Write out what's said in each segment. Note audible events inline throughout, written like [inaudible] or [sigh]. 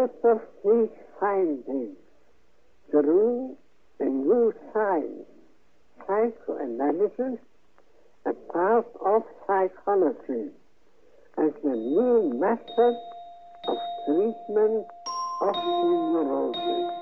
of these findings through a new science, psychoanalysis, a part of psychology, as the new method of treatment of neurosis.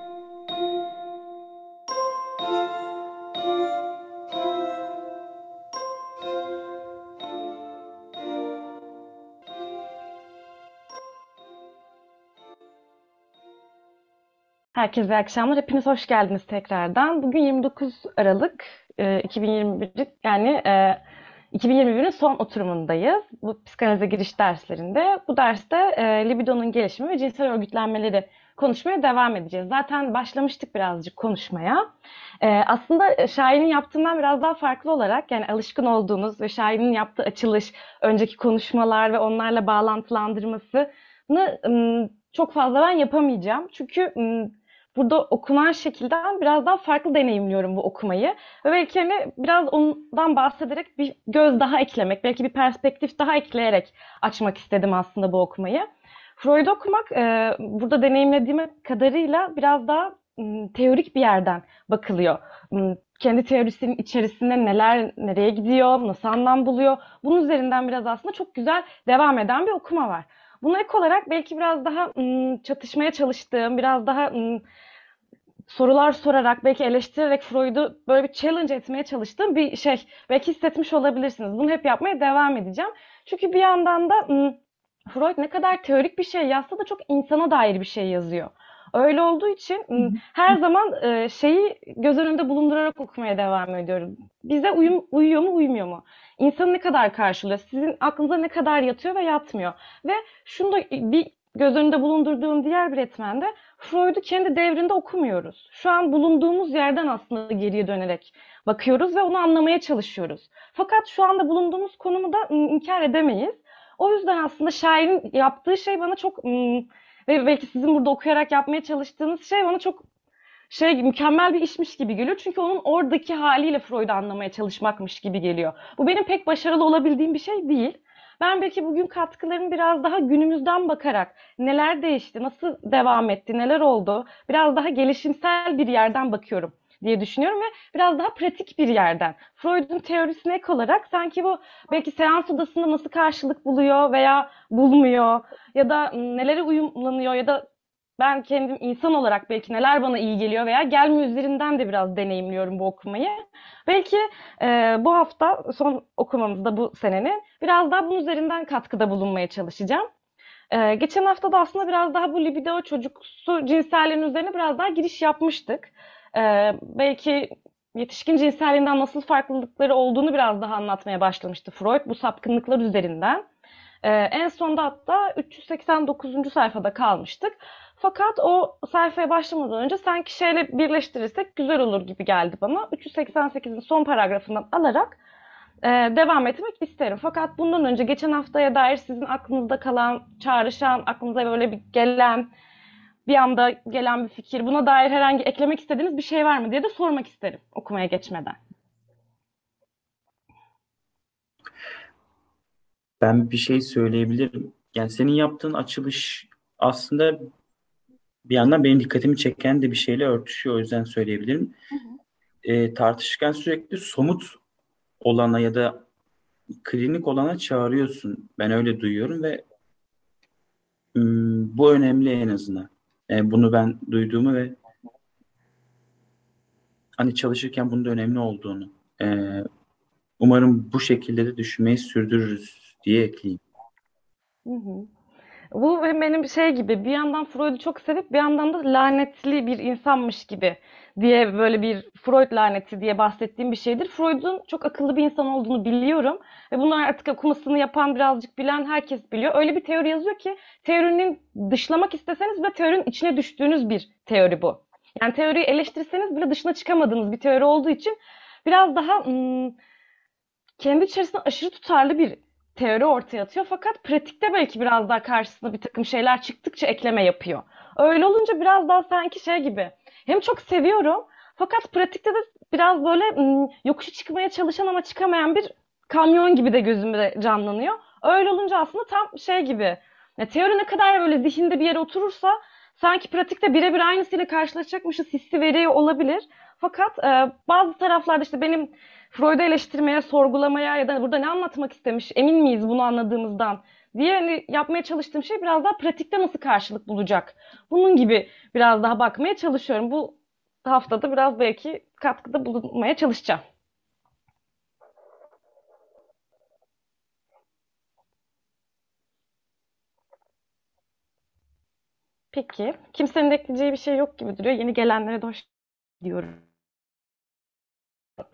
Herkese iyi akşamlar. Hepiniz hoş geldiniz tekrardan. Bugün 29 Aralık e, 2021 yani e, 2021'in son oturumundayız. Bu psikanalize giriş derslerinde. Bu derste e, libidonun gelişimi ve cinsel örgütlenmeleri konuşmaya devam edeceğiz. Zaten başlamıştık birazcık konuşmaya. E, aslında Şahin'in yaptığından biraz daha farklı olarak yani alışkın olduğunuz ve Şahin'in yaptığı açılış, önceki konuşmalar ve onlarla bağlantılandırmasını çok fazla ben yapamayacağım. Çünkü burada okunan şekilden biraz daha farklı deneyimliyorum bu okumayı. Ve belki hani biraz ondan bahsederek bir göz daha eklemek, belki bir perspektif daha ekleyerek açmak istedim aslında bu okumayı. Freud'u okumak e, burada deneyimlediğim kadarıyla biraz daha m, teorik bir yerden bakılıyor. M, kendi teorisinin içerisinde neler nereye gidiyor, nasıl anlam buluyor. Bunun üzerinden biraz aslında çok güzel devam eden bir okuma var. Buna ek olarak belki biraz daha m, çatışmaya çalıştığım, biraz daha sorular sorarak, belki eleştirerek Freud'u böyle bir challenge etmeye çalıştığım bir şey. Belki hissetmiş olabilirsiniz. Bunu hep yapmaya devam edeceğim. Çünkü bir yandan da Freud ne kadar teorik bir şey yazsa da çok insana dair bir şey yazıyor. Öyle olduğu için her zaman e, şeyi göz önünde bulundurarak okumaya devam ediyorum. Bize uyum, uyuyor mu, uymuyor mu? İnsanı ne kadar karşılıyor? Sizin aklınıza ne kadar yatıyor ve yatmıyor? Ve şunu da bir göz önünde bulundurduğum diğer bir etmen de Freud'u kendi devrinde okumuyoruz. Şu an bulunduğumuz yerden aslında geriye dönerek bakıyoruz ve onu anlamaya çalışıyoruz. Fakat şu anda bulunduğumuz konumu da inkar edemeyiz. O yüzden aslında şairin yaptığı şey bana çok ım, ve belki sizin burada okuyarak yapmaya çalıştığınız şey bana çok şey mükemmel bir işmiş gibi geliyor. Çünkü onun oradaki haliyle Freud'u anlamaya çalışmakmış gibi geliyor. Bu benim pek başarılı olabildiğim bir şey değil. Ben belki bugün katkılarımı biraz daha günümüzden bakarak neler değişti, nasıl devam etti, neler oldu, biraz daha gelişimsel bir yerden bakıyorum diye düşünüyorum ve biraz daha pratik bir yerden. Freud'un teorisine ek olarak sanki bu belki seans odasında nasıl karşılık buluyor veya bulmuyor ya da nelere uyumlanıyor ya da ben kendim insan olarak belki neler bana iyi geliyor veya gelme üzerinden de biraz deneyimliyorum bu okumayı. Belki e, bu hafta son okumamızda bu senenin biraz daha bunun üzerinden katkıda bulunmaya çalışacağım. E, geçen hafta da aslında biraz daha bu libido çocuksu cinselliğin üzerine biraz daha giriş yapmıştık. E, belki yetişkin cinselliğinden nasıl farklılıkları olduğunu biraz daha anlatmaya başlamıştı Freud bu sapkınlıklar üzerinden. E, en sonda hatta 389. sayfada kalmıştık. Fakat o sayfaya başlamadan önce sanki şeyle birleştirirsek güzel olur gibi geldi bana. 388'in son paragrafından alarak e, devam etmek isterim. Fakat bundan önce geçen haftaya dair sizin aklınızda kalan, çağrışan, aklınıza böyle bir gelen, bir anda gelen bir fikir, buna dair herhangi eklemek istediğiniz bir şey var mı diye de sormak isterim okumaya geçmeden. Ben bir şey söyleyebilirim. Yani senin yaptığın açılış aslında bir yandan benim dikkatimi çeken de bir şeyle örtüşüyor. O yüzden söyleyebilirim. Hı hı. E, tartışırken sürekli somut olana ya da klinik olana çağırıyorsun. Ben öyle duyuyorum ve ım, bu önemli en azından. Yani bunu ben duyduğumu ve hani çalışırken bunun da önemli olduğunu. E, umarım bu şekilde de düşünmeyi sürdürürüz diye ekleyeyim. Hı hı. Bu benim şey gibi bir yandan Freud'u çok sevip bir yandan da lanetli bir insanmış gibi diye böyle bir Freud laneti diye bahsettiğim bir şeydir. Freud'un çok akıllı bir insan olduğunu biliyorum ve bunu artık okumasını yapan birazcık bilen herkes biliyor. Öyle bir teori yazıyor ki teorinin dışlamak isteseniz bile teorinin içine düştüğünüz bir teori bu. Yani teoriyi eleştirseniz bile dışına çıkamadığınız bir teori olduğu için biraz daha ım, kendi içerisinde aşırı tutarlı bir teori ortaya atıyor. Fakat pratikte belki biraz daha karşısına bir takım şeyler çıktıkça ekleme yapıyor. Öyle olunca biraz daha sanki şey gibi. Hem çok seviyorum fakat pratikte de biraz böyle yokuşu çıkmaya çalışan ama çıkamayan bir kamyon gibi de gözümde canlanıyor. Öyle olunca aslında tam şey gibi. Ya teori ne kadar böyle zihinde bir yere oturursa sanki pratikte birebir aynısıyla karşılaşacakmışız hissi veriyor olabilir. Fakat e, bazı taraflarda işte benim Freud'u eleştirmeye, sorgulamaya ya da burada ne anlatmak istemiş, emin miyiz bunu anladığımızdan diye hani yapmaya çalıştığım şey biraz daha pratikte nasıl karşılık bulacak. Bunun gibi biraz daha bakmaya çalışıyorum. Bu haftada biraz belki katkıda bulunmaya çalışacağım. Peki. Kimsenin ekleyeceği bir şey yok gibi duruyor. Yeni gelenlere de hoş diyorum.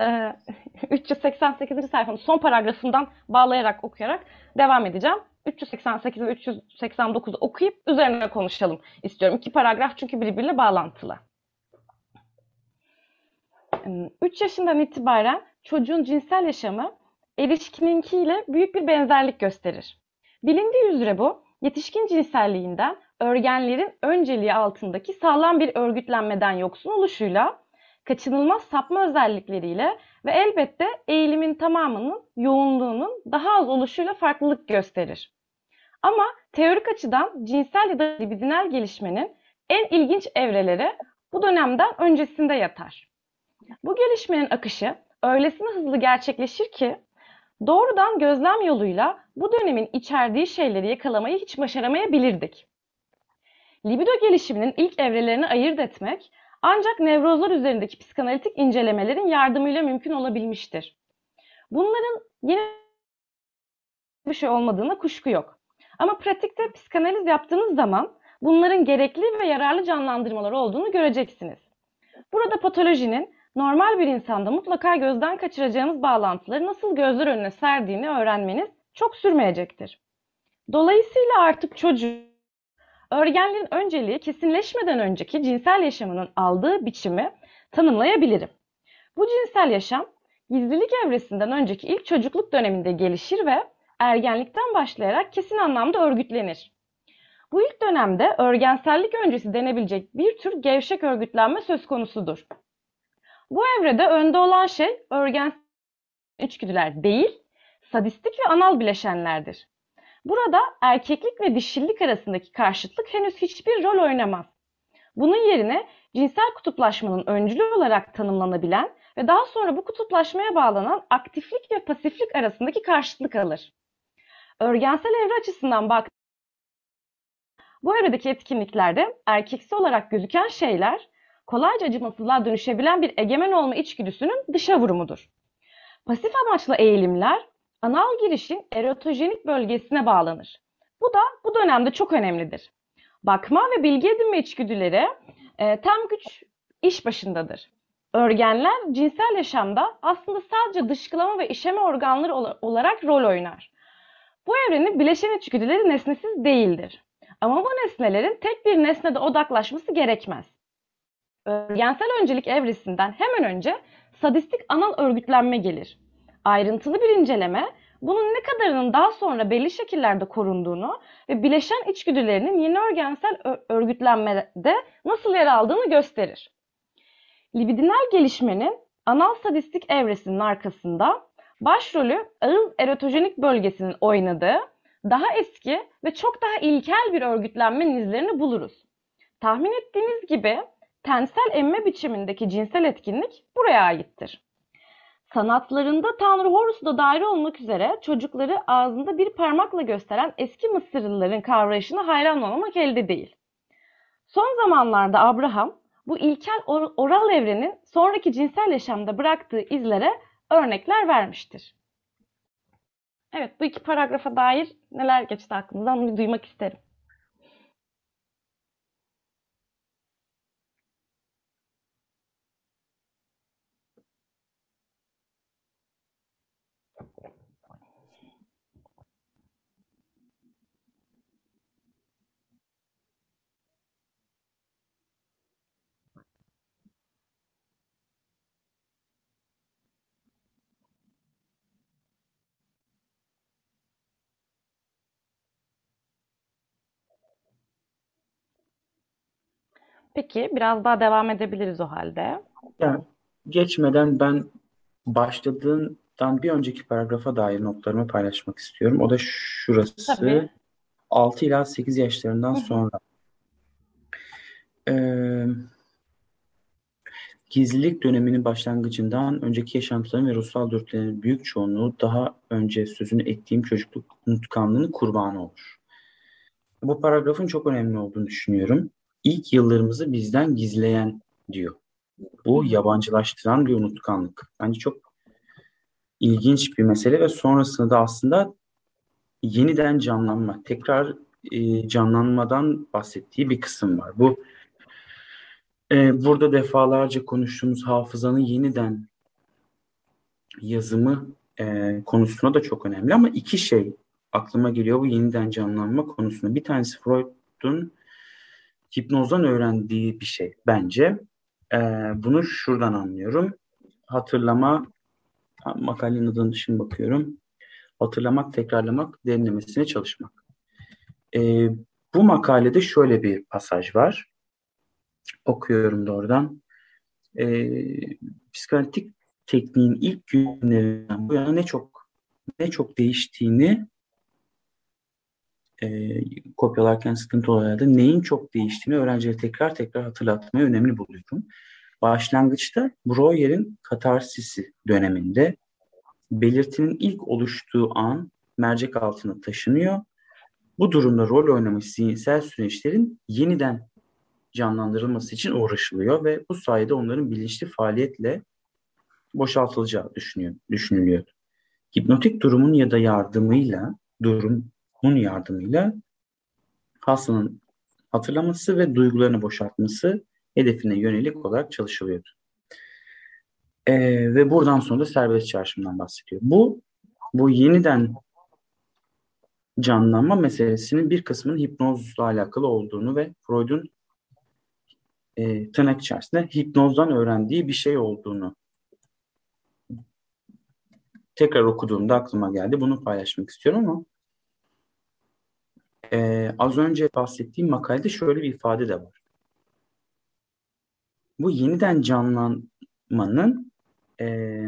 Ee, 388. sayfanın son paragrafından bağlayarak okuyarak devam edeceğim. 388 ve 389'u okuyup üzerine konuşalım istiyorum. İki paragraf çünkü birbiriyle bağlantılı. 3 yaşından itibaren çocuğun cinsel yaşamı erişkininkiyle büyük bir benzerlik gösterir. Bilindiği üzere bu, yetişkin cinselliğinden örgenlerin önceliği altındaki sağlam bir örgütlenmeden yoksun oluşuyla, kaçınılmaz sapma özellikleriyle ve elbette eğilimin tamamının yoğunluğunun daha az oluşuyla farklılık gösterir. Ama teorik açıdan cinsel ya da libidinal gelişmenin en ilginç evreleri bu dönemden öncesinde yatar. Bu gelişmenin akışı öylesine hızlı gerçekleşir ki doğrudan gözlem yoluyla bu dönemin içerdiği şeyleri yakalamayı hiç başaramayabilirdik. Libido gelişiminin ilk evrelerini ayırt etmek ancak nevrozlar üzerindeki psikanalitik incelemelerin yardımıyla mümkün olabilmiştir. Bunların yeni bir şey olmadığına kuşku yok. Ama pratikte psikanaliz yaptığınız zaman bunların gerekli ve yararlı canlandırmalar olduğunu göreceksiniz. Burada patolojinin normal bir insanda mutlaka gözden kaçıracağınız bağlantıları nasıl gözler önüne serdiğini öğrenmeniz çok sürmeyecektir. Dolayısıyla artık çocuğu örgenliğin önceliği kesinleşmeden önceki cinsel yaşamının aldığı biçimi tanımlayabilirim. Bu cinsel yaşam gizlilik evresinden önceki ilk çocukluk döneminde gelişir ve ergenlikten başlayarak kesin anlamda örgütlenir. Bu ilk dönemde örgensellik öncesi denebilecek bir tür gevşek örgütlenme söz konusudur. Bu evrede önde olan şey örgensel içgüdüler değil, sadistik ve anal bileşenlerdir. Burada erkeklik ve dişillik arasındaki karşıtlık henüz hiçbir rol oynamaz. Bunun yerine cinsel kutuplaşmanın öncülü olarak tanımlanabilen ve daha sonra bu kutuplaşmaya bağlanan aktiflik ve pasiflik arasındaki karşıtlık alır. Örgensel evre açısından bak bu evredeki etkinliklerde erkeksi olarak gözüken şeyler kolayca acımasızlığa dönüşebilen bir egemen olma içgüdüsünün dışa vurumudur. Pasif amaçlı eğilimler anal girişin erotojenik bölgesine bağlanır. Bu da bu dönemde çok önemlidir. Bakma ve bilgi edinme içgüdüleri e, tam güç iş başındadır. Örgenler cinsel yaşamda aslında sadece dışkılama ve işeme organları olarak rol oynar. Bu evrenin bileşen içgüdüleri nesnesiz değildir. Ama bu nesnelerin tek bir nesnede odaklaşması gerekmez. Örgensel öncelik evresinden hemen önce sadistik anal örgütlenme gelir ayrıntılı bir inceleme bunun ne kadarının daha sonra belli şekillerde korunduğunu ve bileşen içgüdülerinin yeni örgensel örgütlenmede nasıl yer aldığını gösterir. Libidinal gelişmenin anal sadistik evresinin arkasında başrolü ağız erotojenik bölgesinin oynadığı daha eski ve çok daha ilkel bir örgütlenmenin izlerini buluruz. Tahmin ettiğiniz gibi tensel emme biçimindeki cinsel etkinlik buraya aittir. Sanatlarında Tanrı Horus'u da dair olmak üzere çocukları ağzında bir parmakla gösteren eski Mısırlıların kavrayışına hayran olmak elde değil. Son zamanlarda Abraham bu ilkel or oral evrenin sonraki cinsel yaşamda bıraktığı izlere örnekler vermiştir. Evet bu iki paragrafa dair neler geçti aklınızdan onu duymak isterim. Peki biraz daha devam edebiliriz o halde. Yani geçmeden ben başladığından bir önceki paragrafa dair notlarımı paylaşmak istiyorum. O da şurası. Tabii. 6 ila 8 yaşlarından sonra. Ee, gizlilik döneminin başlangıcından önceki yaşantıların ve ruhsal dürtülerin büyük çoğunluğu daha önce sözünü ettiğim çocukluk unutkanlığının kurbanı olur. Bu paragrafın çok önemli olduğunu düşünüyorum. İlk yıllarımızı bizden gizleyen diyor. Bu yabancılaştıran bir unutkanlık. Bence çok ilginç bir mesele ve sonrasında da aslında yeniden canlanma, tekrar e, canlanmadan bahsettiği bir kısım var. Bu e, burada defalarca konuştuğumuz hafızanın yeniden yazımı e, konusuna da çok önemli ama iki şey aklıma geliyor bu yeniden canlanma konusunda. Bir tanesi Freud'un hipnozdan öğrendiği bir şey bence. E, bunu şuradan anlıyorum. Hatırlama makalenin adını şimdi bakıyorum. Hatırlamak, tekrarlamak, derinlemesine çalışmak. E, bu makalede şöyle bir pasaj var. Okuyorum doğrudan. E, psikanalitik tekniğin ilk günlerinden bu yana ne çok ne çok değiştiğini e, kopyalarken sıkıntı olarak neyin çok değiştiğini öğrencilere tekrar tekrar hatırlatmayı önemli buluyorum. Başlangıçta Breuer'in katarsisi döneminde belirtinin ilk oluştuğu an mercek altına taşınıyor. Bu durumda rol oynamış zihinsel süreçlerin yeniden canlandırılması için uğraşılıyor ve bu sayede onların bilinçli faaliyetle boşaltılacağı düşünüyor, düşünülüyor. Hipnotik durumun ya da yardımıyla, durumun yardımıyla hastanın hatırlaması ve duygularını boşaltması hedefine yönelik olarak çalışılıyordu. Ee, ve buradan sonra da serbest çağrışımdan bahsediyor. Bu bu yeniden canlanma meselesinin bir kısmının hipnozla alakalı olduğunu ve Freud'un e, tırnak içerisinde hipnozdan öğrendiği bir şey olduğunu tekrar okuduğumda aklıma geldi. Bunu paylaşmak istiyorum ama e, az önce bahsettiğim makalede şöyle bir ifade de var. Bu yeniden canlanmanın e,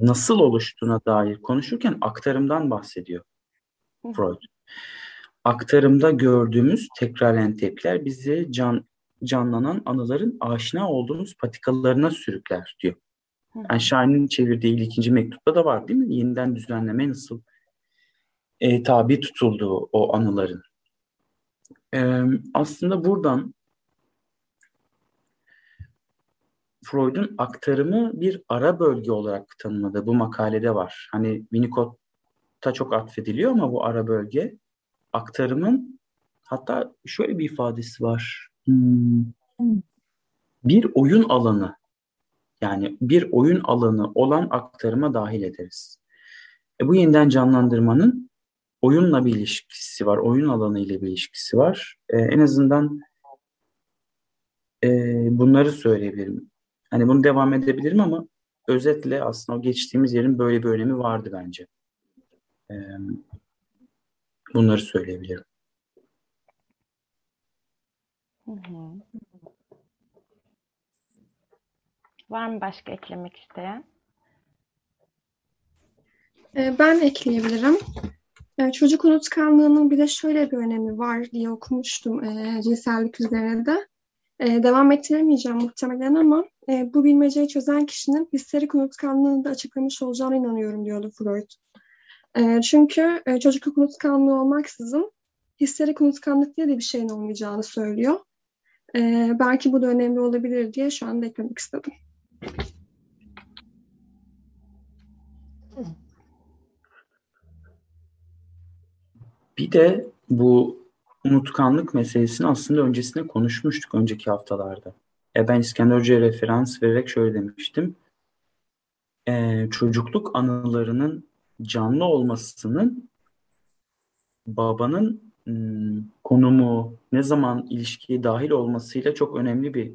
nasıl oluştuğuna dair konuşurken aktarımdan bahsediyor Freud. Aktarımda gördüğümüz tekraren tepkiler bizi can, canlanan anıların aşina olduğumuz patikalarına sürükler diyor. Yani Şahin'in çevirdiği ikinci mektupta da var değil mi? Yeniden düzenleme nasıl e, tabi tutulduğu o anıların. E, aslında buradan Freud'un aktarımı bir ara bölge olarak tanımladığı bu makalede var. Hani Winnicott'a çok atfediliyor ama bu ara bölge aktarımın hatta şöyle bir ifadesi var. Hmm. Bir oyun alanı yani bir oyun alanı olan aktarıma dahil ederiz. E bu yeniden canlandırmanın oyunla bir ilişkisi var, oyun alanı ile bir ilişkisi var. E, en azından e, bunları söyleyebilirim. Hani bunu devam edebilirim ama özetle aslında o geçtiğimiz yerin böyle bir önemi vardı bence. E, bunları söyleyebilirim. Hı hı. Var mı başka eklemek isteyen? Ee, ben ekleyebilirim. Ee, çocuk unutkanlığının bir de şöyle bir önemi var diye okumuştum e, cinsellik üzerine de. E, devam ettiremeyeceğim muhtemelen ama e, bu bilmeceyi çözen kişinin histerik unutkanlığını da açıklamış olacağına inanıyorum diyordu Freud. E, çünkü e, çocukluk unutkanlığı olmaksızın histerik unutkanlık diye de bir şeyin olmayacağını söylüyor. E, belki bu da önemli olabilir diye şu anda eklemek istedim. Bir de bu unutkanlık meselesini aslında öncesinde konuşmuştuk önceki haftalarda. E ben İskender Hoca'ya referans vererek şöyle demiştim. E, çocukluk anılarının canlı olmasının babanın ım, konumu, ne zaman ilişkiye dahil olmasıyla çok önemli bir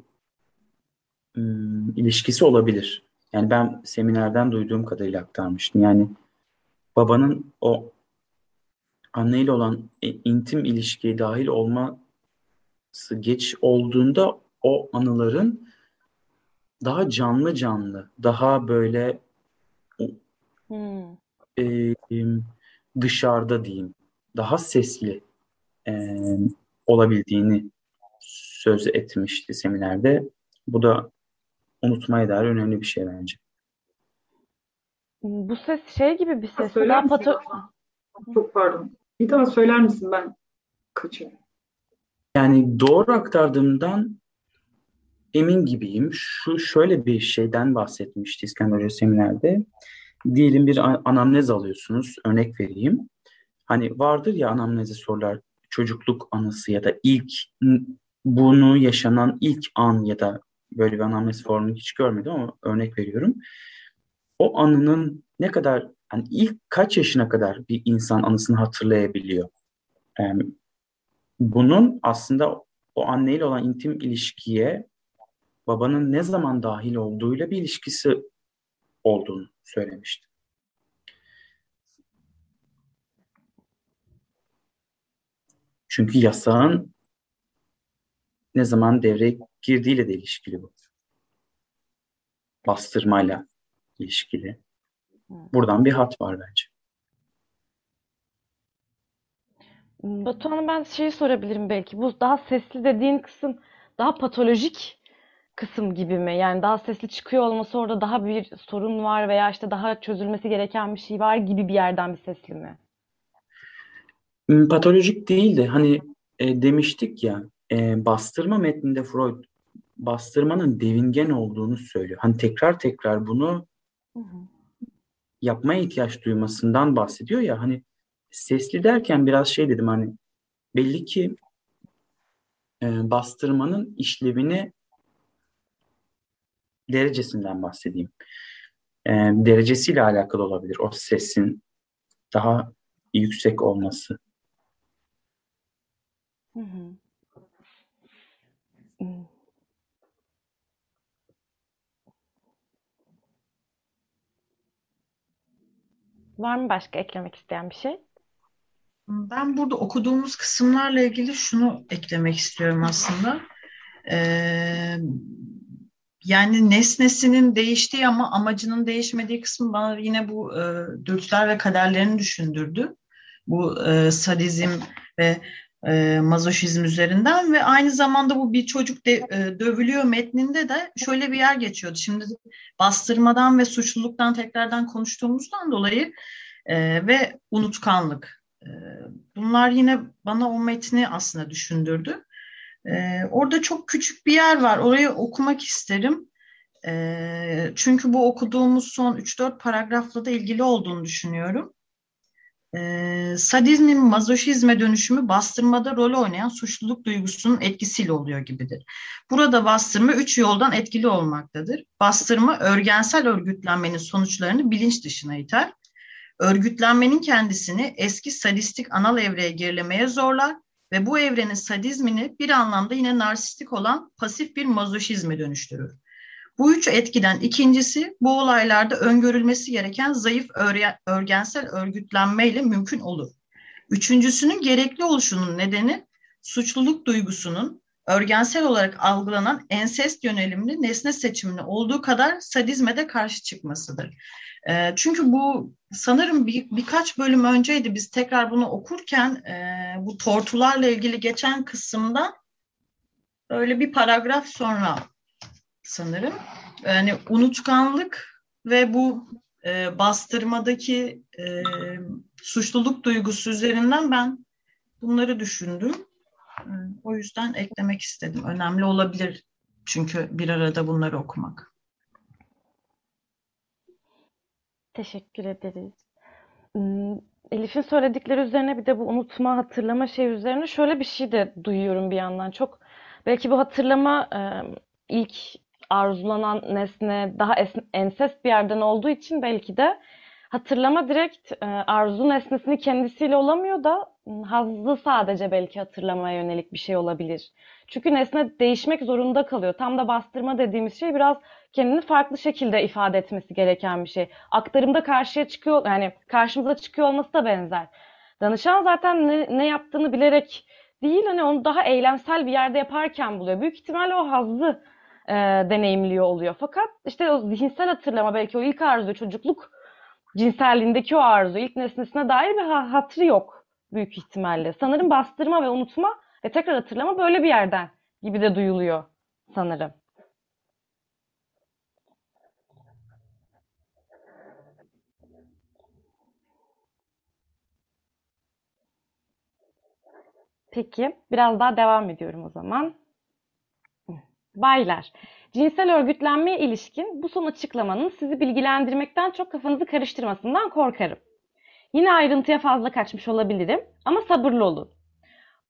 ım, ilişkisi olabilir. Yani ben seminerden duyduğum kadarıyla aktarmıştım. Yani babanın o anneyle olan e, intim ilişkiye dahil olması geç olduğunda o anıların daha canlı canlı, daha böyle hmm. e, dışarıda diyeyim, daha sesli e, olabildiğini söz etmişti seminerde. Bu da unutmaya dair önemli bir şey bence. Bu ses şey gibi bir ses. Söyler misin? pato... Çok pardon. Bir daha söyler misin ben kaçırdım. Yani doğru aktardığımdan emin gibiyim. Şu şöyle bir şeyden bahsetmişti İskender Hoca seminerde. Diyelim bir anamnez alıyorsunuz. Örnek vereyim. Hani vardır ya anamneze sorular çocukluk anısı ya da ilk bunu yaşanan ilk an ya da böyle bir anamnez formunu hiç görmedim ama örnek veriyorum. O anının ne kadar hani ilk kaç yaşına kadar bir insan anısını hatırlayabiliyor? Bunun aslında o anneyle olan intim ilişkiye babanın ne zaman dahil olduğuyla bir ilişkisi olduğunu söylemişti. Çünkü yasağın ne zaman devreye girdiğiyle de ilişkili bu. Bastırmayla ilişkili. Buradan bir hat var bence. Batuhan'a ben şeyi sorabilirim belki. Bu daha sesli dediğin kısım daha patolojik kısım gibi mi? Yani daha sesli çıkıyor olması orada daha bir sorun var veya işte daha çözülmesi gereken bir şey var gibi bir yerden bir sesli mi? Hmm, Patolojik değil de hani e, demiştik ya e, bastırma metninde Freud bastırmanın devingen olduğunu söylüyor. Hani tekrar tekrar bunu Hı hı. Yapmaya ihtiyaç duymasından bahsediyor ya hani sesli derken biraz şey dedim hani belli ki e, bastırmanın işlevini derecesinden bahsedeyim. E, derecesiyle alakalı olabilir o sesin daha yüksek olması. Hı hı. Var mı başka eklemek isteyen bir şey? Ben burada okuduğumuz kısımlarla ilgili şunu eklemek istiyorum aslında. Ee, yani nesnesinin değiştiği ama amacının değişmediği kısmı bana yine bu e, dürtüler ve kaderlerini düşündürdü. Bu e, sadizm ve e, mazoşizm üzerinden ve aynı zamanda bu bir çocuk de, e, dövülüyor metninde de şöyle bir yer geçiyordu. Şimdi bastırmadan ve suçluluktan tekrardan konuştuğumuzdan dolayı e, ve unutkanlık. E, bunlar yine bana o metni aslında düşündürdü. E, orada çok küçük bir yer var. Orayı okumak isterim. E, çünkü bu okuduğumuz son 3-4 paragrafla da ilgili olduğunu düşünüyorum. E, sadizmin mazoşizme dönüşümü bastırmada rol oynayan suçluluk duygusunun etkisiyle oluyor gibidir. Burada bastırma üç yoldan etkili olmaktadır. Bastırma örgensel örgütlenmenin sonuçlarını bilinç dışına iter. Örgütlenmenin kendisini eski sadistik anal evreye gerilemeye zorlar ve bu evrenin sadizmini bir anlamda yine narsistik olan pasif bir mazoşizme dönüştürür. Bu üç etkiden ikincisi bu olaylarda öngörülmesi gereken zayıf örgensel örgütlenmeyle mümkün olur. Üçüncüsünün gerekli oluşunun nedeni suçluluk duygusunun örgensel olarak algılanan ensest yönelimli nesne seçimine olduğu kadar sadizme de karşı çıkmasıdır. E, çünkü bu sanırım bir, birkaç bölüm önceydi biz tekrar bunu okurken e, bu tortularla ilgili geçen kısımda öyle bir paragraf sonra sanırım. Yani unutkanlık ve bu e, bastırmadaki e, suçluluk duygusu üzerinden ben bunları düşündüm. E, o yüzden eklemek istedim. Önemli olabilir çünkü bir arada bunları okumak. Teşekkür ederiz. Hmm, Elif'in söyledikleri üzerine bir de bu unutma, hatırlama şey üzerine şöyle bir şey de duyuyorum bir yandan. Çok belki bu hatırlama ilk arzulanan nesne daha es- ensest bir yerden olduğu için belki de hatırlama direkt e, arzu nesnesini kendisiyle olamıyor da hazzı sadece belki hatırlamaya yönelik bir şey olabilir. Çünkü nesne değişmek zorunda kalıyor. Tam da bastırma dediğimiz şey biraz kendini farklı şekilde ifade etmesi gereken bir şey. Aktarımda karşıya çıkıyor yani karşımıza çıkıyor olması da benzer. Danışan zaten ne, ne yaptığını bilerek değil hani onu daha eylemsel bir yerde yaparken buluyor. Büyük ihtimalle o hazzı e, deneyimliyor oluyor. Fakat işte o zihinsel hatırlama belki o ilk arzu çocukluk cinselliğindeki o arzu ilk nesnesine dair bir ha- hatırı yok büyük ihtimalle. Sanırım bastırma ve unutma ve tekrar hatırlama böyle bir yerden gibi de duyuluyor sanırım. Peki, biraz daha devam ediyorum o zaman. Baylar, cinsel örgütlenmeye ilişkin bu son açıklamanın sizi bilgilendirmekten çok kafanızı karıştırmasından korkarım. Yine ayrıntıya fazla kaçmış olabilirim ama sabırlı olun.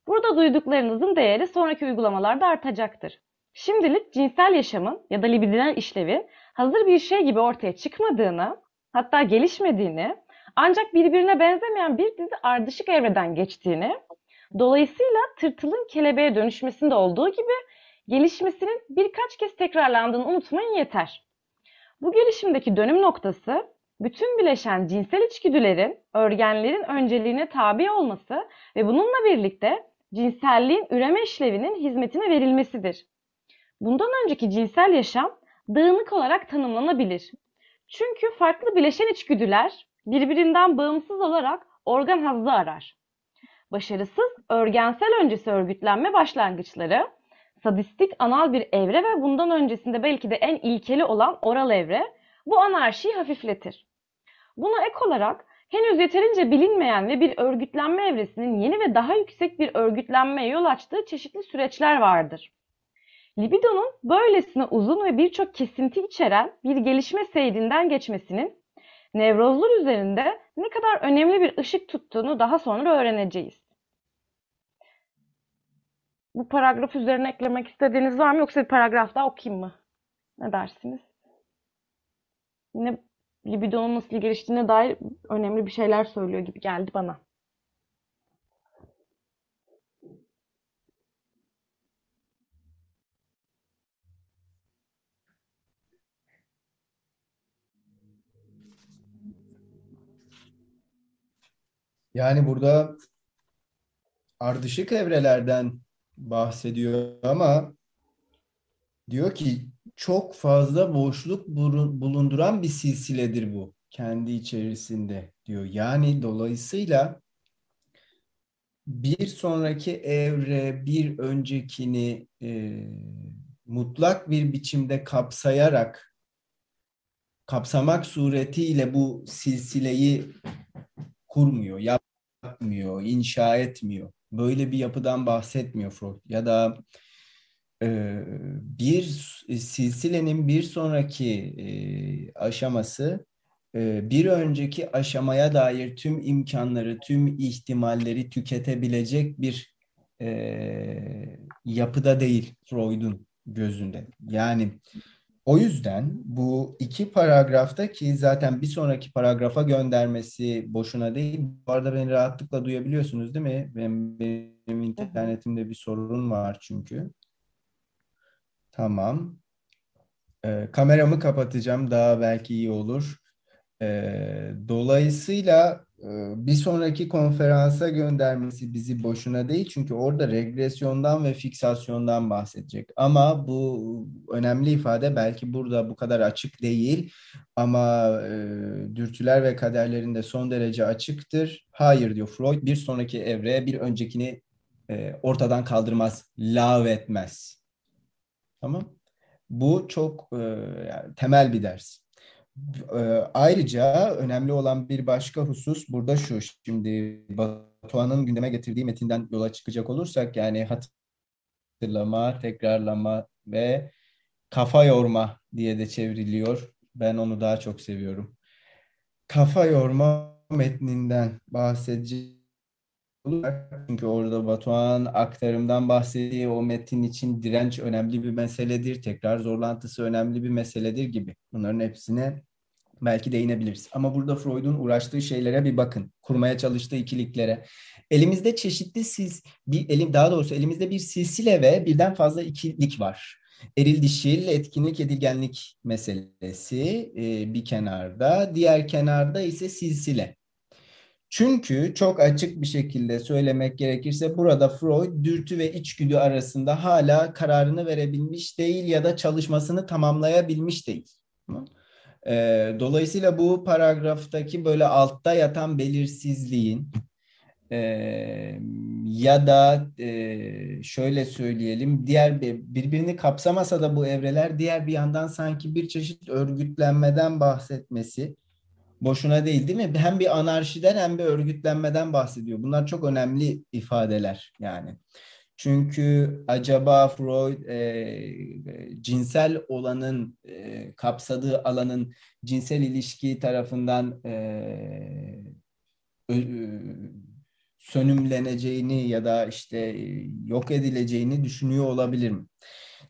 Burada duyduklarınızın değeri sonraki uygulamalarda artacaktır. Şimdilik cinsel yaşamın ya da libidinal işlevin hazır bir şey gibi ortaya çıkmadığını, hatta gelişmediğini, ancak birbirine benzemeyen bir dizi ardışık evreden geçtiğini, dolayısıyla tırtılın kelebeğe dönüşmesinde olduğu gibi gelişmesinin birkaç kez tekrarlandığını unutmayın yeter. Bu gelişimdeki dönüm noktası bütün bileşen cinsel içgüdülerin, örgenlerin önceliğine tabi olması ve bununla birlikte cinselliğin üreme işlevinin hizmetine verilmesidir. Bundan önceki cinsel yaşam dağınık olarak tanımlanabilir. Çünkü farklı bileşen içgüdüler birbirinden bağımsız olarak organ hazzı arar. Başarısız örgensel öncesi örgütlenme başlangıçları, sadistik anal bir evre ve bundan öncesinde belki de en ilkeli olan oral evre bu anarşiyi hafifletir. Buna ek olarak henüz yeterince bilinmeyen ve bir örgütlenme evresinin yeni ve daha yüksek bir örgütlenmeye yol açtığı çeşitli süreçler vardır. Libidonun böylesine uzun ve birçok kesinti içeren bir gelişme seyrinden geçmesinin nevrozlar üzerinde ne kadar önemli bir ışık tuttuğunu daha sonra öğreneceğiz. Bu paragraf üzerine eklemek istediğiniz var mı yoksa bir paragraf daha okuyayım mı? Ne dersiniz? Yine libidonun nasıl geliştiğine dair önemli bir şeyler söylüyor gibi geldi bana. Yani burada ardışık evrelerden bahsediyor ama diyor ki çok fazla boşluk bulunduran bir silsiledir bu kendi içerisinde diyor. Yani dolayısıyla bir sonraki evre bir öncekini e, mutlak bir biçimde kapsayarak kapsamak suretiyle bu silsileyi kurmuyor, yapmıyor, inşa etmiyor. Böyle bir yapıdan bahsetmiyor Freud. Ya da e, bir silsilenin bir sonraki e, aşaması e, bir önceki aşamaya dair tüm imkanları, tüm ihtimalleri tüketebilecek bir e, yapıda değil Freud'un gözünde. Yani o yüzden bu iki paragrafta ki zaten bir sonraki paragrafa göndermesi boşuna değil. Bu arada beni rahatlıkla duyabiliyorsunuz değil mi? Benim, benim internetimde bir sorun var çünkü. Tamam. Ee, kameramı kapatacağım. Daha belki iyi olur. Ee, dolayısıyla bir sonraki konferansa göndermesi bizi boşuna değil. Çünkü orada regresyondan ve fiksasyondan bahsedecek. Ama bu önemli ifade belki burada bu kadar açık değil. Ama e, dürtüler ve kaderlerinde son derece açıktır. Hayır diyor Freud bir sonraki evreye bir öncekini e, ortadan kaldırmaz, lağvetmez. Tamam. Bu çok e, yani temel bir ders. E, ayrıca önemli olan bir başka husus burada şu. Şimdi Batuhan'ın gündeme getirdiği metinden yola çıkacak olursak yani hatırlama, tekrarlama ve kafa yorma diye de çevriliyor. Ben onu daha çok seviyorum. Kafa yorma metninden bahsedeceğim çünkü orada Batuhan aktarımdan bahsettiği o metin için direnç önemli bir meseledir. Tekrar zorlantısı önemli bir meseledir gibi. Bunların hepsine belki değinebiliriz. Ama burada Freud'un uğraştığı şeylere bir bakın. Kurmaya çalıştığı ikiliklere. Elimizde çeşitli siz bir elim daha doğrusu elimizde bir silsile ve birden fazla ikilik var. Eril dişil etkinlik edilgenlik meselesi e, bir kenarda, diğer kenarda ise silsile. Çünkü çok açık bir şekilde söylemek gerekirse burada Freud dürtü ve içgüdü arasında hala kararını verebilmiş değil ya da çalışmasını tamamlayabilmiş değil. Dolayısıyla bu paragraftaki böyle altta yatan belirsizliğin e, ya da e, şöyle söyleyelim diğer birbirini kapsamasa da bu evreler diğer bir yandan sanki bir çeşit örgütlenmeden bahsetmesi boşuna değil değil mi? Hem bir anarşiden hem bir örgütlenmeden bahsediyor. Bunlar çok önemli ifadeler yani. Çünkü acaba Freud e, cinsel olanın e, kapsadığı alanın cinsel ilişki tarafından e, sönümleneceğini ya da işte yok edileceğini düşünüyor olabilir mi?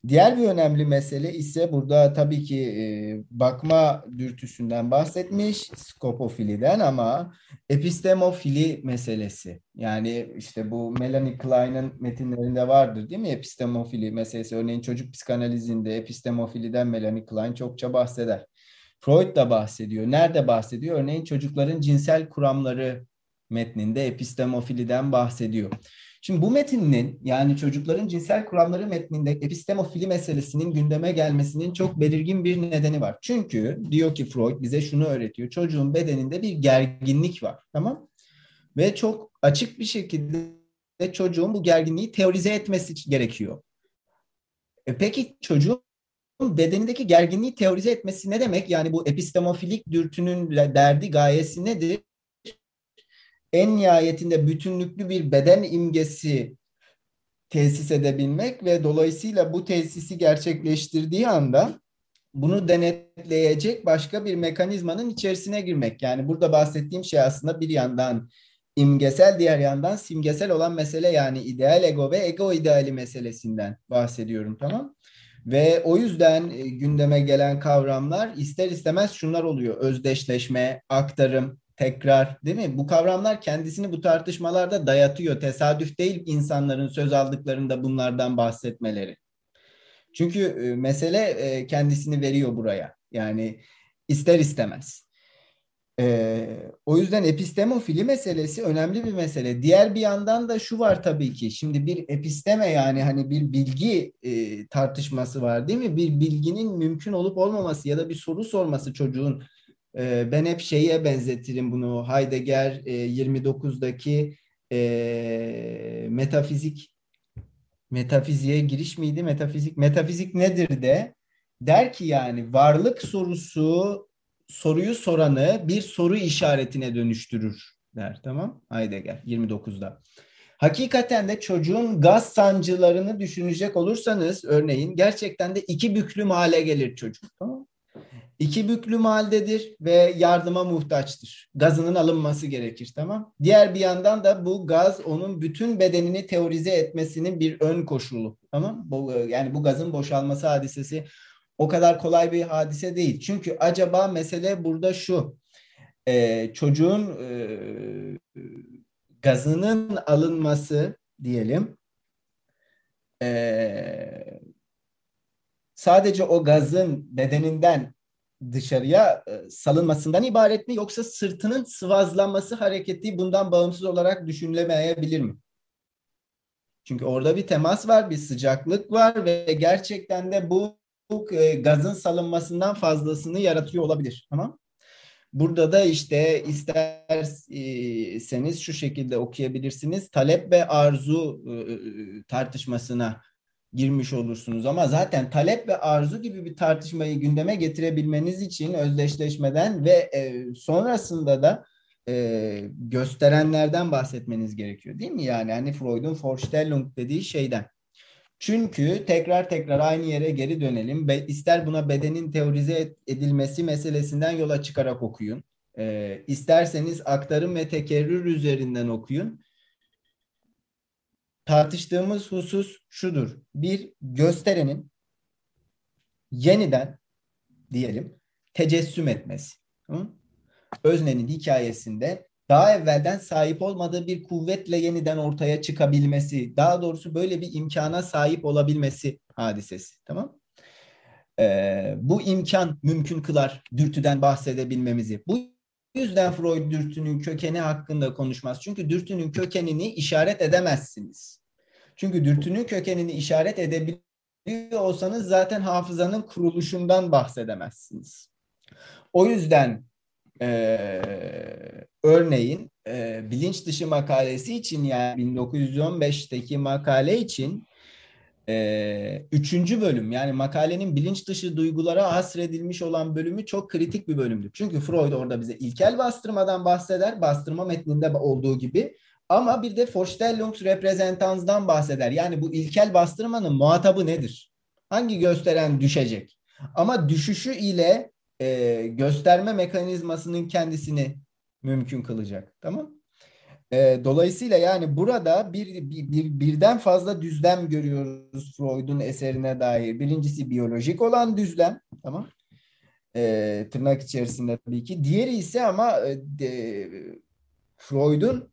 Diğer bir önemli mesele ise burada tabii ki e, bakma dürtüsünden bahsetmiş, skopofiliden ama epistemofili meselesi. Yani işte bu Melanie Klein'in metinlerinde vardır değil mi? Epistemofili meselesi. Örneğin çocuk psikanalizinde epistemofiliden Melanie Klein çokça bahseder. Freud da bahsediyor. Nerede bahsediyor? Örneğin çocukların cinsel kuramları metninde epistemofiliden bahsediyor. Şimdi bu metinin yani çocukların cinsel kuramları metninde epistemofili meselesinin gündeme gelmesinin çok belirgin bir nedeni var. Çünkü diyor ki Freud bize şunu öğretiyor. Çocuğun bedeninde bir gerginlik var. Tamam? Ve çok açık bir şekilde çocuğun bu gerginliği teorize etmesi gerekiyor. E peki çocuğun bedenindeki gerginliği teorize etmesi ne demek? Yani bu epistemofilik dürtünün derdi gayesi nedir? En nihayetinde bütünlüklü bir beden imgesi tesis edebilmek ve dolayısıyla bu tesisi gerçekleştirdiği anda bunu denetleyecek başka bir mekanizmanın içerisine girmek. Yani burada bahsettiğim şey aslında bir yandan imgesel, diğer yandan simgesel olan mesele yani ideal ego ve ego ideali meselesinden bahsediyorum tamam. Ve o yüzden e, gündeme gelen kavramlar ister istemez şunlar oluyor. Özdeşleşme, aktarım, tekrar değil mi? Bu kavramlar kendisini bu tartışmalarda dayatıyor. Tesadüf değil insanların söz aldıklarında bunlardan bahsetmeleri. Çünkü e, mesele e, kendisini veriyor buraya. Yani ister istemez. Ee, o yüzden epistemofili meselesi önemli bir mesele. Diğer bir yandan da şu var tabii ki. Şimdi bir episteme yani hani bir bilgi e, tartışması var değil mi? Bir bilginin mümkün olup olmaması ya da bir soru sorması çocuğun ben hep şeye benzetirim bunu. Heidegger 29'daki e, e, metafizik metafiziğe giriş miydi? Metafizik metafizik nedir de der ki yani varlık sorusu soruyu soranı bir soru işaretine dönüştürür der tamam Heidegger 29'da. Hakikaten de çocuğun gaz sancılarını düşünecek olursanız örneğin gerçekten de iki büklüm hale gelir çocuk. Tamam İki büklüm haldedir ve yardıma muhtaçtır. Gazının alınması gerekir tamam. Diğer bir yandan da bu gaz onun bütün bedenini teorize etmesinin bir ön koşulu tamam. Bu, yani bu gazın boşalması hadisesi o kadar kolay bir hadise değil. Çünkü acaba mesele burada şu. E, çocuğun e, gazının alınması diyelim e, sadece o gazın bedeninden dışarıya e, salınmasından ibaret mi yoksa sırtının sıvazlanması hareketi bundan bağımsız olarak düşünülemeyebilir mi? Çünkü orada bir temas var, bir sıcaklık var ve gerçekten de bu, bu e, gazın salınmasından fazlasını yaratıyor olabilir. Tamam? Burada da işte isterseniz şu şekilde okuyabilirsiniz. Talep ve arzu e, tartışmasına girmiş olursunuz. Ama zaten talep ve arzu gibi bir tartışmayı gündeme getirebilmeniz için özdeşleşmeden ve e, sonrasında da e, gösterenlerden bahsetmeniz gerekiyor değil mi? Yani hani Freud'un Vorstellung dediği şeyden. Çünkü tekrar tekrar aynı yere geri dönelim. Be, ister buna bedenin teorize edilmesi meselesinden yola çıkarak okuyun. E, isterseniz aktarım ve tekerrür üzerinden okuyun tartıştığımız husus şudur. Bir gösterenin yeniden diyelim tecessüm etmesi. Hı? Öznenin hikayesinde daha evvelden sahip olmadığı bir kuvvetle yeniden ortaya çıkabilmesi, daha doğrusu böyle bir imkana sahip olabilmesi hadisesi. Tamam? Ee, bu imkan mümkün kılar dürtüden bahsedebilmemizi. Bu yüzden Freud dürtünün kökeni hakkında konuşmaz. Çünkü dürtünün kökenini işaret edemezsiniz. Çünkü dürtünün kökenini işaret edebiliyor olsanız zaten hafızanın kuruluşundan bahsedemezsiniz. O yüzden e, örneğin e, bilinç dışı makalesi için yani 1915'teki makale için e, üçüncü bölüm yani makalenin bilinç dışı duygulara hasredilmiş olan bölümü çok kritik bir bölümdür. Çünkü Freud orada bize ilkel bastırmadan bahseder, bastırma metninde olduğu gibi. Ama bir de Vorstellungsrepräsentanz'dan bahseder. Yani bu ilkel bastırmanın muhatabı nedir? Hangi gösteren düşecek? Ama düşüşü ile e, gösterme mekanizmasının kendisini mümkün kılacak. Tamam? E, dolayısıyla yani burada bir, bir, bir birden fazla düzlem görüyoruz Freud'un eserine dair. Birincisi biyolojik olan düzlem, tamam? E, tırnak içerisinde tabii ki. Diğeri ise ama e, Freud'un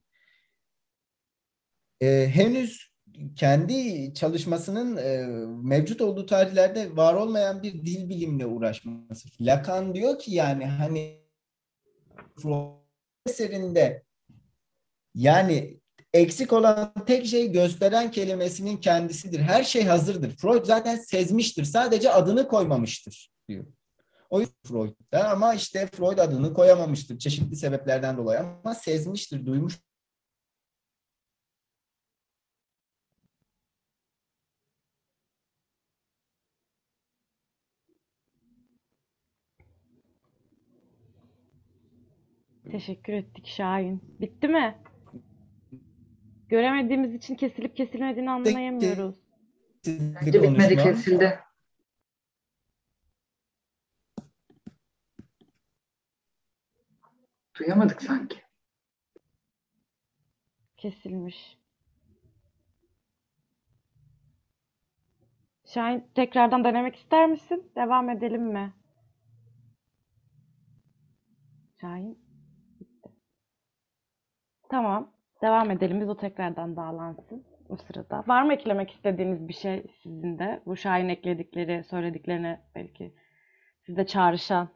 e, henüz kendi çalışmasının e, mevcut olduğu tarihlerde var olmayan bir dil bilimle uğraşması. Lacan diyor ki yani hani Freud eserinde yani eksik olan tek şey gösteren kelimesinin kendisidir. Her şey hazırdır. Freud zaten sezmiştir. Sadece adını koymamıştır diyor. O Freud'da ama işte Freud adını koyamamıştır çeşitli sebeplerden dolayı ama sezmiştir, duymuş. Teşekkür ettik Şahin. Bitti mi? Göremediğimiz için kesilip kesilmediğini anlayamıyoruz. Bence bitmedi kesildi. Duyamadık sanki. Kesilmiş. Şahin tekrardan denemek ister misin? Devam edelim mi? Şahin. Tamam. Devam edelim. Biz o tekrardan bağlansın o sırada. Var mı eklemek istediğiniz bir şey sizin de? Bu Şahin ekledikleri, söylediklerine belki sizde çağrışan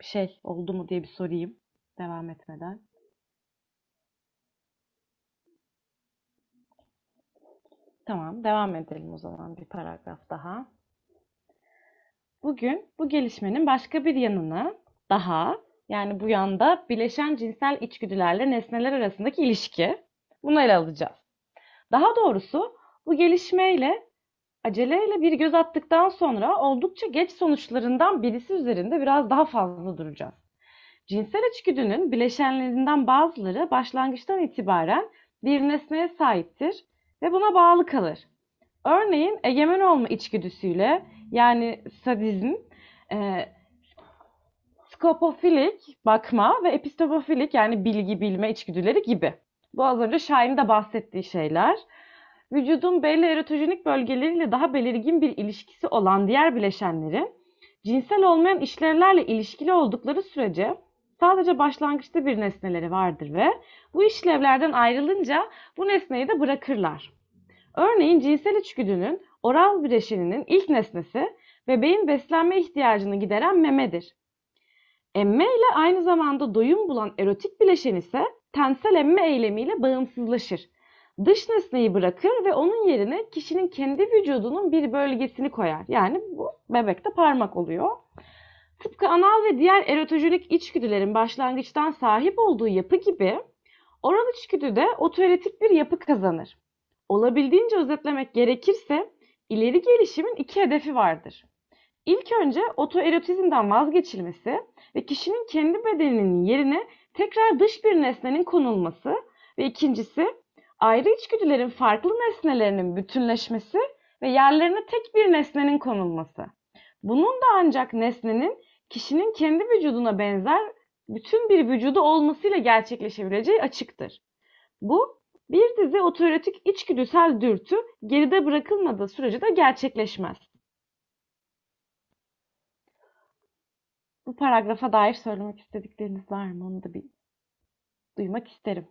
bir şey oldu mu diye bir sorayım. Devam etmeden. Tamam, devam edelim o zaman bir paragraf daha. Bugün bu gelişmenin başka bir yanını daha yani bu yanda bileşen cinsel içgüdülerle nesneler arasındaki ilişki bunu ele alacağız. Daha doğrusu bu gelişmeyle aceleyle bir göz attıktan sonra oldukça geç sonuçlarından birisi üzerinde biraz daha fazla duracağız. Cinsel içgüdünün bileşenlerinden bazıları başlangıçtan itibaren bir nesneye sahiptir ve buna bağlı kalır. Örneğin egemen olma içgüdüsüyle yani sadizm, e, skopofilik bakma ve epistopofilik yani bilgi bilme içgüdüleri gibi. Bu az önce Şahin'in de bahsettiği şeyler. Vücudun belli erotojenik bölgeleriyle daha belirgin bir ilişkisi olan diğer bileşenlerin cinsel olmayan işlevlerle ilişkili oldukları sürece sadece başlangıçta bir nesneleri vardır ve bu işlevlerden ayrılınca bu nesneyi de bırakırlar. Örneğin cinsel içgüdünün oral bileşeninin ilk nesnesi bebeğin beslenme ihtiyacını gideren memedir. Emme ile aynı zamanda doyum bulan erotik bileşen ise tensel emme eylemiyle bağımsızlaşır. Dış nesneyi bırakır ve onun yerine kişinin kendi vücudunun bir bölgesini koyar. Yani bu bebekte parmak oluyor. Tıpkı anal ve diğer erotojenik içgüdülerin başlangıçtan sahip olduğu yapı gibi oral içgüdü de otoerotik bir yapı kazanır. Olabildiğince özetlemek gerekirse ileri gelişimin iki hedefi vardır. İlk önce otoerotizmden vazgeçilmesi ve kişinin kendi bedeninin yerine tekrar dış bir nesnenin konulması ve ikincisi ayrı içgüdülerin farklı nesnelerinin bütünleşmesi ve yerlerine tek bir nesnenin konulması. Bunun da ancak nesnenin kişinin kendi vücuduna benzer bütün bir vücudu olmasıyla gerçekleşebileceği açıktır. Bu bir dizi otoerotik içgüdüsel dürtü geride bırakılmadığı sürece de gerçekleşmez. Bu paragrafa dair söylemek istedikleriniz var mı? Onu da bir duymak isterim.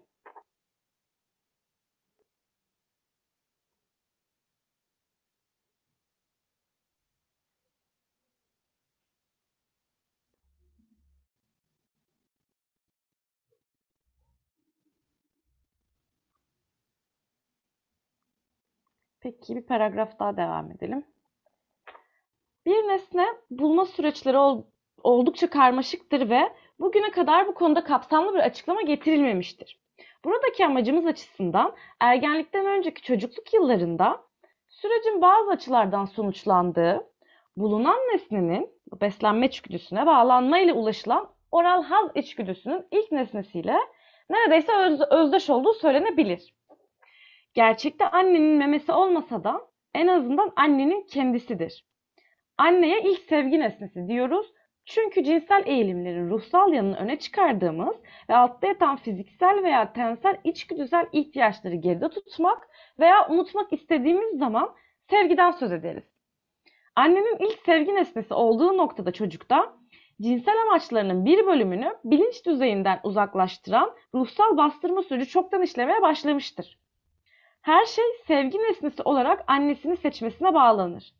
Peki bir paragraf daha devam edelim. Bir nesne bulma süreçleri oldukça karmaşıktır ve bugüne kadar bu konuda kapsamlı bir açıklama getirilmemiştir. Buradaki amacımız açısından ergenlikten önceki çocukluk yıllarında sürecin bazı açılardan sonuçlandığı, bulunan nesnenin beslenme içgüdüsüne bağlanma ile ulaşılan oral haz içgüdüsünün ilk nesnesiyle neredeyse öz, özdeş olduğu söylenebilir. Gerçekte annenin memesi olmasa da en azından annenin kendisidir. Anneye ilk sevgi nesnesi diyoruz. Çünkü cinsel eğilimlerin ruhsal yanını öne çıkardığımız ve altta yatan fiziksel veya tensel içgüdüsel ihtiyaçları geride tutmak veya unutmak istediğimiz zaman sevgiden söz ederiz. Annenin ilk sevgi nesnesi olduğu noktada çocukta cinsel amaçlarının bir bölümünü bilinç düzeyinden uzaklaştıran ruhsal bastırma süreci çoktan işlemeye başlamıştır. Her şey sevgi nesnesi olarak annesini seçmesine bağlanır.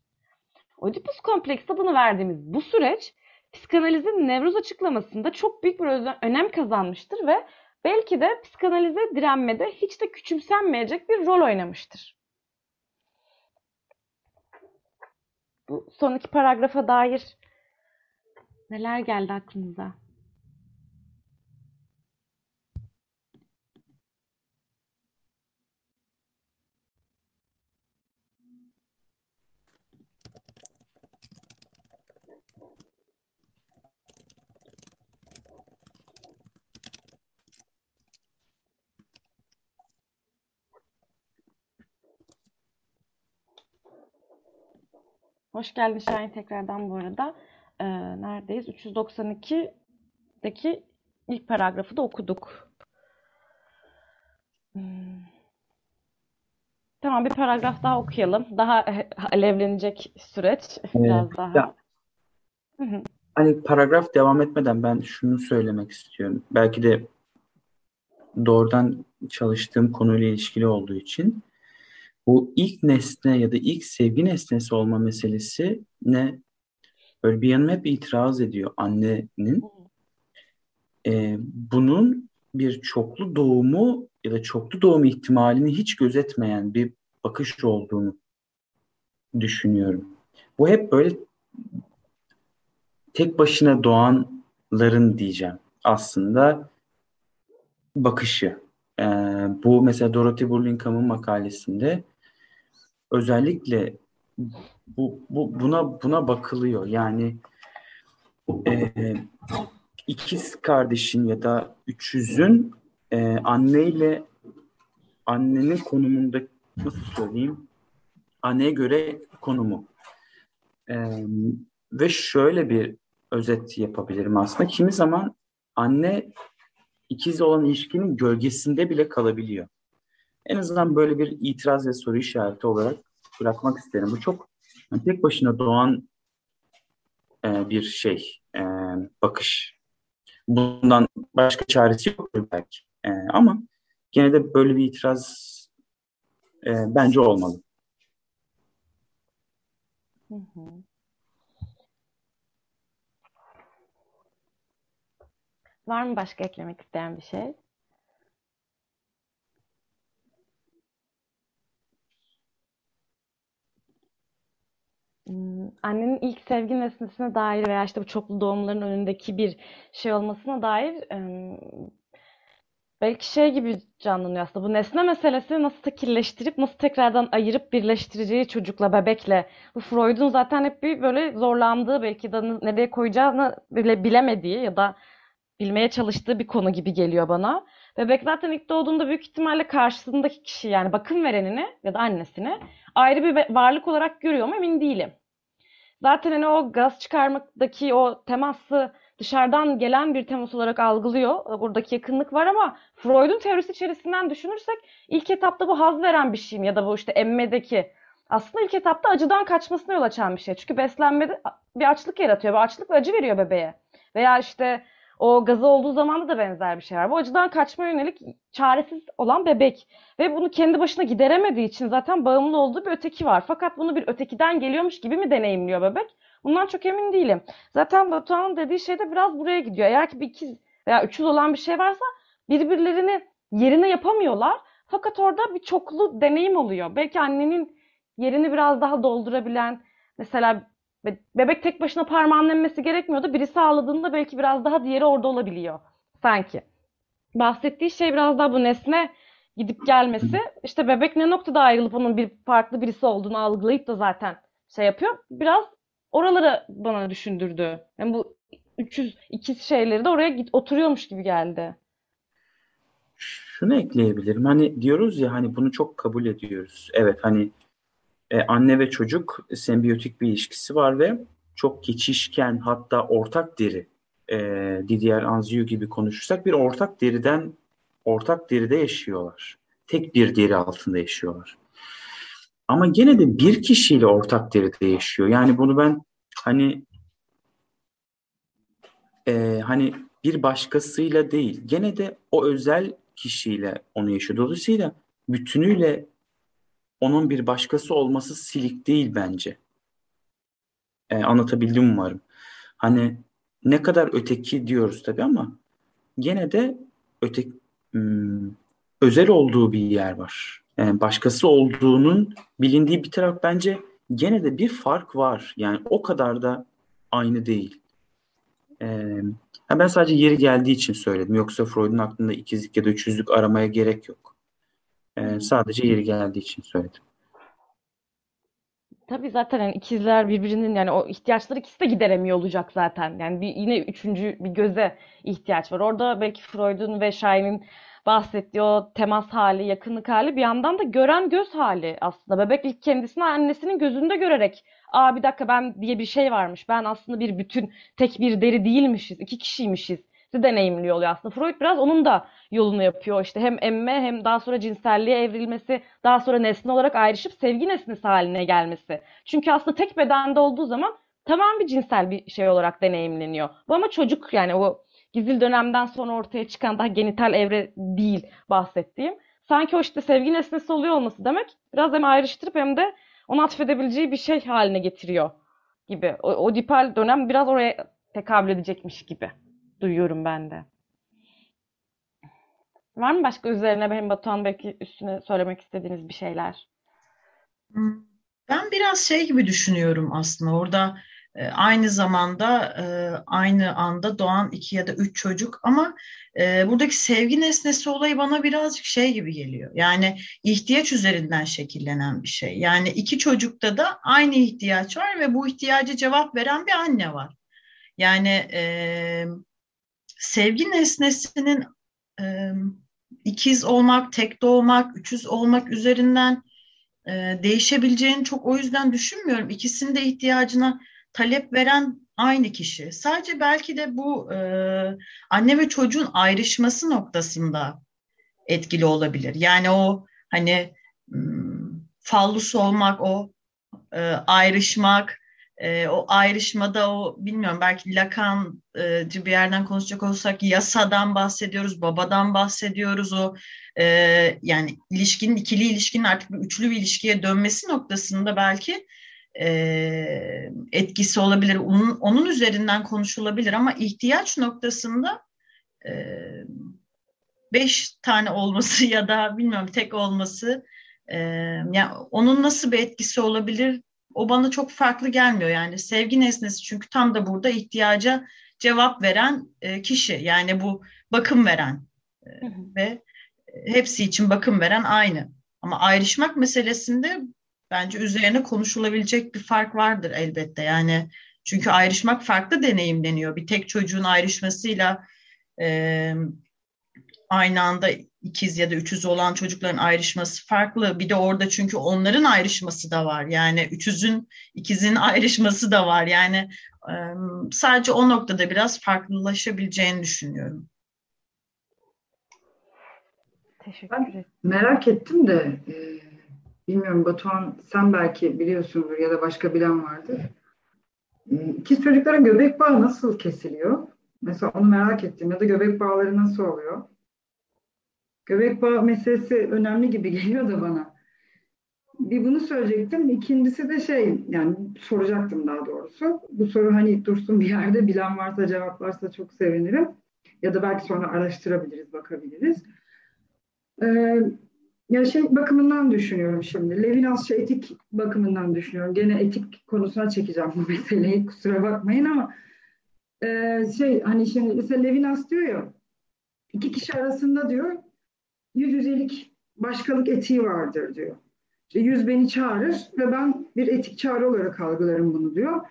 Oedipus kompleksi adını verdiğimiz bu süreç psikanalizin nevroz açıklamasında çok büyük bir önem kazanmıştır ve belki de psikanalize direnmede hiç de küçümsenmeyecek bir rol oynamıştır. Bu son iki paragrafa dair neler geldi aklınıza? Hoş geldin Şahin tekrardan bu arada. Ee, neredeyiz? 392'deki ilk paragrafı da okuduk. Hmm. Tamam bir paragraf daha okuyalım. Daha [laughs] alevlenecek süreç biraz Ee, daha. ya, hani paragraf devam etmeden ben şunu söylemek istiyorum. Belki de doğrudan çalıştığım konuyla ilişkili olduğu için bu ilk nesne ya da ilk sevgi nesnesi olma meselesi ne? Böyle bir yanım hep itiraz ediyor annenin. Ee, bunun bir çoklu doğumu ya da çoklu doğum ihtimalini hiç gözetmeyen bir bakış olduğunu düşünüyorum. Bu hep böyle tek başına doğanların diyeceğim aslında bakışı. Ee, bu mesela Dorothy Burlingham'ın makalesinde özellikle bu, bu buna buna bakılıyor. Yani e, ikiz kardeşin ya da üçüzün e, anneyle annenin konumunda nasıl söyleyeyim anneye göre konumu. E, ve şöyle bir özet yapabilirim aslında. Kimi zaman anne ikiz olan ilişkinin gölgesinde bile kalabiliyor. En azından böyle bir itiraz ve soru işareti olarak bırakmak isterim. Bu çok yani tek başına doğan e, bir şey, e, bakış. Bundan başka çaresi yoktur belki. E, ama gene de böyle bir itiraz e, bence olmalı. Hı hı. Var mı başka eklemek isteyen bir şey? Annenin ilk sevgi nesnesine dair veya işte bu çoklu doğumların önündeki bir şey olmasına dair belki şey gibi canlanıyor aslında. Bu nesne meselesi nasıl tekilleştirip nasıl tekrardan ayırıp birleştireceği çocukla, bebekle. Bu Freud'un zaten hep bir böyle zorlandığı belki de nereye koyacağını bile bilemediği ya da bilmeye çalıştığı bir konu gibi geliyor bana. Bebek zaten ilk doğduğunda büyük ihtimalle karşısındaki kişi yani bakım verenini ya da annesini ayrı bir varlık olarak görüyor mu emin değilim. Zaten hani o gaz çıkarmaktaki o teması dışarıdan gelen bir temas olarak algılıyor. Buradaki yakınlık var ama Freud'un teorisi içerisinden düşünürsek ilk etapta bu haz veren bir şey ya da bu işte emmedeki aslında ilk etapta acıdan kaçmasına yol açan bir şey. Çünkü beslenmede bir açlık yaratıyor ve açlık ve acı veriyor bebeğe. Veya işte o gazı olduğu zamanda da benzer bir şey var. Bu acıdan kaçma yönelik çaresiz olan bebek. Ve bunu kendi başına gideremediği için zaten bağımlı olduğu bir öteki var. Fakat bunu bir ötekiden geliyormuş gibi mi deneyimliyor bebek? Bundan çok emin değilim. Zaten Batuhan'ın dediği şey de biraz buraya gidiyor. Eğer ki bir ikiz veya üçüz olan bir şey varsa birbirlerini yerine yapamıyorlar. Fakat orada bir çoklu deneyim oluyor. Belki annenin yerini biraz daha doldurabilen, mesela bebek tek başına parmağının emmesi gerekmiyordu. Birisi ağladığında belki biraz daha diğeri orada olabiliyor. Sanki. bahsettiği şey biraz daha bu nesne gidip gelmesi. İşte bebek ne noktada ayrılıp onun bir farklı birisi olduğunu algılayıp da zaten şey yapıyor. Biraz oraları bana düşündürdü. Yani bu 300 ikiz şeyleri de oraya git oturuyormuş gibi geldi. Şunu ekleyebilirim. Hani diyoruz ya hani bunu çok kabul ediyoruz. Evet hani e, anne ve çocuk sembiyotik bir ilişkisi var ve çok geçişken hatta ortak deri e, Didier Anziu gibi konuşursak bir ortak deriden ortak deride yaşıyorlar. Tek bir deri altında yaşıyorlar. Ama gene de bir kişiyle ortak deride yaşıyor. Yani bunu ben hani e, hani bir başkasıyla değil, gene de o özel kişiyle onu yaşıyor. Dolayısıyla bütünüyle onun bir başkası olması silik değil bence. E, anlatabildim umarım. Hani ne kadar öteki diyoruz tabii ama gene de öte hmm, özel olduğu bir yer var. Yani başkası olduğunun bilindiği bir taraf bence gene de bir fark var. Yani o kadar da aynı değil. Ee, ben sadece yeri geldiği için söyledim. Yoksa Freud'un aklında ikizlik ya da üçüzlük aramaya gerek yok. Ee, sadece yeri geldiği için söyledim. Tabii zaten yani ikizler birbirinin yani o ihtiyaçları ikisi de gideremiyor olacak zaten. Yani bir, yine üçüncü bir göze ihtiyaç var. Orada belki Freud'un ve Shine'in bahsettiği o temas hali, yakınlık hali bir yandan da gören göz hali aslında. Bebek ilk kendisini annesinin gözünde görerek aa bir dakika ben diye bir şey varmış. Ben aslında bir bütün tek bir deri değilmişiz. iki kişiymişiz deneyimliyor oluyor aslında. Freud biraz onun da yolunu yapıyor. İşte hem emme hem daha sonra cinselliğe evrilmesi, daha sonra nesne olarak ayrışıp sevgi nesnesi haline gelmesi. Çünkü aslında tek bedende olduğu zaman tamam bir cinsel bir şey olarak deneyimleniyor. Bu ama çocuk yani o gizil dönemden sonra ortaya çıkan daha genital evre değil bahsettiğim. Sanki o işte sevgi nesnesi oluyor olması demek biraz hem ayrıştırıp hem de onu atfedebileceği bir şey haline getiriyor gibi. O, o dipal dönem biraz oraya tekabül edecekmiş gibi duyuyorum ben de. Var mı başka üzerine benim Batuhan belki üstüne söylemek istediğiniz bir şeyler? Hmm, ben biraz şey gibi düşünüyorum aslında orada e, aynı zamanda e, aynı anda doğan iki ya da üç çocuk ama e, buradaki sevgi nesnesi olayı bana birazcık şey gibi geliyor. Yani ihtiyaç üzerinden şekillenen bir şey. Yani iki çocukta da aynı ihtiyaç var ve bu ihtiyacı cevap veren bir anne var. Yani sevgi nesnesinin ikiz olmak, tek doğmak, üçüz olmak üzerinden değişebileceğini çok o yüzden düşünmüyorum. İkisinin de ihtiyacına talep veren aynı kişi. Sadece belki de bu e, anne ve çocuğun ayrışması noktasında etkili olabilir. Yani o hani fallus olmak, o e, ayrışmak, e, o ayrışmada o bilmiyorum belki Lacan'cı bir yerden konuşacak olursak yasadan bahsediyoruz, babadan bahsediyoruz o e, yani ilişkinin ikili ilişkinin artık bir üçlü bir ilişkiye dönmesi noktasında belki e, etkisi olabilir. Onun, onun üzerinden konuşulabilir ama ihtiyaç noktasında e, beş tane olması [laughs] ya da bilmiyorum tek olması e, yani onun nasıl bir etkisi olabilir o bana çok farklı gelmiyor yani sevgi nesnesi çünkü tam da burada ihtiyaca cevap veren e, kişi yani bu bakım veren e, ve hepsi için bakım veren aynı ama ayrışmak meselesinde bence üzerine konuşulabilecek bir fark vardır elbette. Yani çünkü ayrışmak farklı deneyimleniyor. Bir tek çocuğun ayrışmasıyla e, aynı anda ikiz ya da üçüz olan çocukların ayrışması farklı. Bir de orada çünkü onların ayrışması da var. Yani üçüzün, ikizin [laughs] ayrışması da var. Yani e, sadece o noktada biraz farklılaşabileceğini düşünüyorum. Teşekkür ederim. Ben merak ettim de e, bilmiyorum Batuhan sen belki biliyorsundur ya da başka bilen vardır. Ee, İkiz çocuklara göbek bağı nasıl kesiliyor? Mesela onu merak ettim ya da göbek bağları nasıl oluyor? Göbek bağı meselesi önemli gibi [laughs] geliyor da bana. Bir bunu söyleyecektim. İkincisi de şey yani soracaktım daha doğrusu. Bu soru hani dursun bir yerde bilen varsa cevaplarsa çok sevinirim. Ya da belki sonra araştırabiliriz, bakabiliriz. Ee, ya şey bakımından düşünüyorum şimdi. Levinasçı etik bakımından düşünüyorum. Gene etik konusuna çekeceğim bu [laughs] meseleyi. Kusura bakmayın ama e, şey hani şimdi mesela Levinas diyor ya iki kişi arasında diyor yüz yüzelik başkalık etiği vardır diyor. İşte yüz beni çağırır ve ben bir etik çağrı olarak algılarım bunu diyor.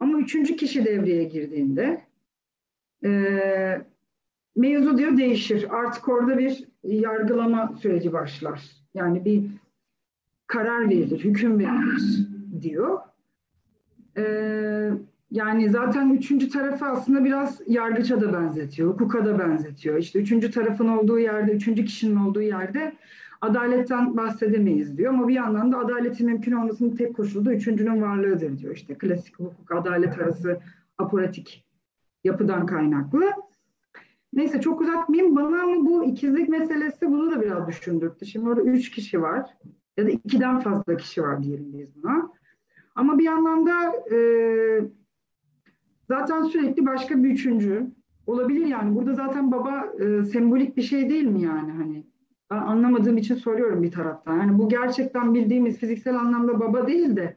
Ama üçüncü kişi devreye girdiğinde e, mevzu diyor değişir. Artık orada bir yargılama süreci başlar. Yani bir karar verilir, hüküm verilir diyor. Ee, yani zaten üçüncü tarafı aslında biraz yargıça da benzetiyor, hukuka da benzetiyor. İşte üçüncü tarafın olduğu yerde, üçüncü kişinin olduğu yerde adaletten bahsedemeyiz diyor. Ama bir yandan da adaletin mümkün olmasının tek koşulu da üçüncünün varlığıdır diyor. İşte klasik hukuk, adalet arası aparatik yapıdan kaynaklı. Neyse çok uzatmayayım. Bana ama bu ikizlik meselesi bunu da biraz düşündürttü. Şimdi orada üç kişi var ya da ikiden fazla kişi var diyelim biz buna. Ama bir yandan da e, zaten sürekli başka bir üçüncü olabilir yani. Burada zaten baba e, sembolik bir şey değil mi yani hani? Ben anlamadığım için soruyorum bir taraftan. Yani bu gerçekten bildiğimiz fiziksel anlamda baba değil de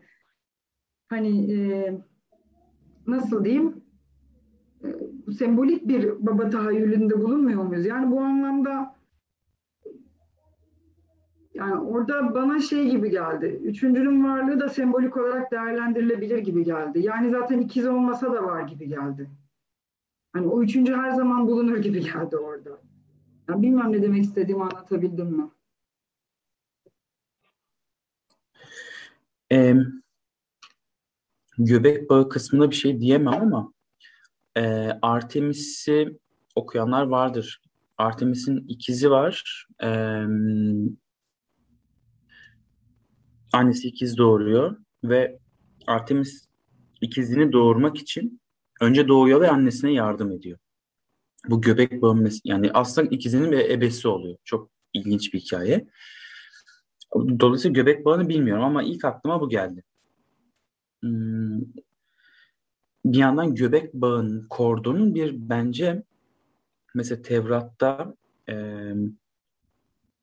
hani e, nasıl diyeyim e, sembolik bir baba tahayyülünde bulunmuyor muyuz? Yani bu anlamda yani orada bana şey gibi geldi. Üçüncünün varlığı da sembolik olarak değerlendirilebilir gibi geldi. Yani zaten ikiz olmasa da var gibi geldi. Hani o üçüncü her zaman bulunur gibi geldi orada. Yani bilmem ne demek istediğimi anlatabildim mi? Ee, göbek bağı kısmında bir şey diyemem ama e, Artemis'i okuyanlar vardır. Artemis'in ikizi var. Ee, annesi ikiz doğuruyor ve Artemis ikizini doğurmak için önce doğuyor ve annesine yardım ediyor. Bu göbek bağı yani aslında ikizinin bir ebesi oluyor. Çok ilginç bir hikaye. Dolayısıyla göbek bağını bilmiyorum ama ilk aklıma bu geldi. Hmm. Bir yandan göbek bağının kordonun bir bence mesela Tevrat'ta e,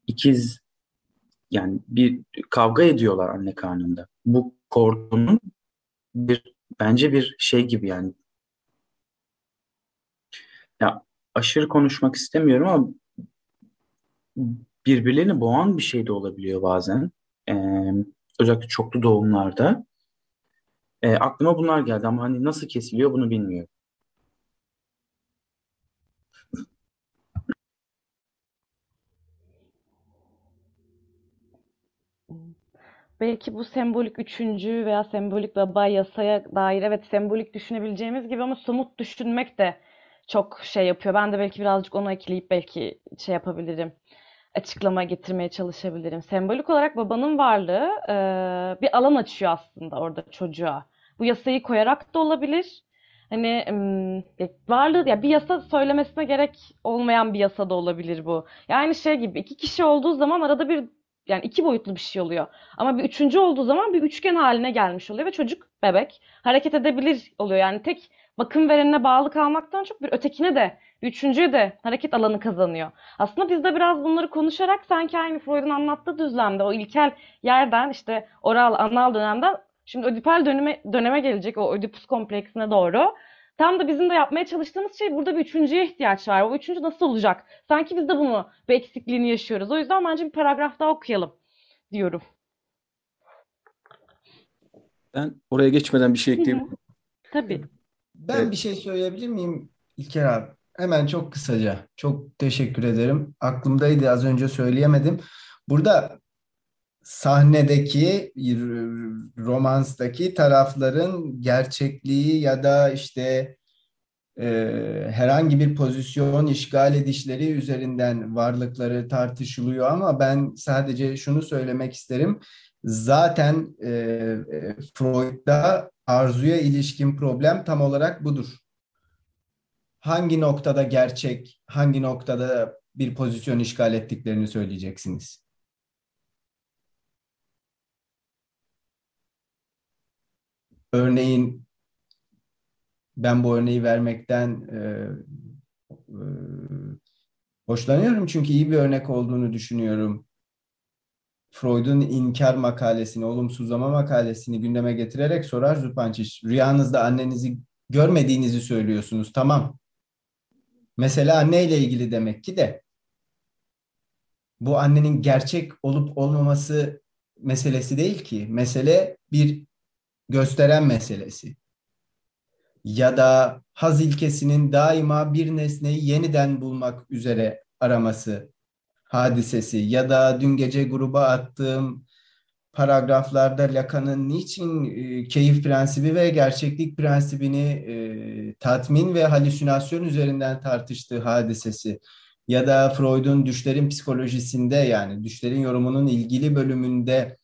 ikiz yani bir kavga ediyorlar anne karnında. Bu kordonun bir bence bir şey gibi yani ya aşırı konuşmak istemiyorum ama birbirlerini boğan bir şey de olabiliyor bazen. Ee, özellikle çoklu doğumlarda. Ee, aklıma bunlar geldi ama hani nasıl kesiliyor bunu bilmiyorum. Belki bu sembolik üçüncü veya sembolik baba yasaya dair evet sembolik düşünebileceğimiz gibi ama somut düşünmek de çok şey yapıyor. Ben de belki birazcık onu ekleyip belki şey yapabilirim. Açıklama getirmeye çalışabilirim. Sembolik olarak babanın varlığı e, bir alan açıyor aslında orada çocuğa. Bu yasayı koyarak da olabilir. Hani e, varlığı ya bir yasa söylemesine gerek olmayan bir yasa da olabilir bu. Yani şey gibi iki kişi olduğu zaman arada bir yani iki boyutlu bir şey oluyor. Ama bir üçüncü olduğu zaman bir üçgen haline gelmiş oluyor ve çocuk bebek hareket edebilir oluyor. Yani tek bakım verenine bağlı kalmaktan çok bir ötekine de bir üçüncüye de hareket alanı kazanıyor. Aslında biz de biraz bunları konuşarak sanki aynı Freud'un anlattığı düzlemde o ilkel yerden işte oral anal dönemden şimdi ödipal döneme, döneme gelecek o ödipus kompleksine doğru. Tam da bizim de yapmaya çalıştığımız şey burada bir üçüncüye ihtiyaç var. O üçüncü nasıl olacak? Sanki biz de bunu bir eksikliğini yaşıyoruz. O yüzden bence bir paragraf daha okuyalım diyorum. Ben oraya geçmeden bir şey ekleyebilirim. Tabii. Ben evet. bir şey söyleyebilir miyim İlker abi? Hemen çok kısaca. Çok teşekkür ederim. Aklımdaydı az önce söyleyemedim. Burada sahnedeki romanstaki tarafların gerçekliği ya da işte e, herhangi bir pozisyon işgal edişleri üzerinden varlıkları tartışılıyor ama ben sadece şunu söylemek isterim. Zaten e, e Freud'da arzuya ilişkin problem tam olarak budur. Hangi noktada gerçek, hangi noktada bir pozisyon işgal ettiklerini söyleyeceksiniz. Örneğin ben bu örneği vermekten e, e, hoşlanıyorum çünkü iyi bir örnek olduğunu düşünüyorum. Freud'un inkar makalesini, olumsuzlama makalesini gündeme getirerek sorar Zupančić. Rüyanızda annenizi görmediğinizi söylüyorsunuz. Tamam. Mesele anneyle ilgili demek ki de bu annenin gerçek olup olmaması meselesi değil ki. Mesele bir gösteren meselesi. Ya da haz ilkesinin daima bir nesneyi yeniden bulmak üzere araması hadisesi ya da dün gece gruba attığım paragraflarda Lacan'ın niçin e, keyif prensibi ve gerçeklik prensibini e, tatmin ve halüsinasyon üzerinden tartıştığı hadisesi ya da Freud'un düşlerin psikolojisinde yani düşlerin yorumunun ilgili bölümünde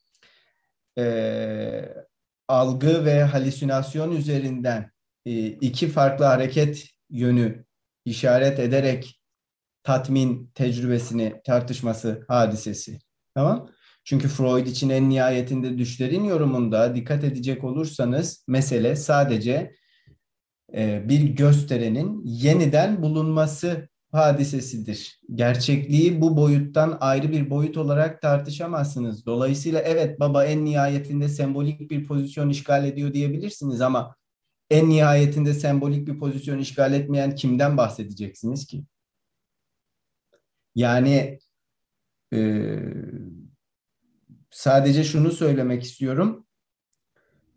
e, algı ve halüsinasyon üzerinden e, iki farklı hareket yönü işaret ederek tatmin tecrübesini tartışması hadisesi. Tamam? Çünkü Freud için en nihayetinde düşlerin yorumunda dikkat edecek olursanız mesele sadece e, bir gösterenin yeniden bulunması hadisesidir. Gerçekliği bu boyuttan ayrı bir boyut olarak tartışamazsınız. Dolayısıyla evet baba en nihayetinde sembolik bir pozisyon işgal ediyor diyebilirsiniz ama en nihayetinde sembolik bir pozisyon işgal etmeyen kimden bahsedeceksiniz ki? Yani e, sadece şunu söylemek istiyorum.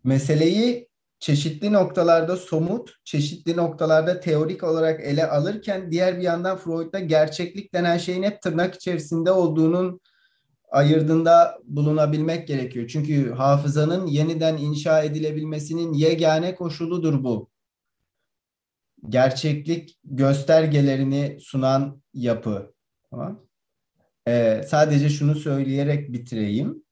Meseleyi çeşitli noktalarda somut, çeşitli noktalarda teorik olarak ele alırken diğer bir yandan Freud'da gerçeklik denen şeyin hep tırnak içerisinde olduğunun ayırdığında bulunabilmek gerekiyor. Çünkü hafızanın yeniden inşa edilebilmesinin yegane koşuludur bu. Gerçeklik göstergelerini sunan yapı. Tamam. Ee, sadece şunu söyleyerek bitireyim.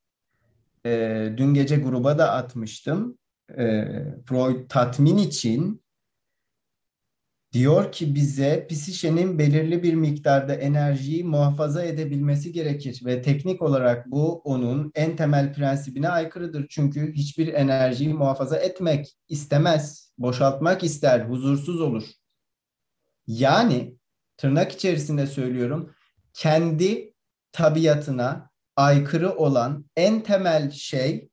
Ee, dün gece gruba da atmıştım. Ee, Freud tatmin için diyor ki bize psişenin belirli bir miktarda enerjiyi muhafaza edebilmesi gerekir ve teknik olarak bu onun en temel prensibine aykırıdır. Çünkü hiçbir enerjiyi muhafaza etmek istemez, boşaltmak ister, huzursuz olur. Yani tırnak içerisinde söylüyorum, kendi tabiatına aykırı olan en temel şey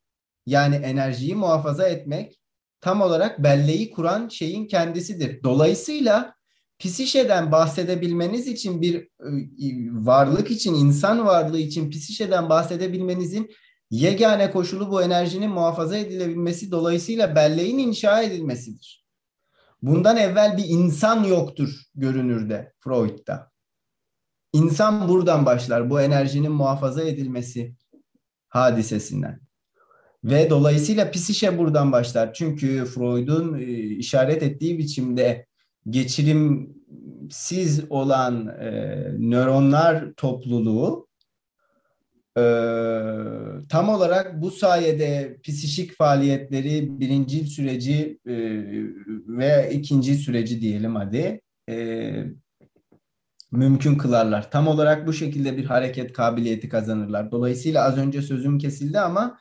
yani enerjiyi muhafaza etmek tam olarak belleği kuran şeyin kendisidir. Dolayısıyla psişeden bahsedebilmeniz için bir e, varlık için, insan varlığı için psişeden bahsedebilmenizin yegane koşulu bu enerjinin muhafaza edilebilmesi dolayısıyla belleğin inşa edilmesidir. Bundan evvel bir insan yoktur görünürde Freud'da. İnsan buradan başlar bu enerjinin muhafaza edilmesi hadisesinden. Ve dolayısıyla psişe buradan başlar. Çünkü Freud'un e, işaret ettiği biçimde geçirimsiz olan e, nöronlar topluluğu e, tam olarak bu sayede psişik faaliyetleri birinci süreci e, ve ikinci süreci diyelim hadi e, mümkün kılarlar. Tam olarak bu şekilde bir hareket kabiliyeti kazanırlar. Dolayısıyla az önce sözüm kesildi ama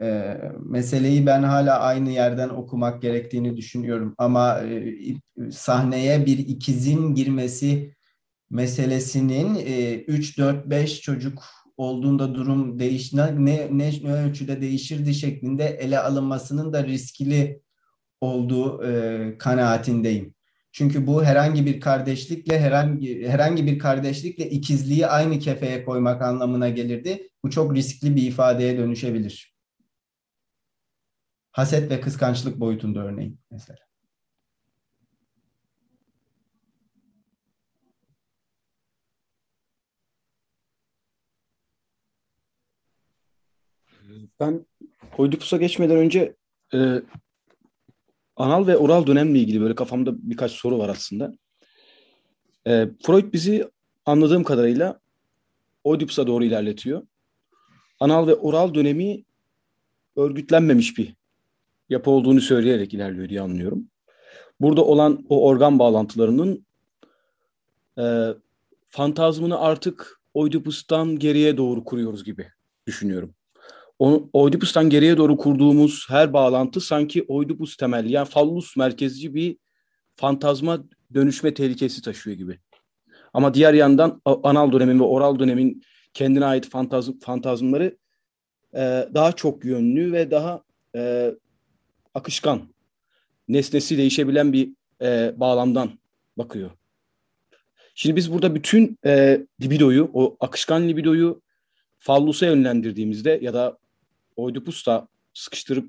e, meseleyi ben hala aynı yerden okumak gerektiğini düşünüyorum. Ama e, sahneye bir ikizin girmesi meselesinin e, 3, 4, 5 çocuk olduğunda durum değiş ne, ne, ne ölçüde değişirdi şeklinde ele alınmasının da riskli olduğu e, kanaatindeyim. Çünkü bu herhangi bir kardeşlikle herhangi herhangi bir kardeşlikle ikizliği aynı kefeye koymak anlamına gelirdi. Bu çok riskli bir ifadeye dönüşebilir. Haset ve kıskançlık boyutunda örneğin mesela. Ben Oedipus'a geçmeden önce e, anal ve oral dönemle ilgili böyle kafamda birkaç soru var aslında. E, Freud bizi anladığım kadarıyla Oedipus'a doğru ilerletiyor. Anal ve oral dönemi örgütlenmemiş bir yapı olduğunu söyleyerek ilerliyor diye anlıyorum. Burada olan o organ bağlantılarının e, fantazmını artık Oedipus'tan geriye doğru kuruyoruz gibi düşünüyorum. O, Oedipus'tan geriye doğru kurduğumuz her bağlantı sanki Oedipus temelli yani fallus merkezci bir fantazma dönüşme tehlikesi taşıyor gibi. Ama diğer yandan anal dönemin ve oral dönemin kendine ait fantazm, fantazmları e, daha çok yönlü ve daha e, akışkan, nesnesi değişebilen bir e, bağlamdan bakıyor. Şimdi biz burada bütün e, libidoyu, o akışkan libidoyu fallusa yönlendirdiğimizde ya da Oedipus'ta sıkıştırıp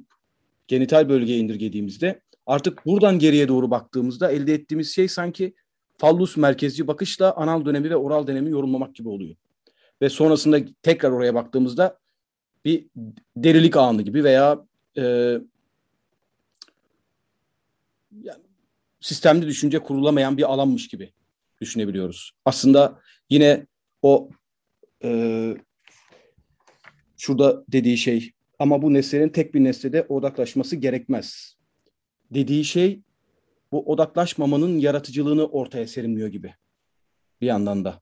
genital bölgeye indirgediğimizde artık buradan geriye doğru baktığımızda elde ettiğimiz şey sanki fallus merkezci bakışla anal dönemi ve oral dönemi yorumlamak gibi oluyor. Ve sonrasında tekrar oraya baktığımızda bir derilik anı gibi veya e, yani sistemli düşünce kurulamayan bir alanmış gibi düşünebiliyoruz. Aslında yine o e, şurada dediği şey ama bu nesnenin tek bir nesnede odaklaşması gerekmez. Dediği şey bu odaklaşmamanın yaratıcılığını ortaya serimliyor gibi bir yandan da.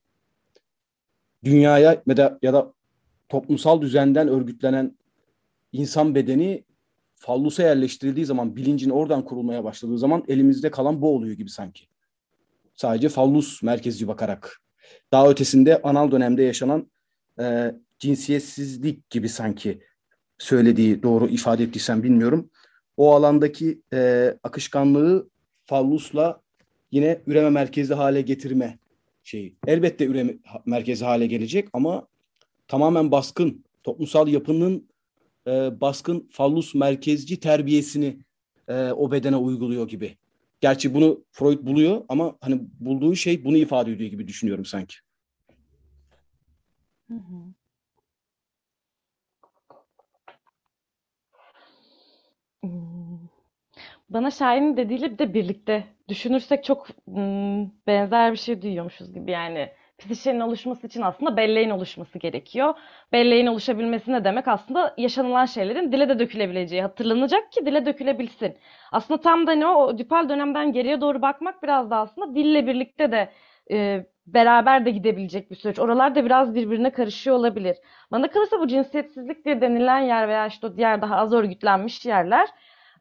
Dünyaya ya da, ya da toplumsal düzenden örgütlenen insan bedeni fallusa yerleştirildiği zaman, bilincin oradan kurulmaya başladığı zaman elimizde kalan bu oluyor gibi sanki. Sadece fallus merkezci bakarak. Daha ötesinde anal dönemde yaşanan e, cinsiyetsizlik gibi sanki söylediği doğru ifade ettiysem bilmiyorum. O alandaki e, akışkanlığı fallusla yine üreme merkezi hale getirme şeyi. Elbette üreme merkezi hale gelecek ama tamamen baskın toplumsal yapının e, baskın fallus merkezci terbiyesini e, o bedene uyguluyor gibi. Gerçi bunu Freud buluyor ama hani bulduğu şey bunu ifade ediyor gibi düşünüyorum sanki. Hı. Bana Şahin'in dediğiyle bir de birlikte düşünürsek çok hmm, benzer bir şey duyuyormuşuz gibi yani. Psişenin oluşması için aslında belleğin oluşması gerekiyor. Belleğin oluşabilmesi ne demek? Aslında yaşanılan şeylerin dile de dökülebileceği, hatırlanacak ki dile dökülebilsin. Aslında tam da ne o, o dipal dönemden geriye doğru bakmak biraz da aslında dille birlikte de e, beraber de gidebilecek bir süreç. Oralar da biraz birbirine karışıyor olabilir. Bana kalırsa bu cinsiyetsizlik diye denilen yer veya işte o diğer daha az örgütlenmiş yerler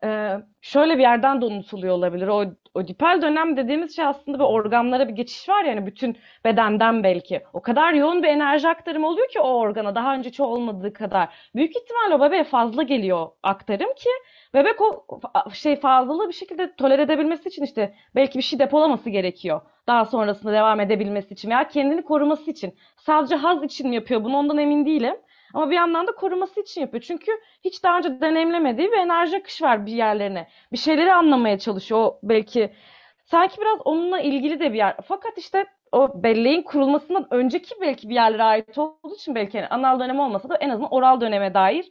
e, şöyle bir yerden de unutuluyor olabilir. O, o dipal dönem dediğimiz şey aslında bir organlara bir geçiş var yani bütün bedenden belki. O kadar yoğun bir enerji aktarımı oluyor ki o organa daha önce hiç olmadığı kadar. Büyük ihtimal o bebeğe fazla geliyor aktarım ki bebek o şey fazlalığı bir şekilde tolere edebilmesi için işte belki bir şey depolaması gerekiyor. Daha sonrasında devam edebilmesi için veya kendini koruması için. Sadece haz için mi yapıyor bunu ondan emin değilim. Ama bir yandan da koruması için yapıyor. Çünkü hiç daha önce deneyimlemediği bir enerji akış var bir yerlerine. Bir şeyleri anlamaya çalışıyor. O belki sanki biraz onunla ilgili de bir yer. Fakat işte o belleğin kurulmasından önceki belki bir yerlere ait olduğu için belki yani anal dönem olmasa da en azından oral döneme dair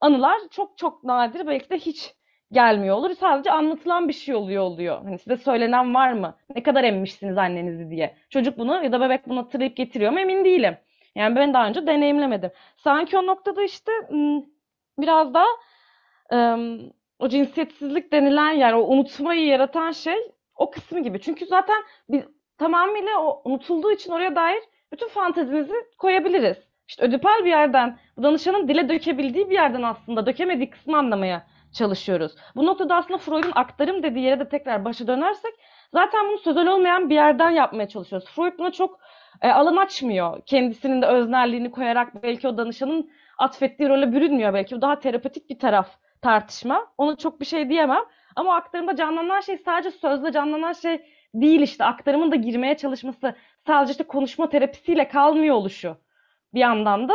anılar çok çok nadir belki de hiç gelmiyor olur. Sadece anlatılan bir şey oluyor oluyor. Hani size söylenen var mı? Ne kadar emmişsiniz annenizi diye. Çocuk bunu ya da bebek bunu hatırlayıp getiriyor mu emin değilim. Yani ben daha önce deneyimlemedim. Sanki o noktada işte biraz da o cinsiyetsizlik denilen yer, o unutmayı yaratan şey o kısmı gibi. Çünkü zaten biz tamamıyla o unutulduğu için oraya dair bütün fantezimizi koyabiliriz. İşte ödipal bir yerden, danışanın dile dökebildiği bir yerden aslında dökemediği kısmı anlamaya çalışıyoruz. Bu noktada aslında Freud'un aktarım dediği yere de tekrar başa dönersek zaten bunu sözel olmayan bir yerden yapmaya çalışıyoruz. Freud buna çok e, alan açmıyor. Kendisinin de öznelliğini koyarak belki o danışanın atfettiği role bürünmüyor belki. Bu daha terapetik bir taraf tartışma. Ona çok bir şey diyemem. Ama aktarımda canlanan şey sadece sözle canlanan şey değil işte. Aktarımın da girmeye çalışması sadece işte konuşma terapisiyle kalmıyor oluşu. Bir yandan da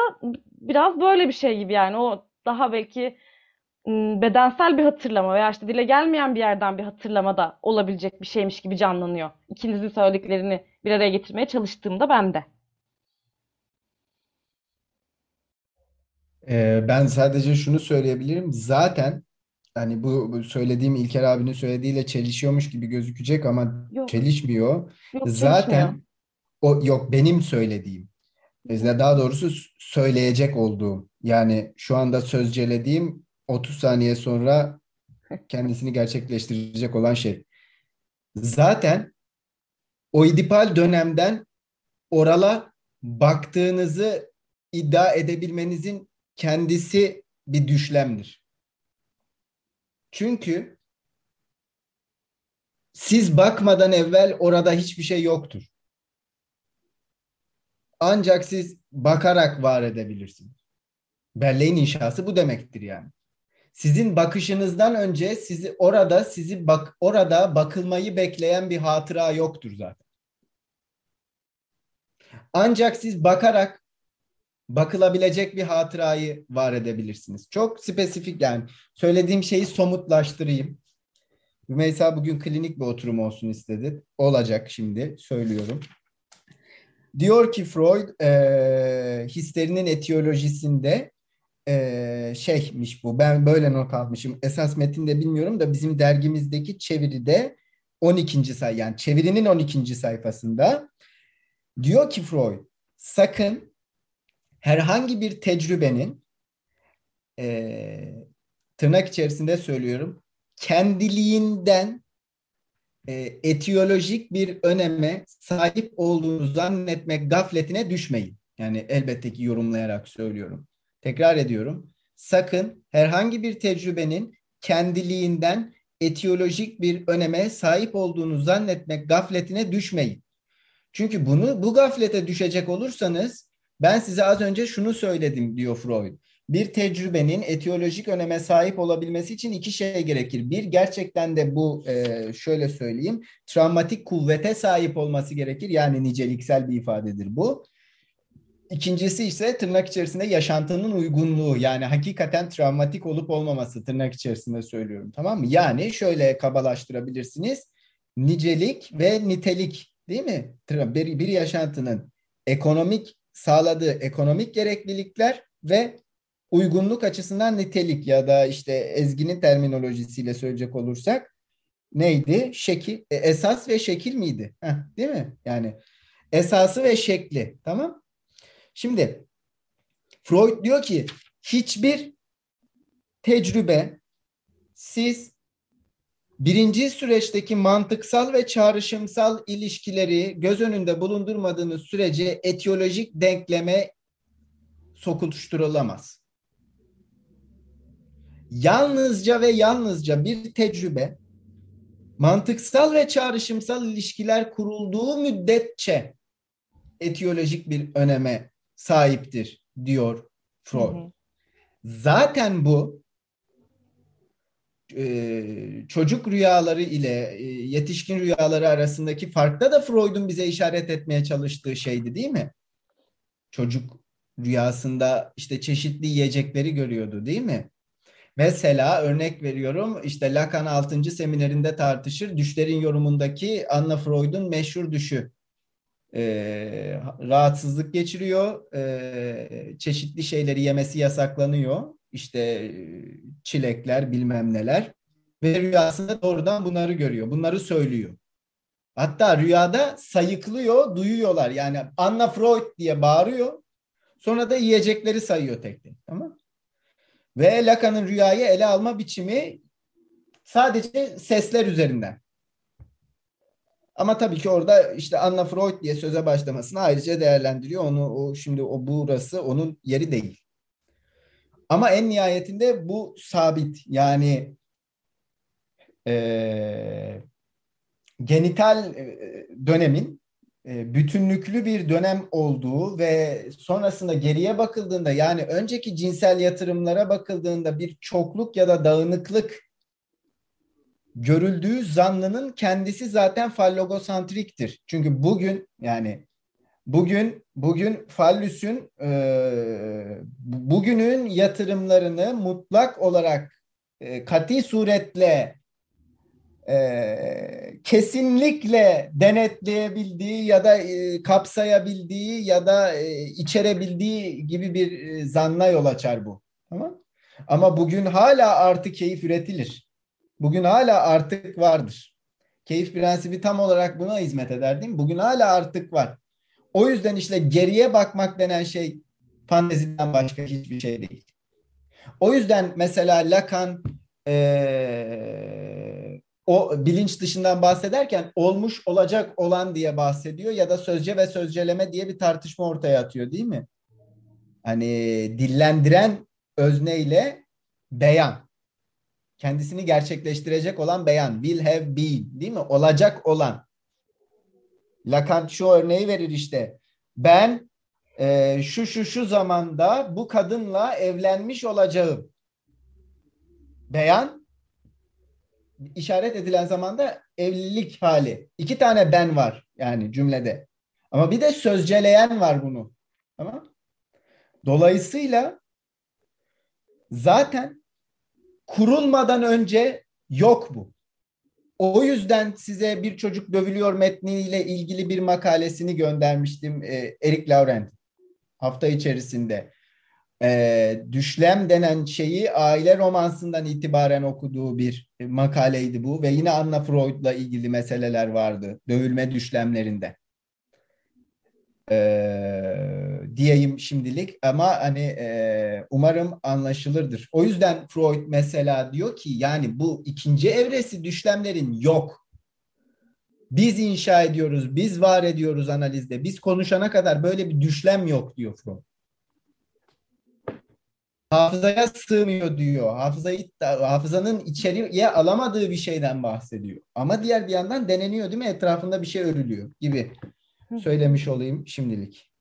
biraz böyle bir şey gibi yani. O daha belki bedensel bir hatırlama veya işte dile gelmeyen bir yerden bir hatırlama da olabilecek bir şeymiş gibi canlanıyor. İkinizin söylediklerini bir araya getirmeye çalıştığımda ben de. Ee, ben sadece şunu söyleyebilirim. Zaten hani bu, bu söylediğim İlker abinin söylediğiyle çelişiyormuş gibi gözükecek ama yok. çelişmiyor. Yok, Zaten çelişmiyor. o yok benim söylediğim. Daha doğrusu söyleyecek olduğum. Yani şu anda sözcelediğim 30 saniye sonra [laughs] kendisini gerçekleştirecek olan şey. Zaten oidipal dönemden orala baktığınızı iddia edebilmenizin kendisi bir düşlemdir. Çünkü siz bakmadan evvel orada hiçbir şey yoktur. Ancak siz bakarak var edebilirsiniz. Belleğin inşası bu demektir yani sizin bakışınızdan önce sizi orada sizi bak orada bakılmayı bekleyen bir hatıra yoktur zaten. Ancak siz bakarak bakılabilecek bir hatırayı var edebilirsiniz. Çok spesifik yani söylediğim şeyi somutlaştırayım. Rümeysa bugün klinik bir oturum olsun istedi. Olacak şimdi söylüyorum. Diyor ki Freud e, histerinin etiyolojisinde e, şeymiş bu. Ben böyle not almışım. Esas metinde bilmiyorum da bizim dergimizdeki çeviride 12. sayfa yani çevirinin 12. sayfasında diyor ki Freud sakın herhangi bir tecrübenin e, tırnak içerisinde söylüyorum kendiliğinden e, etiyolojik bir öneme sahip olduğunu zannetmek gafletine düşmeyin. Yani elbette ki yorumlayarak söylüyorum. Tekrar ediyorum. Sakın herhangi bir tecrübenin kendiliğinden etiyolojik bir öneme sahip olduğunu zannetmek gafletine düşmeyin. Çünkü bunu bu gaflete düşecek olursanız ben size az önce şunu söyledim diyor Freud. Bir tecrübenin etiyolojik öneme sahip olabilmesi için iki şey gerekir. Bir gerçekten de bu e, şöyle söyleyeyim travmatik kuvvete sahip olması gerekir. Yani niceliksel bir ifadedir bu. İkincisi ise tırnak içerisinde yaşantının uygunluğu yani hakikaten travmatik olup olmaması tırnak içerisinde söylüyorum tamam mı? Yani şöyle kabalaştırabilirsiniz nicelik ve nitelik değil mi? Bir, bir yaşantının ekonomik sağladığı ekonomik gereklilikler ve uygunluk açısından nitelik ya da işte Ezgi'nin terminolojisiyle söyleyecek olursak neydi? Şekil, e, esas ve şekil miydi? Heh, değil mi? Yani esası ve şekli. Tamam? Şimdi Freud diyor ki hiçbir tecrübe siz birinci süreçteki mantıksal ve çağrışımsal ilişkileri göz önünde bulundurmadığınız sürece etiyolojik denkleme sokuşturulamaz. Yalnızca ve yalnızca bir tecrübe mantıksal ve çağrışımsal ilişkiler kurulduğu müddetçe etiyolojik bir öneme sahiptir diyor Freud. Hı hı. Zaten bu çocuk rüyaları ile yetişkin rüyaları arasındaki farkta da Freud'un bize işaret etmeye çalıştığı şeydi değil mi? Çocuk rüyasında işte çeşitli yiyecekleri görüyordu değil mi? Mesela örnek veriyorum işte Lacan 6. seminerinde tartışır düşlerin yorumundaki Anna Freud'un meşhur düşü e, rahatsızlık geçiriyor. E, çeşitli şeyleri yemesi yasaklanıyor. İşte çilekler bilmem neler. Ve rüyasında doğrudan bunları görüyor. Bunları söylüyor. Hatta rüyada sayıklıyor, duyuyorlar. Yani Anna Freud diye bağırıyor. Sonra da yiyecekleri sayıyor tek tek. Tamam Ve Lacan'ın rüyayı ele alma biçimi sadece sesler üzerinden. Ama tabii ki orada işte Anna Freud diye söze başlamasını ayrıca değerlendiriyor. Onu o şimdi o burası onun yeri değil. Ama en nihayetinde bu sabit. Yani e, genital dönemin e, bütünlüklü bir dönem olduğu ve sonrasında geriye bakıldığında yani önceki cinsel yatırımlara bakıldığında bir çokluk ya da dağınıklık görüldüğü zanlının kendisi zaten fallogosantriktir. Çünkü bugün yani bugün bugün fallüsün e, bugünün yatırımlarını mutlak olarak e, kati suretle e, kesinlikle denetleyebildiği ya da e, kapsayabildiği ya da e, içerebildiği gibi bir e, zanna yol açar bu. Tamam? Ama bugün hala artı keyif üretilir. Bugün hala artık vardır. Keyif prensibi tam olarak buna hizmet eder değil mi? Bugün hala artık var. O yüzden işte geriye bakmak denen şey fanteziden başka hiçbir şey değil. O yüzden mesela Lacan ee, o bilinç dışından bahsederken olmuş olacak olan diye bahsediyor ya da sözce ve sözceleme diye bir tartışma ortaya atıyor değil mi? Hani dillendiren özneyle beyan kendisini gerçekleştirecek olan beyan. Will have been değil mi? Olacak olan. Lacan şu örneği verir işte. Ben e, şu şu şu zamanda bu kadınla evlenmiş olacağım. Beyan işaret edilen zamanda evlilik hali. İki tane ben var yani cümlede. Ama bir de sözceleyen var bunu. Tamam Dolayısıyla zaten kurulmadan önce yok bu. O yüzden size bir çocuk dövülüyor metniyle ilgili bir makalesini göndermiştim e, Eric Laurent hafta içerisinde. E, düşlem denen şeyi aile romansından itibaren okuduğu bir makaleydi bu ve yine Anna Freud'la ilgili meseleler vardı dövülme düşlemlerinde e, diyeyim şimdilik ama hani e, umarım anlaşılırdır. O yüzden Freud mesela diyor ki yani bu ikinci evresi düşlemlerin yok. Biz inşa ediyoruz, biz var ediyoruz analizde. Biz konuşana kadar böyle bir düşlem yok diyor Freud. Hafızaya sığmıyor diyor. Hafızayı, hafızanın içeriye alamadığı bir şeyden bahsediyor. Ama diğer bir yandan deneniyor değil mi? Etrafında bir şey örülüyor gibi söylemiş olayım şimdilik.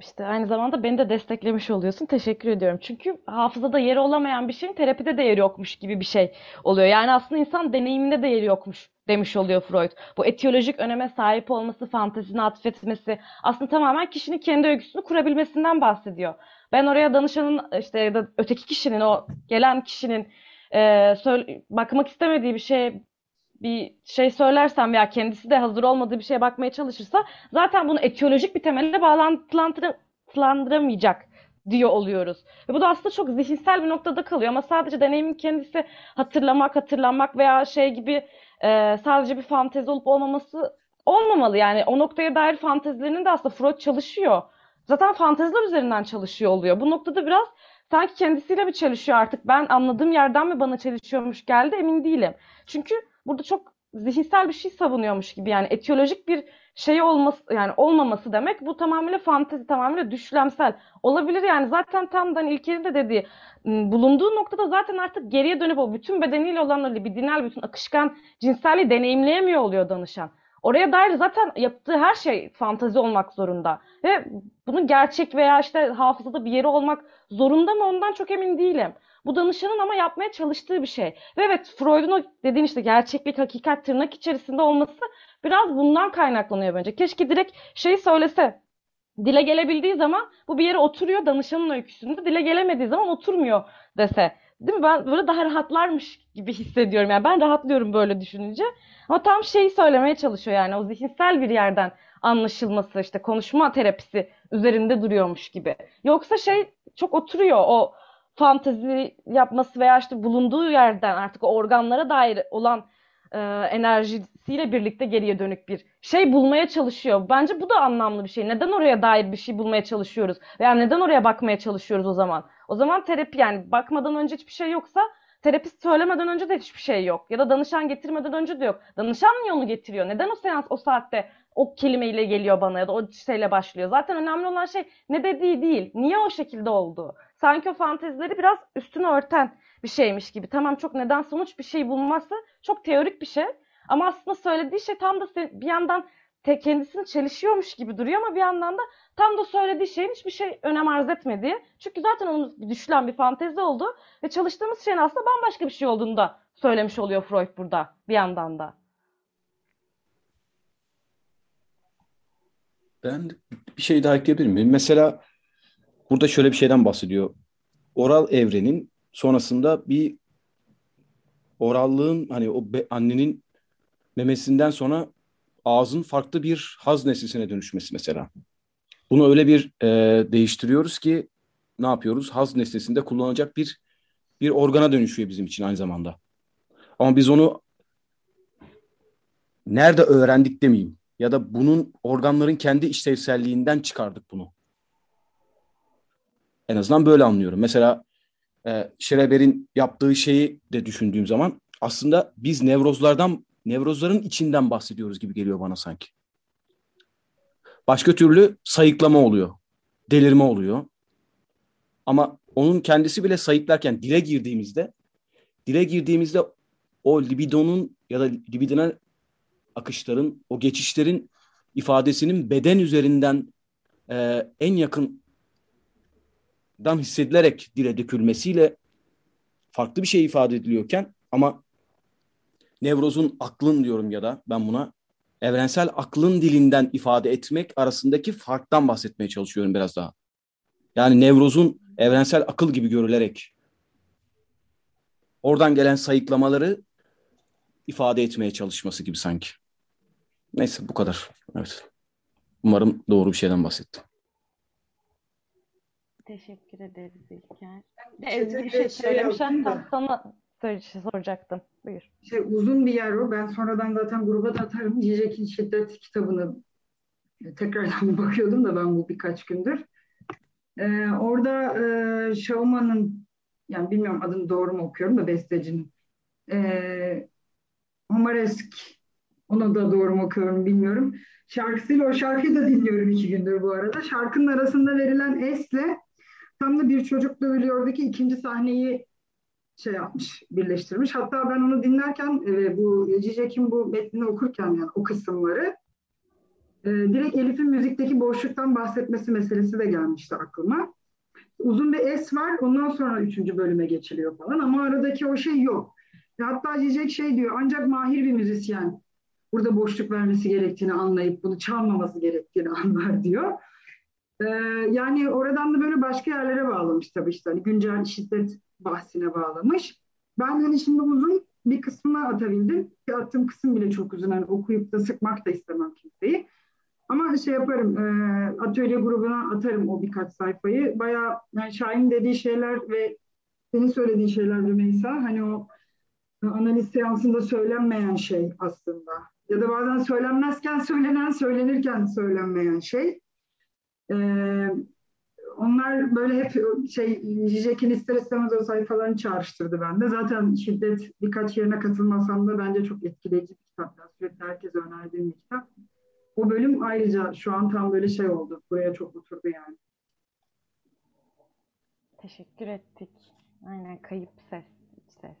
İşte aynı zamanda beni de desteklemiş oluyorsun. Teşekkür ediyorum. Çünkü hafızada yeri olamayan bir şeyin terapide de yeri yokmuş gibi bir şey oluyor. Yani aslında insan deneyiminde de yeri yokmuş demiş oluyor Freud. Bu etiyolojik öneme sahip olması, fantezine atfetmesi aslında tamamen kişinin kendi öyküsünü kurabilmesinden bahsediyor. Ben oraya danışanın işte ya da öteki kişinin o gelen kişinin e, söyle, bakmak istemediği bir şey bir şey söylersem veya kendisi de hazır olmadığı bir şeye bakmaya çalışırsa zaten bunu etiyolojik bir temelle bağlantılandıramayacak diyor oluyoruz. Ve bu da aslında çok zihinsel bir noktada kalıyor ama sadece deneyimin kendisi hatırlamak, hatırlanmak veya şey gibi e, sadece bir fantezi olup olmaması olmamalı. Yani o noktaya dair fantezilerinin de aslında Freud çalışıyor. Zaten fanteziler üzerinden çalışıyor oluyor. Bu noktada biraz sanki kendisiyle mi çalışıyor artık? Ben anladığım yerden mi bana çalışıyormuş geldi emin değilim. Çünkü burada çok zihinsel bir şey savunuyormuş gibi yani etiyolojik bir şey olması yani olmaması demek bu tamamıyla fantezi tamamıyla düşlemsel olabilir yani zaten tam da İlker'in de dediği bulunduğu noktada zaten artık geriye dönüp o bütün bedeniyle olan o libidinal bütün akışkan cinselliği deneyimleyemiyor oluyor danışan. Oraya dair zaten yaptığı her şey fantezi olmak zorunda. Ve bunun gerçek veya işte hafızada bir yeri olmak zorunda mı ondan çok emin değilim. Bu danışanın ama yapmaya çalıştığı bir şey. Ve evet Freud'un o dediğin işte gerçeklik, hakikat tırnak içerisinde olması biraz bundan kaynaklanıyor bence. Keşke direkt şey söylese. Dile gelebildiği zaman bu bir yere oturuyor danışanın öyküsünde. Dile gelemediği zaman oturmuyor dese. Değil mi? Ben böyle daha rahatlarmış gibi hissediyorum. Yani ben rahatlıyorum böyle düşününce. Ama tam şeyi söylemeye çalışıyor yani o zihinsel bir yerden anlaşılması işte konuşma terapisi üzerinde duruyormuş gibi. Yoksa şey çok oturuyor o fantezi yapması veya işte bulunduğu yerden artık organlara dair olan e, enerjisiyle birlikte geriye dönük bir şey bulmaya çalışıyor. Bence bu da anlamlı bir şey. Neden oraya dair bir şey bulmaya çalışıyoruz? Veya neden oraya bakmaya çalışıyoruz o zaman? O zaman terapi yani bakmadan önce hiçbir şey yoksa terapist söylemeden önce de hiçbir şey yok. Ya da danışan getirmeden önce de yok. Danışan mı onu getiriyor? Neden o seans o saatte o kelimeyle geliyor bana ya da o şeyle başlıyor? Zaten önemli olan şey ne dediği değil. Niye o şekilde oldu? Sanki o fantezileri biraz üstünü örten bir şeymiş gibi. Tamam çok neden sonuç bir şey bulması çok teorik bir şey. Ama aslında söylediği şey tam da bir yandan te kendisini çelişiyormuş gibi duruyor ama bir yandan da tam da söylediği şeyin hiçbir şey önem arz etmediği. Çünkü zaten onun düşülen bir fantezi oldu ve çalıştığımız şeyin aslında bambaşka bir şey olduğunu da söylemiş oluyor Freud burada bir yandan da. Ben bir şey daha ekleyebilir miyim? Mesela burada şöyle bir şeyden bahsediyor. Oral evrenin sonrasında bir orallığın hani o be, annenin memesinden sonra ağzın farklı bir haz nesnesine dönüşmesi mesela. Bunu öyle bir e, değiştiriyoruz ki ne yapıyoruz? Haz nesnesinde kullanacak bir bir organa dönüşüyor bizim için aynı zamanda. Ama biz onu nerede öğrendik demeyeyim. Ya da bunun organların kendi işlevselliğinden çıkardık bunu. En azından böyle anlıyorum. Mesela e, Schreber'in yaptığı şeyi de düşündüğüm zaman aslında biz nevrozlardan, nevrozların içinden bahsediyoruz gibi geliyor bana sanki. Başka türlü sayıklama oluyor. Delirme oluyor. Ama onun kendisi bile sayıklarken dile girdiğimizde dile girdiğimizde o libidonun ya da libidinal akışların, o geçişlerin ifadesinin beden üzerinden e, en yakından hissedilerek dile dökülmesiyle farklı bir şey ifade ediliyorken ama nevrozun aklın diyorum ya da ben buna evrensel aklın dilinden ifade etmek arasındaki farktan bahsetmeye çalışıyorum biraz daha. Yani Nevroz'un evrensel akıl gibi görülerek oradan gelen sayıklamaları ifade etmeye çalışması gibi sanki. Neyse bu kadar. Evet. Umarım doğru bir şeyden bahsettim. Teşekkür ederiz İlker. Ezgi bir şey söylemiş hatta sana soracaktım. Buyur. Şey, uzun bir yer o. Ben sonradan zaten gruba da atarım. Yiyecek'in Şiddet kitabını tekrardan bakıyordum da ben bu birkaç gündür. Ee, orada e, Şauman'ın yani bilmiyorum adını doğru mu okuyorum da bestecinin e, Homeresk onu da doğru mu okuyorum bilmiyorum. Şarkısıyla o şarkıyı da dinliyorum iki gündür bu arada. Şarkının arasında verilen esle tam da bir çocuk dövülüyordu ki ikinci sahneyi şey yapmış, birleştirmiş. Hatta ben onu dinlerken e, bu Cicek'in bu metnini okurken yani o kısımları e, direkt Elif'in müzikteki boşluktan bahsetmesi meselesi de gelmişti aklıma. Uzun bir es var, ondan sonra üçüncü bölüme geçiliyor falan ama aradaki o şey yok. Ve hatta Cicek şey diyor, ancak mahir bir müzisyen burada boşluk vermesi gerektiğini anlayıp bunu çalmaması gerektiğini [laughs] anlar diyor. Ee, yani oradan da böyle başka yerlere bağlamış tabii işte hani güncel şiddet bahsine bağlamış. Ben hani şimdi uzun bir kısmına atabildim. Ki attığım kısım bile çok uzun. Hani okuyup da sıkmak da istemem kimseyi. Ama şey yaparım, e, atölye grubuna atarım o birkaç sayfayı. Bayağı yani Şahin dediği şeyler ve senin söylediğin şeyler Rümeysa, hani o analiz seansında söylenmeyen şey aslında. Ya da bazen söylenmezken [laughs] söylenen, söylenirken söylenmeyen şey. Ee, onlar böyle hep şey Jack'in ister istemez o sayfalarını çağrıştırdı bende. Zaten şiddet birkaç yerine katılmasam da bence çok etkileyici bir kitap. Sürekli herkese önerdiğim bir kitap. O bölüm ayrıca şu an tam böyle şey oldu. Buraya çok oturdu yani. Teşekkür ettik. Aynen kayıp ses, ses.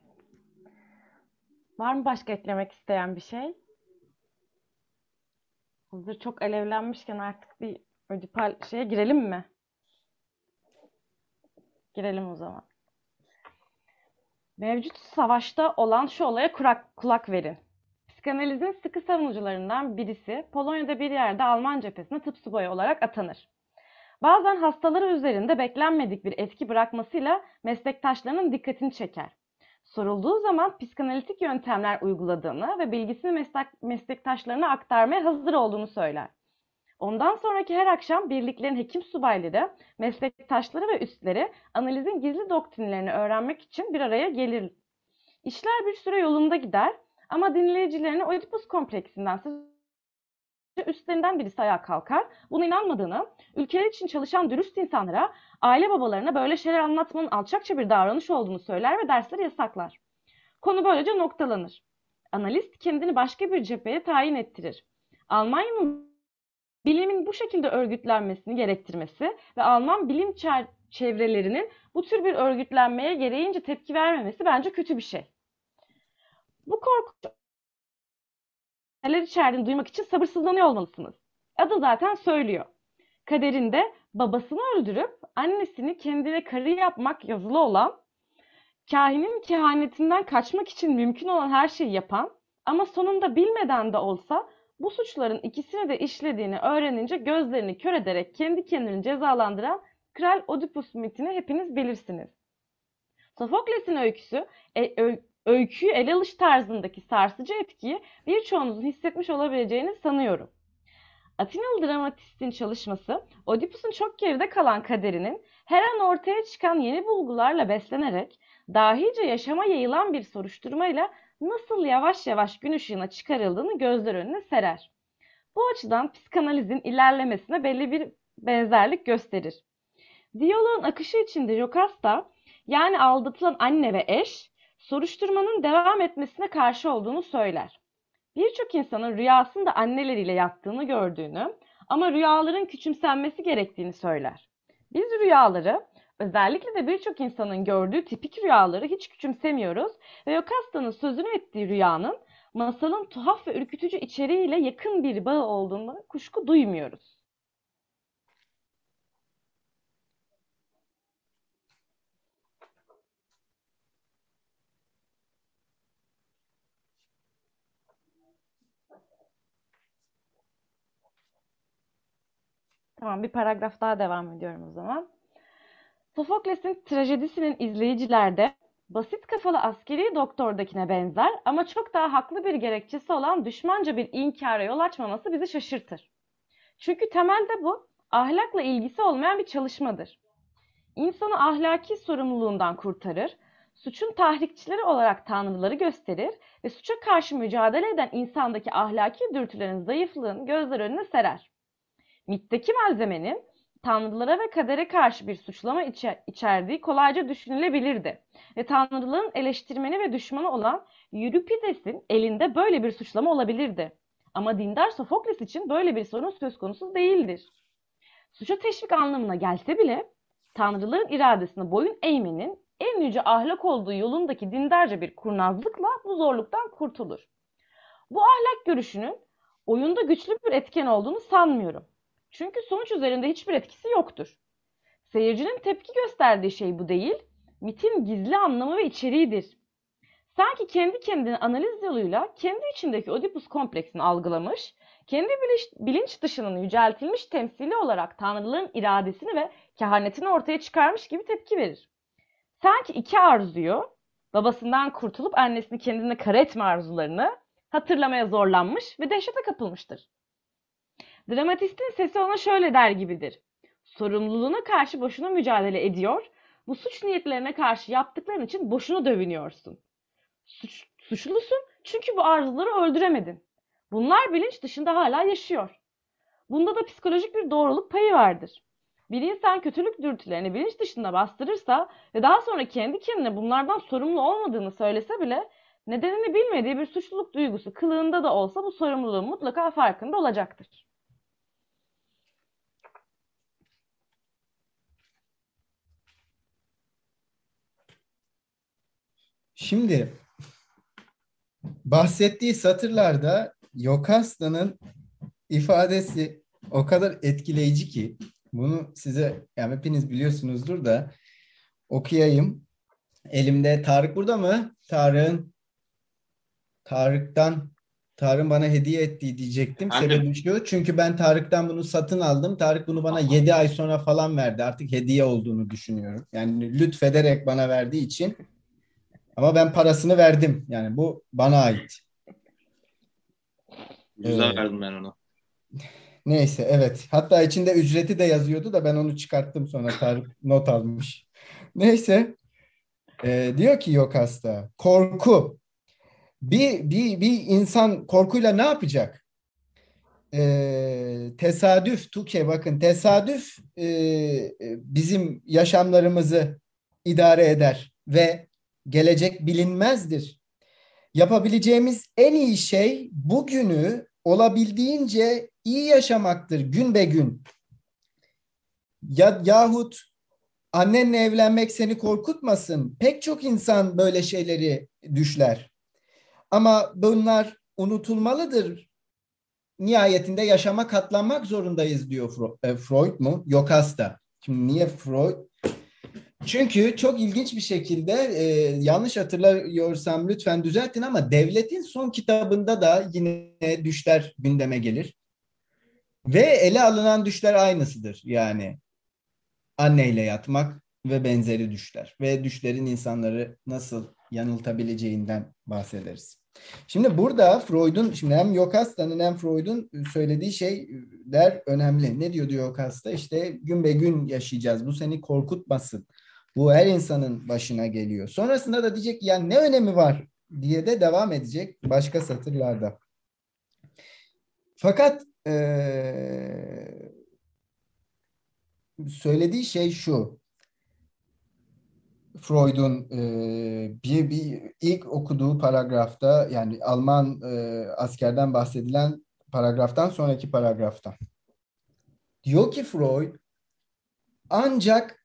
Var mı başka eklemek isteyen bir şey? Hazır çok alevlenmişken artık bir ödipal şeye girelim mi? Girelim o zaman. Mevcut savaşta olan şu olaya kulak, kulak verin. Psikanalizin sıkı savunucularından birisi Polonya'da bir yerde Alman cephesine tıp subayı olarak atanır. Bazen hastaları üzerinde beklenmedik bir etki bırakmasıyla meslektaşlarının dikkatini çeker. Sorulduğu zaman psikanalitik yöntemler uyguladığını ve bilgisini meslek, meslektaşlarına aktarmaya hazır olduğunu söyler. Ondan sonraki her akşam birliklerin hekim subayları, meslektaşları ve üstleri analizin gizli doktrinlerini öğrenmek için bir araya gelir. İşler bir süre yolunda gider ama dinleyicilerine Oedipus kompleksinden üstlerinden birisi ayağa kalkar. Buna inanmadığını, ülkeler için çalışan dürüst insanlara, aile babalarına böyle şeyler anlatmanın alçakça bir davranış olduğunu söyler ve dersleri yasaklar. Konu böylece noktalanır. Analist kendini başka bir cepheye tayin ettirir. Almanya'nın bilimin bu şekilde örgütlenmesini gerektirmesi ve Alman bilim çevrelerinin bu tür bir örgütlenmeye gereğince tepki vermemesi bence kötü bir şey. Bu korkunç neler içerdiğini duymak için sabırsızlanıyor olmalısınız. Adı zaten söylüyor. Kaderinde babasını öldürüp annesini kendine karı yapmak yazılı olan, kahinin kehanetinden kaçmak için mümkün olan her şeyi yapan ama sonunda bilmeden de olsa bu suçların ikisini de işlediğini öğrenince gözlerini kör ederek kendi kendini cezalandıran Kral Oedipus mitini hepiniz bilirsiniz. Sofokles'in öyküsü e, ö, öyküyü ele alış tarzındaki sarsıcı etkiyi birçoğunuzun hissetmiş olabileceğini sanıyorum. Atinalı dramatistin çalışması, Oedipus'un çok geride kalan kaderinin her an ortaya çıkan yeni bulgularla beslenerek dahice yaşama yayılan bir soruşturmayla nasıl yavaş yavaş gün ışığına çıkarıldığını gözler önüne serer. Bu açıdan psikanalizin ilerlemesine belli bir benzerlik gösterir. Diyaloğun akışı içinde Jocasta, yani aldatılan anne ve eş, soruşturmanın devam etmesine karşı olduğunu söyler. Birçok insanın rüyasında anneleriyle yattığını gördüğünü ama rüyaların küçümsenmesi gerektiğini söyler. Biz rüyaları Özellikle de birçok insanın gördüğü tipik rüyaları hiç küçümsemiyoruz ve Yokasta'nın sözünü ettiği rüyanın masalın tuhaf ve ürkütücü içeriğiyle yakın bir bağı olduğuna kuşku duymuyoruz. Tamam bir paragraf daha devam ediyorum o zaman. Sofokles'in trajedisinin izleyicilerde basit kafalı askeri doktordakine benzer ama çok daha haklı bir gerekçesi olan düşmanca bir inkara yol açmaması bizi şaşırtır. Çünkü temelde bu ahlakla ilgisi olmayan bir çalışmadır. İnsanı ahlaki sorumluluğundan kurtarır, suçun tahrikçileri olarak tanrıları gösterir ve suça karşı mücadele eden insandaki ahlaki dürtülerin zayıflığını gözler önüne serer. Mitteki malzemenin tanrılara ve kadere karşı bir suçlama içerdiği kolayca düşünülebilirdi. Ve tanrıların eleştirmeni ve düşmanı olan Euripides'in elinde böyle bir suçlama olabilirdi. Ama dindar Sofokles için böyle bir sorun söz konusu değildir. Suça teşvik anlamına gelse bile tanrıların iradesine boyun eğmenin en yüce ahlak olduğu yolundaki dindarca bir kurnazlıkla bu zorluktan kurtulur. Bu ahlak görüşünün oyunda güçlü bir etken olduğunu sanmıyorum. Çünkü sonuç üzerinde hiçbir etkisi yoktur. Seyircinin tepki gösterdiği şey bu değil, mitin gizli anlamı ve içeriğidir. Sanki kendi kendine analiz yoluyla kendi içindeki Oedipus kompleksini algılamış, kendi bilinç, dışının yüceltilmiş temsili olarak tanrıların iradesini ve kehanetini ortaya çıkarmış gibi tepki verir. Sanki iki arzuyu, babasından kurtulup annesini kendine kara etme arzularını hatırlamaya zorlanmış ve dehşete kapılmıştır. Dramatistin sesi ona şöyle der gibidir. Sorumluluğuna karşı boşuna mücadele ediyor, bu suç niyetlerine karşı yaptıkların için boşuna dövünüyorsun. Suç, suçlusun çünkü bu arzuları öldüremedin. Bunlar bilinç dışında hala yaşıyor. Bunda da psikolojik bir doğruluk payı vardır. Bir insan kötülük dürtülerini bilinç dışında bastırırsa ve daha sonra kendi kendine bunlardan sorumlu olmadığını söylese bile nedenini bilmediği bir suçluluk duygusu kılığında da olsa bu sorumluluğun mutlaka farkında olacaktır. Şimdi bahsettiği satırlarda Yokasta'nın ifadesi o kadar etkileyici ki bunu size yani hepiniz biliyorsunuzdur da okuyayım. Elimde Tarık burada mı? Tarık'ın Tarık'tan Tarık'ın bana hediye ettiği diyecektim. Anladım. Sebebi şu. Çünkü ben Tarık'tan bunu satın aldım. Tarık bunu bana 7 ay sonra falan verdi. Artık hediye olduğunu düşünüyorum. Yani lütfederek bana verdiği için. Ama ben parasını verdim. Yani bu bana ait. Güzel Ee, verdim ben ona. Neyse evet. Hatta içinde ücreti de yazıyordu da ben onu çıkarttım sonra Tarık not almış. Neyse. Ee, diyor ki yok hasta. Korku. Bir, bir, bir insan korkuyla ne yapacak? Ee, tesadüf Tuke bakın tesadüf e, bizim yaşamlarımızı idare eder ve gelecek bilinmezdir. Yapabileceğimiz en iyi şey bugünü olabildiğince iyi yaşamaktır gün be gün. Ya, yahut annenle evlenmek seni korkutmasın. Pek çok insan böyle şeyleri düşler. Ama bunlar unutulmalıdır. Nihayetinde yaşama katlanmak zorundayız diyor e, Freud mu? Yok hasta. Şimdi niye Freud? Çünkü çok ilginç bir şekilde e, yanlış hatırlıyorsam lütfen düzeltin ama devletin son kitabında da yine düşler gündeme gelir. Ve ele alınan düşler aynısıdır. Yani anneyle yatmak ve benzeri düşler. Ve düşlerin insanları nasıl yanıltabileceğinden bahsederiz. Şimdi burada Freud'un, şimdi hem Yokasta'nın hem Freud'un söylediği şeyler önemli. Ne diyor diyor Yokasta? İşte gün be gün yaşayacağız. Bu seni korkutmasın. Bu her insanın başına geliyor. Sonrasında da diyecek yani ne önemi var diye de devam edecek başka satırlarda. Fakat eee, söylediği şey şu. Freud'un eee, bir, bir ilk okuduğu paragrafta yani Alman eee, askerden bahsedilen paragraftan sonraki paragrafta. Diyor ki Freud ancak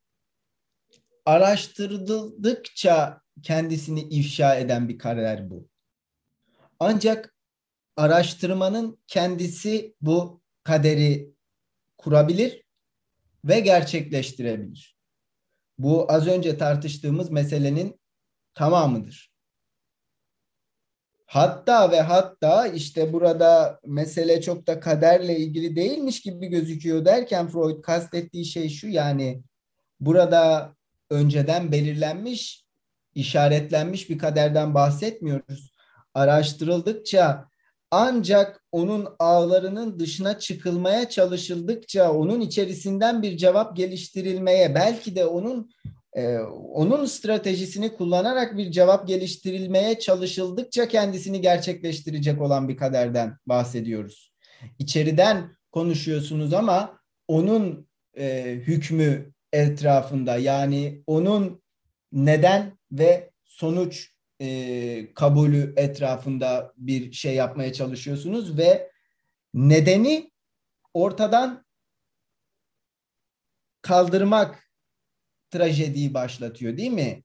araştırıldıkça kendisini ifşa eden bir karar bu. Ancak araştırmanın kendisi bu kaderi kurabilir ve gerçekleştirebilir. Bu az önce tartıştığımız meselenin tamamıdır. Hatta ve hatta işte burada mesele çok da kaderle ilgili değilmiş gibi gözüküyor derken Freud kastettiği şey şu yani burada önceden belirlenmiş, işaretlenmiş bir kaderden bahsetmiyoruz. Araştırıldıkça ancak onun ağlarının dışına çıkılmaya çalışıldıkça onun içerisinden bir cevap geliştirilmeye belki de onun e, onun stratejisini kullanarak bir cevap geliştirilmeye çalışıldıkça kendisini gerçekleştirecek olan bir kaderden bahsediyoruz. İçeriden konuşuyorsunuz ama onun e, hükmü etrafında yani onun neden ve sonuç e, kabulü etrafında bir şey yapmaya çalışıyorsunuz ve nedeni ortadan kaldırmak trajediyi başlatıyor değil mi?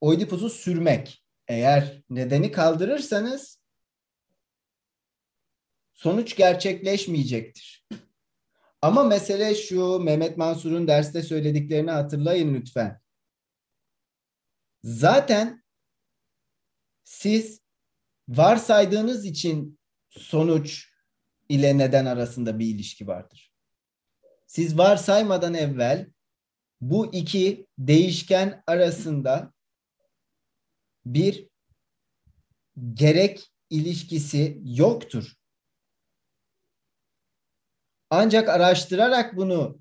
Oidipus'u sürmek. Eğer nedeni kaldırırsanız sonuç gerçekleşmeyecektir. Ama mesele şu, Mehmet Mansur'un derste söylediklerini hatırlayın lütfen. Zaten siz varsaydığınız için sonuç ile neden arasında bir ilişki vardır. Siz varsaymadan evvel bu iki değişken arasında bir gerek ilişkisi yoktur. Ancak araştırarak bunu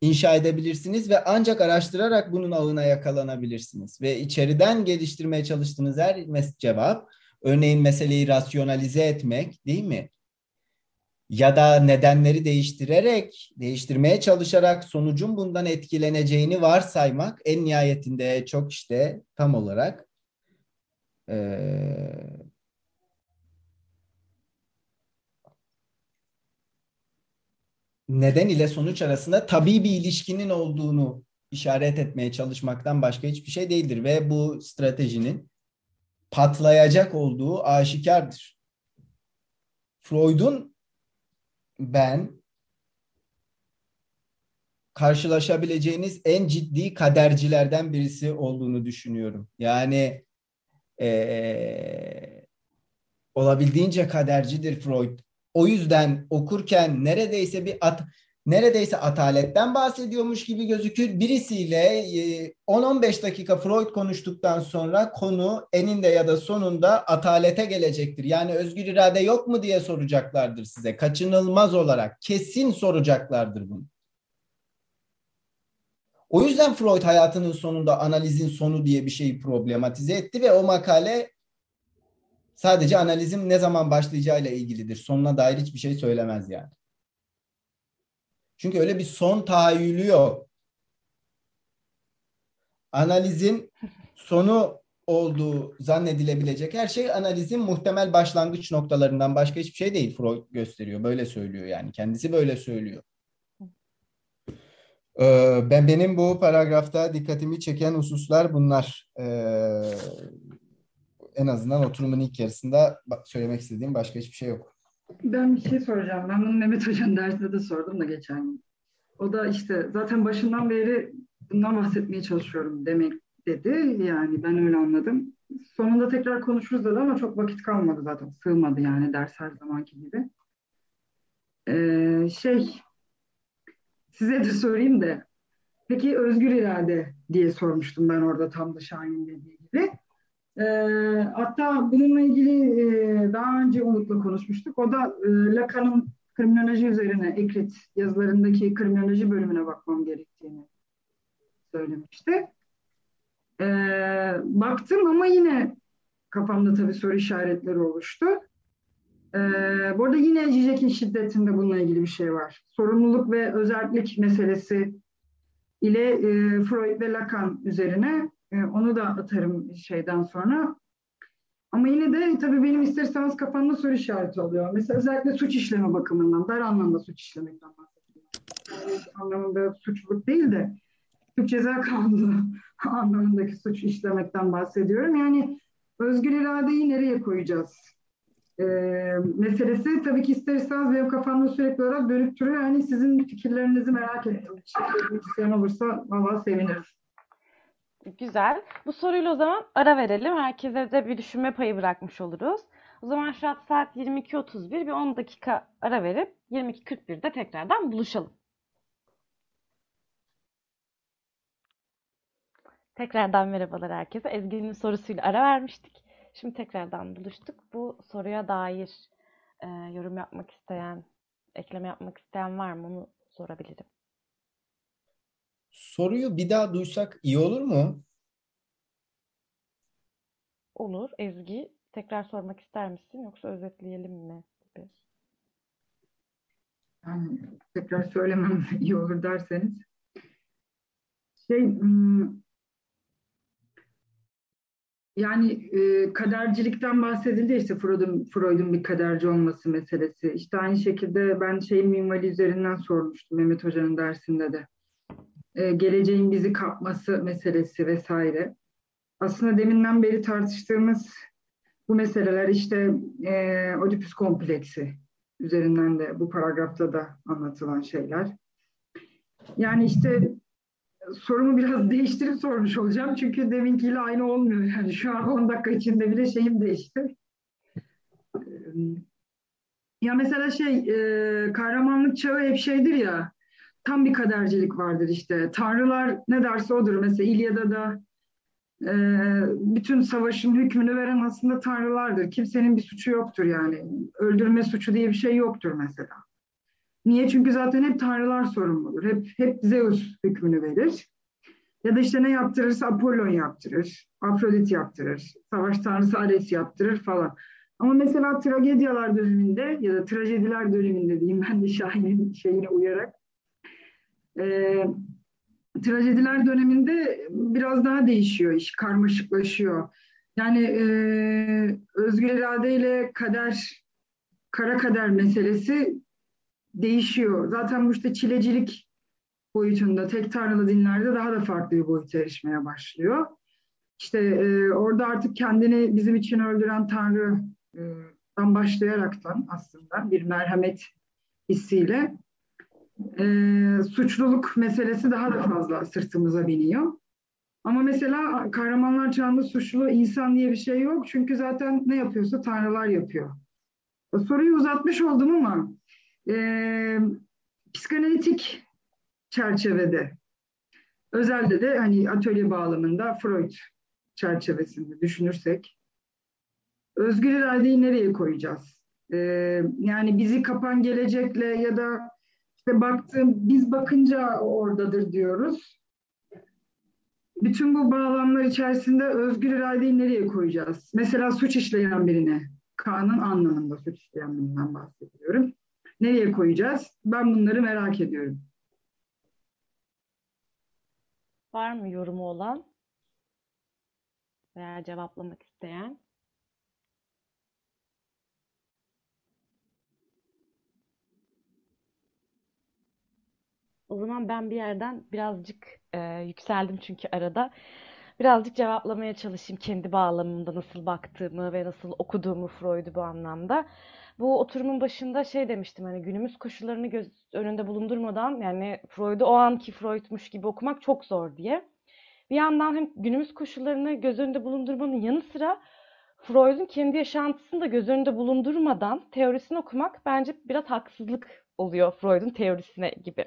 inşa edebilirsiniz ve ancak araştırarak bunun ağına yakalanabilirsiniz. Ve içeriden geliştirmeye çalıştığınız her cevap, örneğin meseleyi rasyonalize etmek değil mi? Ya da nedenleri değiştirerek, değiştirmeye çalışarak sonucun bundan etkileneceğini varsaymak en nihayetinde çok işte tam olarak ee, neden ile sonuç arasında tabii bir ilişkinin olduğunu işaret etmeye çalışmaktan başka hiçbir şey değildir ve bu stratejinin patlayacak olduğu aşikardır. Freud'un ben karşılaşabileceğiniz en ciddi kadercilerden birisi olduğunu düşünüyorum. Yani ee, olabildiğince kadercidir Freud. O yüzden okurken neredeyse bir at, neredeyse ataletten bahsediyormuş gibi gözükür. Birisiyle 10-15 dakika Freud konuştuktan sonra konu eninde ya da sonunda atalete gelecektir. Yani özgür irade yok mu diye soracaklardır size. Kaçınılmaz olarak kesin soracaklardır bunu. O yüzden Freud hayatının sonunda analizin sonu diye bir şeyi problematize etti ve o makale Sadece analizim ne zaman başlayacağıyla ilgilidir. Sonuna dair hiçbir şey söylemez yani. Çünkü öyle bir son tahayyülü yok. Analizin sonu olduğu zannedilebilecek her şey analizin muhtemel başlangıç noktalarından başka hiçbir şey değil. Freud gösteriyor. Böyle söylüyor yani. Kendisi böyle söylüyor. Ee, ben benim bu paragrafta dikkatimi çeken hususlar bunlar. Ee, en azından oturumun ilk yarısında söylemek istediğim başka hiçbir şey yok. Ben bir şey soracağım. Ben bunu Mehmet Hoca'nın dersinde de sordum da geçen gün. O da işte zaten başından beri bundan bahsetmeye çalışıyorum demek dedi. Yani ben öyle anladım. Sonunda tekrar konuşuruz dedi ama çok vakit kalmadı zaten. Sığmadı yani ders her zamanki gibi. Ee, şey size de sorayım da peki özgür irade diye sormuştum ben orada tam da Şahin dediği gibi. E, hatta bununla ilgili e, daha önce Umut'la konuşmuştuk. O da e, Lacan'ın kriminoloji üzerine Ekrit yazılarındaki kriminoloji bölümüne bakmam gerektiğini söylemişti. E, baktım ama yine kafamda tabii soru işaretleri oluştu. E, bu arada yine Zizek'in şiddetinde bununla ilgili bir şey var. Sorumluluk ve özellik meselesi ile e, Freud ve Lacan üzerine e, onu da atarım şeyden sonra. Ama yine de tabii benim isterseniz kafamda soru işareti oluyor. Mesela özellikle suç işleme bakımından, dar anlamda suç işlemekten bahsediyorum. Yani anlamında suçluluk değil de Türk Ceza Kanunu [laughs] anlamındaki suç işlemekten bahsediyorum. Yani özgür iradeyi nereye koyacağız? Ee, meselesi tabii ki isterseniz benim kafamda sürekli olarak dönüp duruyor. Yani sizin fikirlerinizi merak ettim. Şey olursa valla sevinirim. Güzel. Bu soruyla o zaman ara verelim. Herkese de bir düşünme payı bırakmış oluruz. O zaman şu an saat 22.31. Bir 10 dakika ara verip 22.41'de tekrardan buluşalım. Tekrardan merhabalar herkese. Ezgi'nin sorusuyla ara vermiştik. Şimdi tekrardan buluştuk. Bu soruya dair e, yorum yapmak isteyen, ekleme yapmak isteyen var mı? Onu sorabilirim. Soruyu bir daha duysak iyi olur mu? Olur. Ezgi, tekrar sormak ister misin yoksa özetleyelim mi? Gibi. Yani tekrar söylemem [laughs] iyi olur derseniz. Şey, hmm, yani e, kadercilikten bahsedildi işte Freud'un Freud'un bir kaderci olması meselesi. İşte aynı şekilde ben şey minvali üzerinden sormuştum Mehmet Hoca'nın dersinde de. E, geleceğin bizi kapması meselesi vesaire. Aslında deminden beri tartıştığımız bu meseleler işte e, Oedipus kompleksi üzerinden de bu paragrafta da anlatılan şeyler. Yani işte sorumu biraz [laughs] değiştirip sormuş olacağım. Çünkü deminkiyle aynı olmuyor. Yani şu an 10 dakika içinde bile şeyim değişti. Ya mesela şey, e, kahramanlık çağı hep şeydir ya, tam bir kadercilik vardır işte. Tanrılar ne derse odur. Mesela İlyada da e, bütün savaşın hükmünü veren aslında tanrılardır. Kimsenin bir suçu yoktur yani. Öldürme suçu diye bir şey yoktur mesela. Niye? Çünkü zaten hep tanrılar sorumludur. Hep, hep Zeus hükmünü verir. Ya da işte ne yaptırırsa Apollon yaptırır, Afrodit yaptırır, savaş tanrısı Ares yaptırır falan. Ama mesela tragedyalar döneminde ya da trajediler döneminde diyeyim ben de Şahin'in şeyine uyarak. E, trajediler döneminde biraz daha değişiyor iş, karmaşıklaşıyor. Yani e, özgür iradeyle kader, kara kader meselesi değişiyor. Zaten bu işte çilecilik boyutunda tek tanrılı dinlerde daha da farklı bir boyuta erişmeye başlıyor. İşte e, orada artık kendini bizim için öldüren Tanrı'dan başlayaraktan aslında bir merhamet hissiyle e, suçluluk meselesi daha da fazla sırtımıza biniyor. Ama mesela kahramanlar çağında suçlu insan diye bir şey yok. Çünkü zaten ne yapıyorsa tanrılar yapıyor. Soruyu uzatmış oldum ama e, psikanalitik çerçevede özelde de hani atölye bağlamında Freud çerçevesinde düşünürsek özgür iradeyi nereye koyacağız? Ee, yani bizi kapan gelecekle ya da işte baktığım biz bakınca oradadır diyoruz. Bütün bu bağlamlar içerisinde özgür iradeyi nereye koyacağız? Mesela suç işleyen birine, kanun anlamında suç işleyen birinden bahsediyorum. Nereye koyacağız? Ben bunları merak ediyorum. Var mı yorumu olan veya cevaplamak isteyen? O zaman ben bir yerden birazcık e, yükseldim çünkü arada. Birazcık cevaplamaya çalışayım kendi bağlamımda nasıl baktığımı ve nasıl okuduğumu Freud'u bu anlamda. Bu oturumun başında şey demiştim hani günümüz koşullarını göz önünde bulundurmadan yani Freud'u o anki Freud'muş gibi okumak çok zor diye. Bir yandan hem günümüz koşullarını göz önünde bulundurmanın yanı sıra Freud'un kendi yaşantısını da göz önünde bulundurmadan teorisini okumak bence biraz haksızlık oluyor Freud'un teorisine gibi.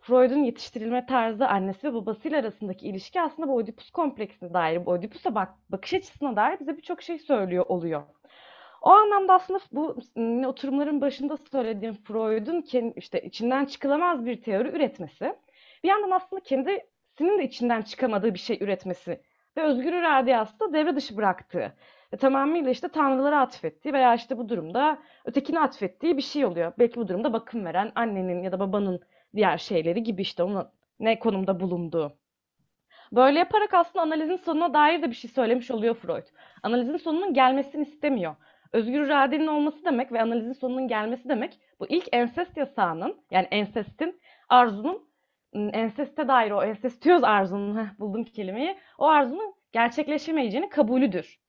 Freud'un yetiştirilme tarzı annesi ve babasıyla arasındaki ilişki aslında bu Oedipus kompleksine dair, bu Oedipus'a bak bakış açısına dair bize birçok şey söylüyor oluyor. O anlamda aslında bu oturumların başında söylediğim Freud'un işte içinden çıkılamaz bir teori üretmesi, bir yandan aslında kendisinin de içinden çıkamadığı bir şey üretmesi ve özgür iradeyi aslında devre dışı bıraktığı ve tamamıyla işte tanrılara atfettiği veya işte bu durumda ötekine atfettiği bir şey oluyor. Belki bu durumda bakım veren annenin ya da babanın diğer şeyleri gibi işte onun ne konumda bulunduğu. Böyle yaparak aslında analizin sonuna dair de bir şey söylemiş oluyor Freud. Analizin sonunun gelmesini istemiyor. Özgür iradenin olması demek ve analizin sonunun gelmesi demek bu ilk ensest yasağının yani ensestin arzunun enseste dair o ensestiyöz arzunun heh, buldum kelimeyi o arzunun gerçekleşemeyeceğini kabulüdür.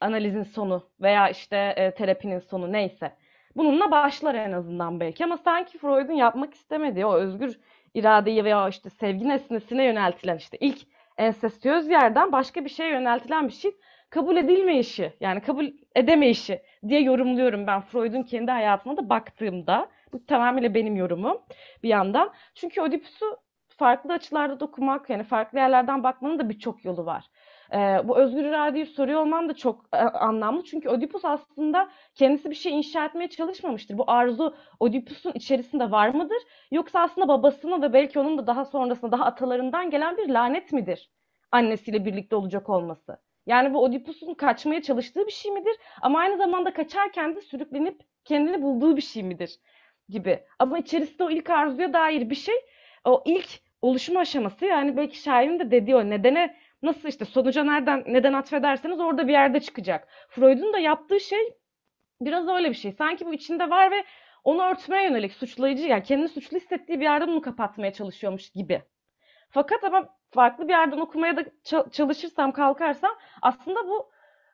Analizin sonu veya işte e, terapinin sonu neyse. Bununla başlar en azından belki ama sanki Freud'un yapmak istemediği o özgür iradeyi veya işte sevgi nesnesine yöneltilen işte ilk ensestiyöz yerden başka bir şeye yöneltilen bir şey kabul edilmeyişi yani kabul edemeyişi diye yorumluyorum ben Freud'un kendi hayatına da baktığımda. Bu tamamıyla benim yorumum bir yandan. Çünkü Oedipus'u farklı açılarda dokumak yani farklı yerlerden bakmanın da birçok yolu var. Ee, bu özgür iradeyi soruyor olmam da çok e, anlamlı. Çünkü Oedipus aslında kendisi bir şey inşa etmeye çalışmamıştır. Bu arzu Oedipus'un içerisinde var mıdır? Yoksa aslında babasına ve belki onun da daha sonrasında daha atalarından gelen bir lanet midir? Annesiyle birlikte olacak olması. Yani bu Oedipus'un kaçmaya çalıştığı bir şey midir? Ama aynı zamanda kaçarken de sürüklenip kendini bulduğu bir şey midir? Gibi. Ama içerisinde o ilk arzuya dair bir şey, o ilk oluşum aşaması yani belki şairin de dediği o nedene nasıl işte sonuca nereden neden atfederseniz orada bir yerde çıkacak. Freud'un da yaptığı şey biraz öyle bir şey. Sanki bu içinde var ve onu örtmeye yönelik suçlayıcı yani kendini suçlu hissettiği bir yerden onu kapatmaya çalışıyormuş gibi. Fakat ama farklı bir yerden okumaya da çalışırsam, kalkarsam aslında bu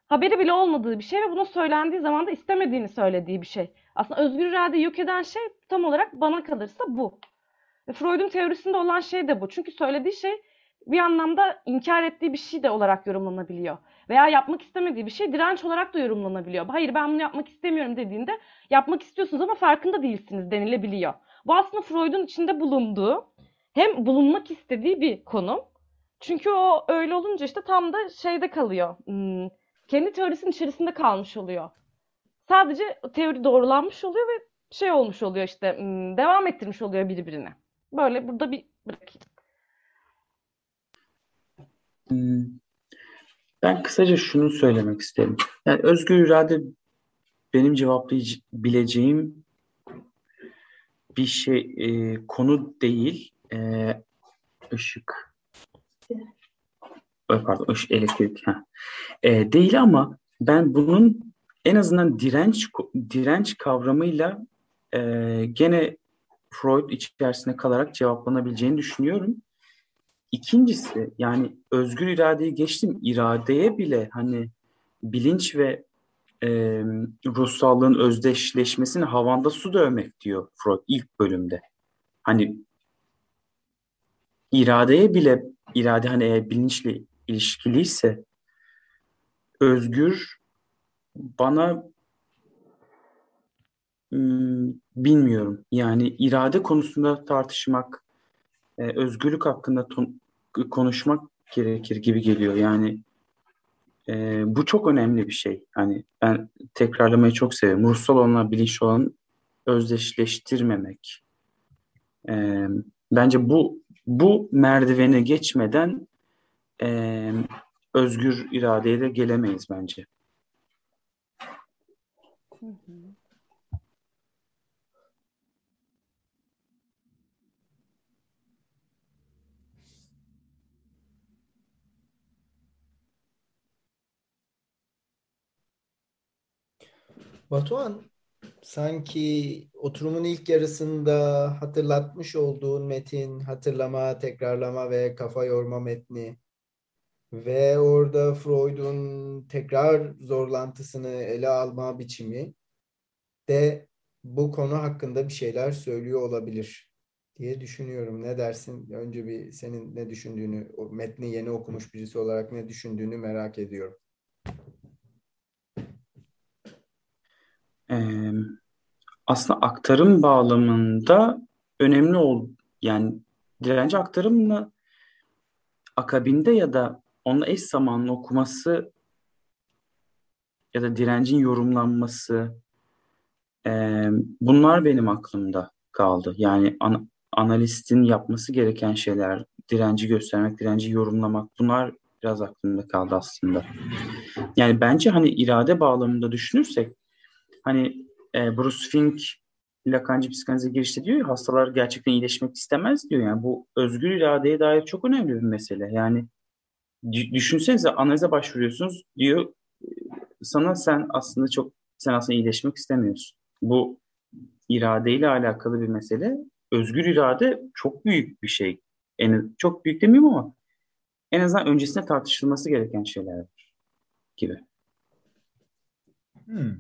haberi bile olmadığı bir şey ve buna söylendiği zaman da istemediğini söylediği bir şey. Aslında özgür iradeyi yok eden şey tam olarak bana kalırsa bu. Freud'un teorisinde olan şey de bu. Çünkü söylediği şey bir anlamda inkar ettiği bir şey de olarak yorumlanabiliyor. Veya yapmak istemediği bir şey direnç olarak da yorumlanabiliyor. Hayır ben bunu yapmak istemiyorum dediğinde yapmak istiyorsunuz ama farkında değilsiniz denilebiliyor. Bu aslında Freud'un içinde bulunduğu hem bulunmak istediği bir konum. Çünkü o öyle olunca işte tam da şeyde kalıyor. Hmm, kendi teorisinin içerisinde kalmış oluyor. Sadece teori doğrulanmış oluyor ve şey olmuş oluyor işte hmm, devam ettirmiş oluyor birbirine. Böyle burada bir bırakayım. Hmm. Ben kısaca şunu söylemek isterim. Yani özgür irade benim cevaplayabileceğim bir şey e, konu değil. E, ışık. Pardon, ışık, elektrik. E, değil ama ben bunun en azından direnç direnç kavramıyla e, gene Freud içerisinde kalarak cevaplanabileceğini düşünüyorum. İkincisi yani özgür iradeyi geçtim iradeye bile hani bilinç ve e, ruhsallığın özdeşleşmesini havanda su dövmek diyor Freud ilk bölümde. Hani iradeye bile irade hani eğer bilinçle ilişkiliyse özgür bana bilmiyorum. Yani irade konusunda tartışmak, özgürlük hakkında konuşmak gerekir gibi geliyor. Yani e, bu çok önemli bir şey. Hani ben tekrarlamayı çok seviyorum. Ruhsal olanla bilinçli olan özdeşleştirmemek. E, bence bu bu merdiveni geçmeden e, özgür iradeye de gelemeyiz bence. Hı hı. Batuhan, sanki oturumun ilk yarısında hatırlatmış olduğun metin, hatırlama, tekrarlama ve kafa yorma metni ve orada Freud'un tekrar zorlantısını ele alma biçimi de bu konu hakkında bir şeyler söylüyor olabilir diye düşünüyorum. Ne dersin? Önce bir senin ne düşündüğünü, o metni yeni okumuş birisi olarak ne düşündüğünü merak ediyorum. Ee, aslında aktarım bağlamında önemli ol yani direnci aktarımla akabinde ya da onunla eş zamanlı okuması ya da direncin yorumlanması e, bunlar benim aklımda kaldı. Yani an, analistin yapması gereken şeyler, direnci göstermek, direnci yorumlamak bunlar biraz aklımda kaldı aslında. Yani bence hani irade bağlamında düşünürsek hani e, Bruce Fink Lacancı psikanalize girişte diyor ya hastalar gerçekten iyileşmek istemez diyor. Yani bu özgür iradeye dair çok önemli bir mesele. Yani düşünsenize analize başvuruyorsunuz diyor sana sen aslında çok sen aslında iyileşmek istemiyorsun. Bu iradeyle alakalı bir mesele. Özgür irade çok büyük bir şey. En, çok büyük demeyeyim ama en azından öncesinde tartışılması gereken şeyler gibi. Hmm.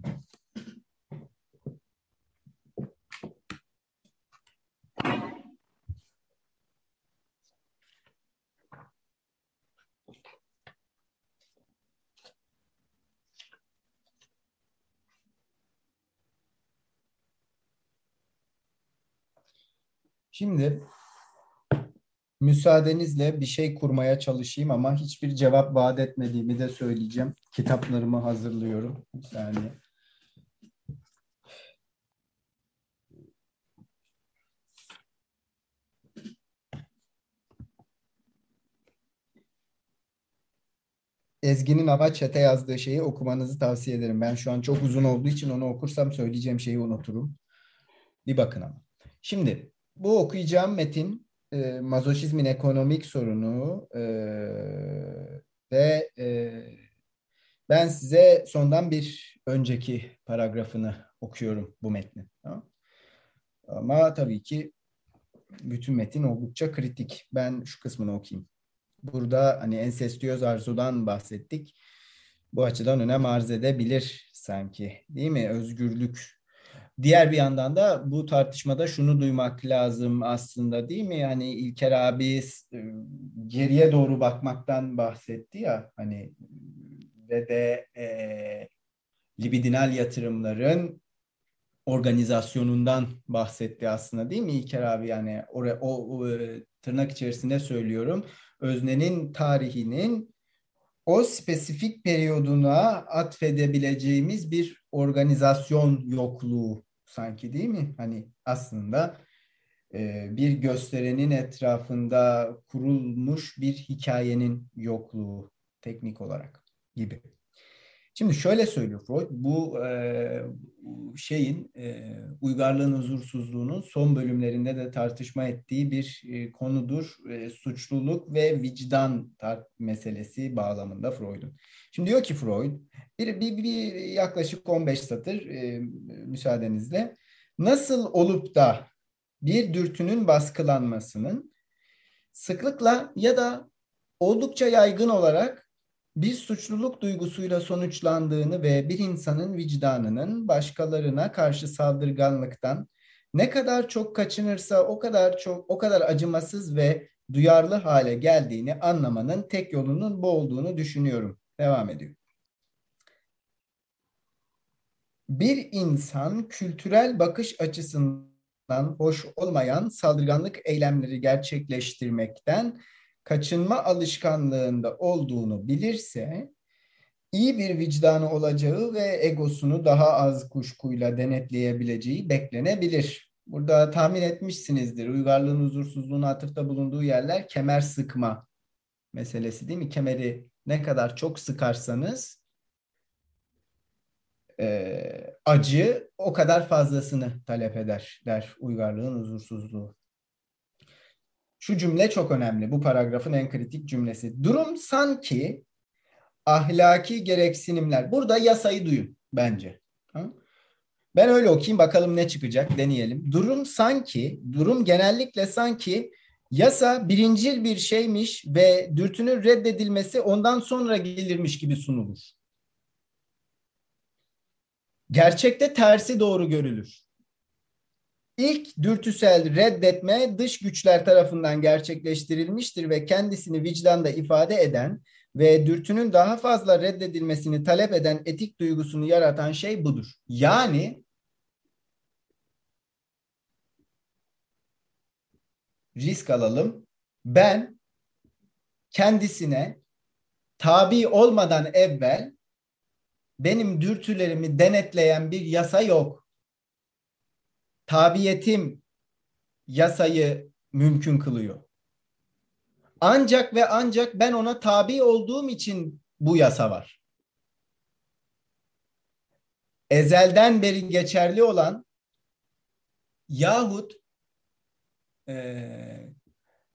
Şimdi müsaadenizle bir şey kurmaya çalışayım ama hiçbir cevap vaat etmediğimi de söyleyeceğim. Kitaplarımı hazırlıyorum. Bir saniye. Ezgi'nin ama çete yazdığı şeyi okumanızı tavsiye ederim. Ben şu an çok uzun olduğu için onu okursam söyleyeceğim şeyi unuturum. Bir bakın ama. Şimdi bu okuyacağım metin e, mazoşizmin ekonomik sorunu e, ve e, ben size sondan bir önceki paragrafını okuyorum bu metnin. Tamam? Ama tabii ki bütün metin oldukça kritik. Ben şu kısmını okuyayım. Burada hani ensestiyöz arzudan bahsettik. Bu açıdan önem arz edebilir sanki. Değil mi? Özgürlük. Diğer bir yandan da bu tartışmada şunu duymak lazım aslında değil mi? Yani İlker abi e, geriye doğru bakmaktan bahsetti ya hani ve de e, libidinal yatırımların organizasyonundan bahsetti aslında değil mi İlker abi? Yani oraya o, o tırnak içerisinde söylüyorum öznenin tarihinin o spesifik periyoduna atfedebileceğimiz bir organizasyon yokluğu sanki değil mi? Hani aslında e, bir gösterenin etrafında kurulmuş bir hikayenin yokluğu teknik olarak gibi. Şimdi şöyle söylüyor Freud, bu e, şeyin e, uygarlığın huzursuzluğunun son bölümlerinde de tartışma ettiği bir e, konudur. E, suçluluk ve vicdan meselesi bağlamında Freud'un. Şimdi diyor ki Freud, bir, bir, bir yaklaşık 15 satır e, müsaadenizle nasıl olup da bir dürtünün baskılanmasının sıklıkla ya da oldukça yaygın olarak bir suçluluk duygusuyla sonuçlandığını ve bir insanın vicdanının başkalarına karşı saldırganlıktan ne kadar çok kaçınırsa o kadar çok o kadar acımasız ve duyarlı hale geldiğini anlamanın tek yolunun bu olduğunu düşünüyorum. Devam ediyor. Bir insan kültürel bakış açısından hoş olmayan saldırganlık eylemleri gerçekleştirmekten kaçınma alışkanlığında olduğunu bilirse iyi bir vicdanı olacağı ve egosunu daha az kuşkuyla denetleyebileceği beklenebilir. Burada tahmin etmişsinizdir. Uygarlığın huzursuzluğuna atıfta bulunduğu yerler kemer sıkma meselesi değil mi? Kemeri ne kadar çok sıkarsanız e, acı o kadar fazlasını talep eder der uygarlığın huzursuzluğu. Şu cümle çok önemli. Bu paragrafın en kritik cümlesi. Durum sanki ahlaki gereksinimler. Burada yasayı duyun bence. Ben öyle okuyayım bakalım ne çıkacak deneyelim. Durum sanki, durum genellikle sanki yasa birincil bir şeymiş ve dürtünün reddedilmesi ondan sonra gelirmiş gibi sunulur. Gerçekte tersi doğru görülür. İlk dürtüsel reddetme dış güçler tarafından gerçekleştirilmiştir ve kendisini vicdanda ifade eden ve dürtünün daha fazla reddedilmesini talep eden etik duygusunu yaratan şey budur. Yani risk alalım. Ben kendisine tabi olmadan evvel benim dürtülerimi denetleyen bir yasa yok tabiyetim yasayı mümkün kılıyor. Ancak ve ancak ben ona tabi olduğum için bu yasa var. Ezelden beri geçerli olan yahut e,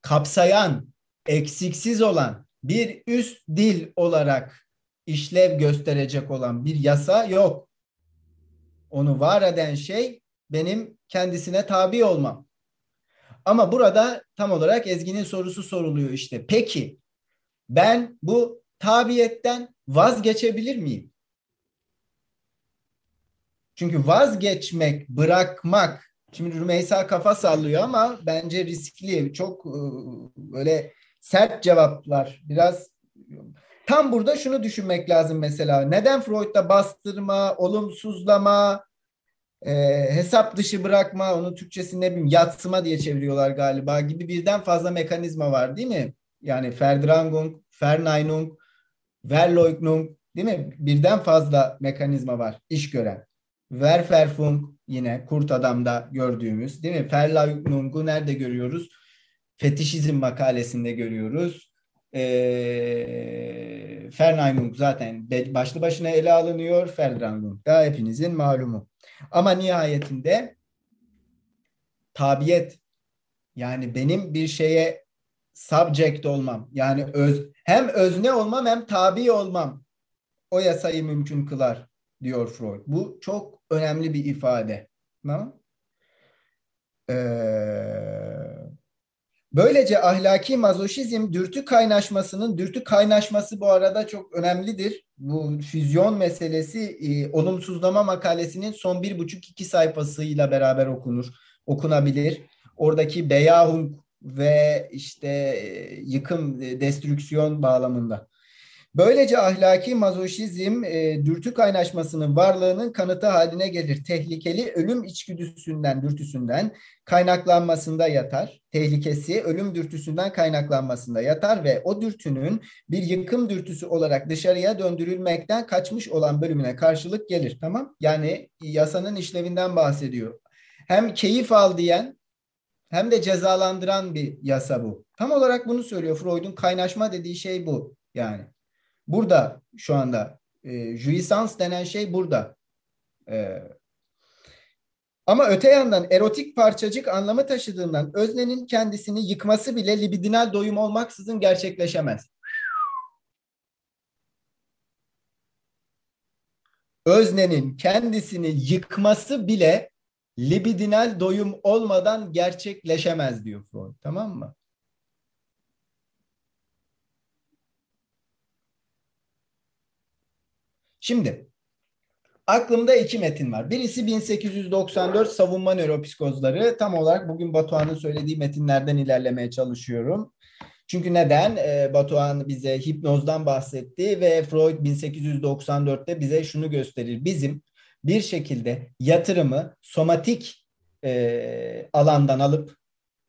kapsayan, eksiksiz olan bir üst dil olarak işlev gösterecek olan bir yasa yok. Onu var eden şey benim kendisine tabi olmam. Ama burada tam olarak Ezgi'nin sorusu soruluyor işte. Peki ben bu tabiyetten vazgeçebilir miyim? Çünkü vazgeçmek, bırakmak, şimdi Rümeysa kafa sallıyor ama bence riskli. Çok ıı, böyle sert cevaplar. Biraz tam burada şunu düşünmek lazım mesela. Neden Freud'da bastırma, olumsuzlama, e, hesap dışı bırakma, onun Türkçesi ne bileyim yatsıma diye çeviriyorlar galiba gibi birden fazla mekanizma var değil mi? Yani Verdrängung, Verneinung, Verleugnung değil mi? Birden fazla mekanizma var iş gören. Ververfung yine Kurt Adam'da gördüğümüz değil mi? Verleugnung'u nerede görüyoruz? Fetişizm makalesinde görüyoruz. E, Verneinung zaten başlı başına ele alınıyor. Verdrängung da hepinizin malumu. Ama nihayetinde tabiyet yani benim bir şeye subject olmam yani öz, hem özne olmam hem tabi olmam o yasayı mümkün kılar diyor Freud. Bu çok önemli bir ifade. Tamam? Ee, böylece ahlaki mazoşizm dürtü kaynaşmasının dürtü kaynaşması bu arada çok önemlidir. Bu füzyon meselesi e, olumsuzlama makalesinin son bir buçuk iki sayfasıyla beraber okunur, okunabilir. Oradaki Beyahung ve işte e, yıkım, e, destrüksiyon bağlamında. Böylece ahlaki mazoşizm e, dürtü kaynaşmasının varlığının kanıtı haline gelir. Tehlikeli ölüm içgüdüsünden, dürtüsünden kaynaklanmasında yatar. Tehlikesi ölüm dürtüsünden kaynaklanmasında yatar ve o dürtünün bir yıkım dürtüsü olarak dışarıya döndürülmekten kaçmış olan bölümüne karşılık gelir. Tamam? Yani yasanın işlevinden bahsediyor. Hem keyif al diyen hem de cezalandıran bir yasa bu. Tam olarak bunu söylüyor Freud'un kaynaşma dediği şey bu. Yani burada şu anda e, jouissance denen şey burada. E, ama öte yandan erotik parçacık anlamı taşıdığından öznenin kendisini yıkması bile libidinal doyum olmaksızın gerçekleşemez. Öznenin kendisini yıkması bile libidinal doyum olmadan gerçekleşemez diyor Freud. Tamam mı? Şimdi aklımda iki metin var. Birisi 1894 savunma nöropsikozları. Tam olarak bugün Batuhan'ın söylediği metinlerden ilerlemeye çalışıyorum. Çünkü neden? Ee, Batuhan bize hipnozdan bahsetti ve Freud 1894'te bize şunu gösterir. Bizim bir şekilde yatırımı somatik e, alandan alıp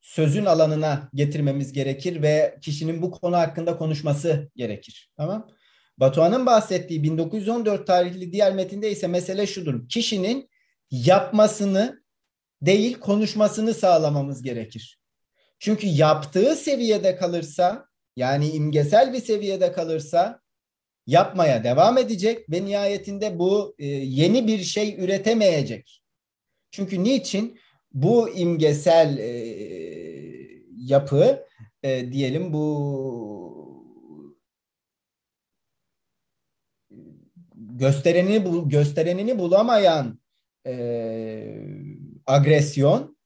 sözün alanına getirmemiz gerekir ve kişinin bu konu hakkında konuşması gerekir. Tamam? Batuhan'ın bahsettiği 1914 tarihli diğer metinde ise mesele şudur. Kişinin yapmasını değil konuşmasını sağlamamız gerekir. Çünkü yaptığı seviyede kalırsa yani imgesel bir seviyede kalırsa yapmaya devam edecek ve nihayetinde bu e, yeni bir şey üretemeyecek. Çünkü niçin? Bu imgesel e, yapı e, diyelim bu gösterenini bu gösterenini bulamayan e, agresyon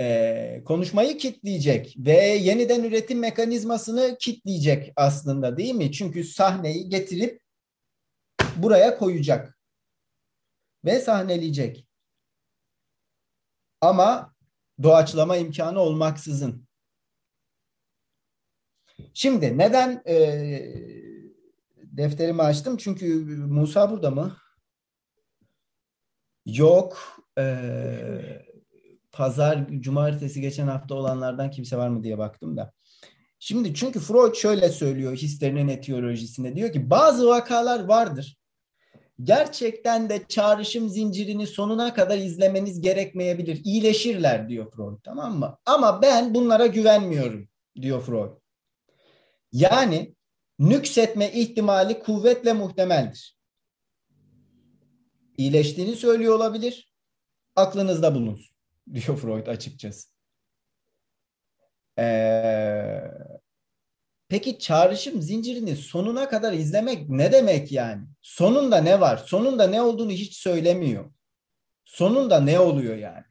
e, konuşmayı kitleyecek ve yeniden üretim mekanizmasını kitleyecek aslında değil mi? Çünkü sahneyi getirip buraya koyacak ve sahneleyecek. Ama doğaçlama imkanı olmaksızın. Şimdi neden e, defterimi açtım? Çünkü Musa burada mı? Yok. Eee pazar, cumartesi geçen hafta olanlardan kimse var mı diye baktım da. Şimdi çünkü Freud şöyle söylüyor hislerinin etiyolojisinde. Diyor ki bazı vakalar vardır. Gerçekten de çağrışım zincirini sonuna kadar izlemeniz gerekmeyebilir. İyileşirler diyor Freud tamam mı? Ama ben bunlara güvenmiyorum diyor Freud. Yani nüksetme ihtimali kuvvetle muhtemeldir. İyileştiğini söylüyor olabilir. Aklınızda bulunsun [laughs] diyor Freud açıkçası. Ee, peki çağrışım zincirini sonuna kadar izlemek ne demek yani? Sonunda ne var? Sonunda ne olduğunu hiç söylemiyor. Sonunda ne oluyor yani?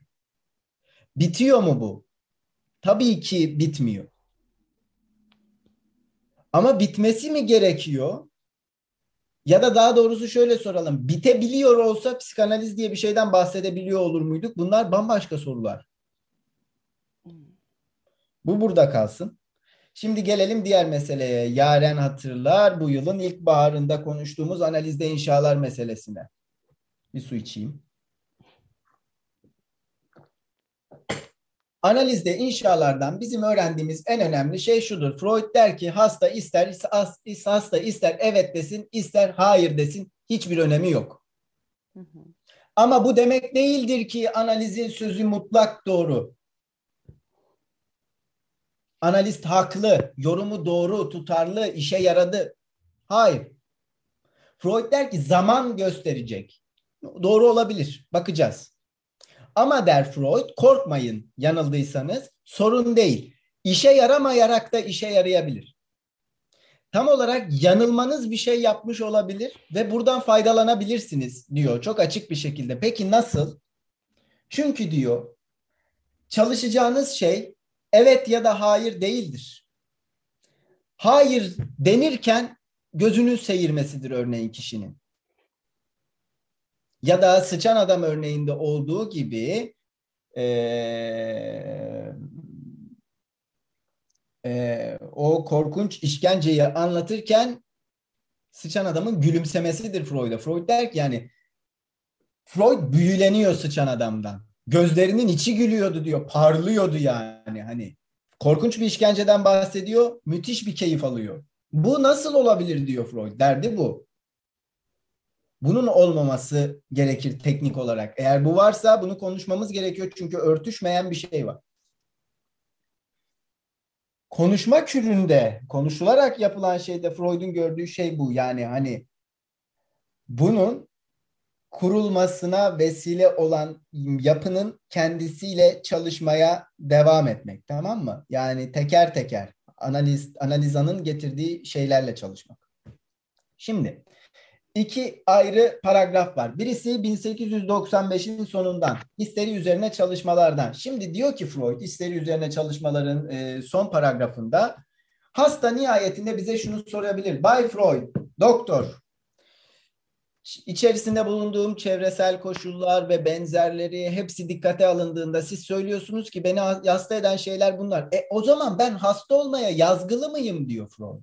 Bitiyor mu bu? Tabii ki bitmiyor. Ama bitmesi mi gerekiyor? Ya da daha doğrusu şöyle soralım. Bitebiliyor olsa psikanaliz diye bir şeyden bahsedebiliyor olur muyduk? Bunlar bambaşka sorular. Bu burada kalsın. Şimdi gelelim diğer meseleye. Yaren hatırlar bu yılın ilk baharında konuştuğumuz analizde inşalar meselesine. Bir su içeyim. Analizde inşalardan bizim öğrendiğimiz en önemli şey şudur. Freud der ki hasta ister hasta ister evet desin, ister hayır desin. Hiçbir önemi yok. Hı hı. Ama bu demek değildir ki analizin sözü mutlak doğru. Analist haklı, yorumu doğru, tutarlı, işe yaradı. Hayır. Freud der ki zaman gösterecek. Doğru olabilir. Bakacağız. Ama der Freud korkmayın yanıldıysanız sorun değil. İşe yaramayarak da işe yarayabilir. Tam olarak yanılmanız bir şey yapmış olabilir ve buradan faydalanabilirsiniz diyor çok açık bir şekilde. Peki nasıl? Çünkü diyor çalışacağınız şey evet ya da hayır değildir. Hayır denirken gözünün seyirmesidir örneğin kişinin. Ya da sıçan adam örneğinde olduğu gibi e, e, o korkunç işkenceyi anlatırken sıçan adamın gülümsemesidir Freud'a. Freud der ki yani Freud büyüleniyor sıçan adamdan. Gözlerinin içi gülüyordu diyor. Parlıyordu yani. Hani korkunç bir işkenceden bahsediyor. Müthiş bir keyif alıyor. Bu nasıl olabilir diyor Freud. Derdi bu. Bunun olmaması gerekir teknik olarak. Eğer bu varsa bunu konuşmamız gerekiyor çünkü örtüşmeyen bir şey var. Konuşma küründe, konuşularak yapılan şeyde Freud'un gördüğü şey bu. Yani hani bunun kurulmasına vesile olan yapının kendisiyle çalışmaya devam etmek tamam mı? Yani teker teker analiz analizanın getirdiği şeylerle çalışmak. Şimdi iki ayrı paragraf var. Birisi 1895'in sonundan histeri üzerine çalışmalardan. Şimdi diyor ki Freud histeri üzerine çalışmaların e, son paragrafında hasta nihayetinde bize şunu sorabilir. Bay Freud, doktor içerisinde bulunduğum çevresel koşullar ve benzerleri hepsi dikkate alındığında siz söylüyorsunuz ki beni hasta eden şeyler bunlar. E o zaman ben hasta olmaya yazgılı mıyım diyor Freud.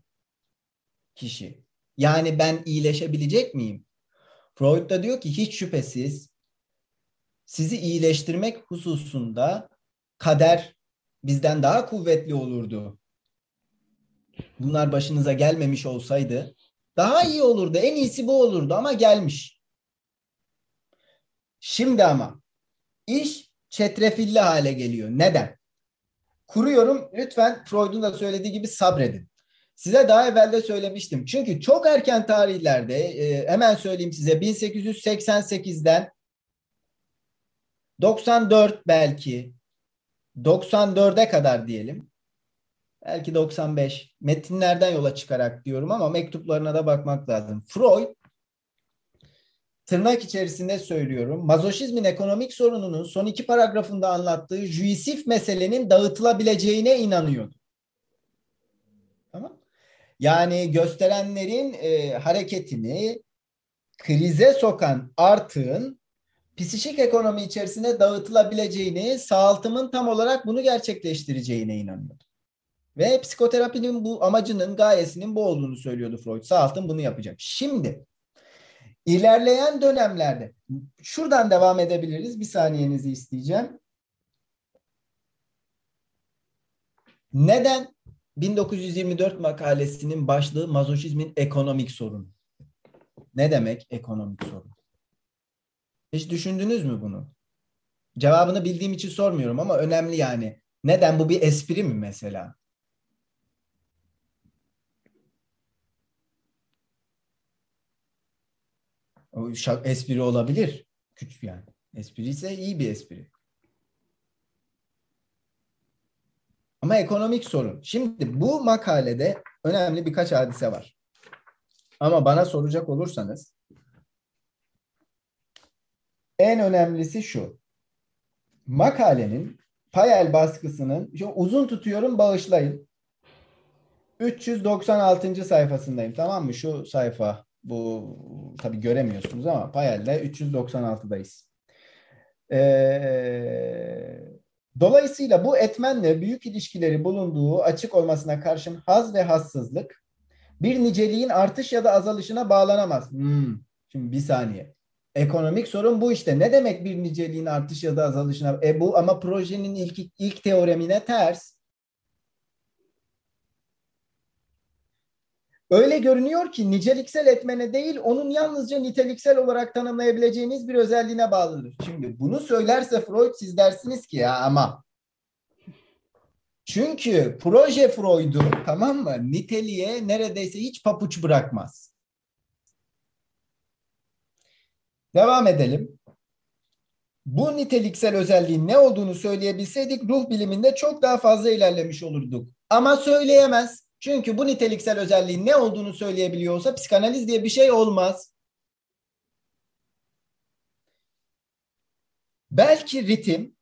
Kişi. Yani ben iyileşebilecek miyim? Freud da diyor ki hiç şüphesiz sizi iyileştirmek hususunda kader bizden daha kuvvetli olurdu. Bunlar başınıza gelmemiş olsaydı daha iyi olurdu. En iyisi bu olurdu ama gelmiş. Şimdi ama iş çetrefilli hale geliyor. Neden? Kuruyorum. Lütfen Freud'un da söylediği gibi sabredin. Size daha evvel de söylemiştim. Çünkü çok erken tarihlerde e, hemen söyleyeyim size 1888'den 94 belki 94'e kadar diyelim belki 95 metinlerden yola çıkarak diyorum ama mektuplarına da bakmak lazım. Freud tırnak içerisinde söylüyorum. Mazoşizmin ekonomik sorununun son iki paragrafında anlattığı juisif meselenin dağıtılabileceğine inanıyordu. Yani gösterenlerin e, hareketini krize sokan artığın psikik ekonomi içerisinde dağıtılabileceğini, sağaltımın tam olarak bunu gerçekleştireceğine inanıyordu. Ve psikoterapinin bu amacının, gayesinin bu olduğunu söylüyordu Freud. Sağaltım bunu yapacak. Şimdi ilerleyen dönemlerde şuradan devam edebiliriz. Bir saniyenizi isteyeceğim. Neden 1924 makalesinin başlığı mazoşizmin ekonomik sorunu? Ne demek ekonomik sorun? Hiç düşündünüz mü bunu? Cevabını bildiğim için sormuyorum ama önemli yani. Neden bu bir espri mi mesela? O şak, espri olabilir. Küçük yani. Espri ise iyi bir espri. Ama ekonomik sorun. Şimdi bu makalede önemli birkaç hadise var. Ama bana soracak olursanız en önemlisi şu. Makalenin Payel baskısının şu uzun tutuyorum bağışlayın. 396. sayfasındayım tamam mı? Şu sayfa bu tabi göremiyorsunuz ama Payel'de 396'dayız. Ee, dolayısıyla bu etmenle büyük ilişkileri bulunduğu açık olmasına karşın haz ve hassızlık bir niceliğin artış ya da azalışına bağlanamaz. Hmm. Şimdi bir saniye. Ekonomik sorun bu işte. Ne demek bir niceliğin artış ya da azalışına? E bu ama projenin ilk ilk teoremine ters. Öyle görünüyor ki niceliksel etmene değil, onun yalnızca niteliksel olarak tanımlayabileceğiniz bir özelliğine bağlıdır. Şimdi bunu söylerse Freud siz dersiniz ki ya ama çünkü proje Freud'u tamam mı niteliğe neredeyse hiç papuç bırakmaz. Devam edelim. Bu niteliksel özelliğin ne olduğunu söyleyebilseydik ruh biliminde çok daha fazla ilerlemiş olurduk. Ama söyleyemez. Çünkü bu niteliksel özelliğin ne olduğunu söyleyebiliyorsa psikanaliz diye bir şey olmaz. Belki ritim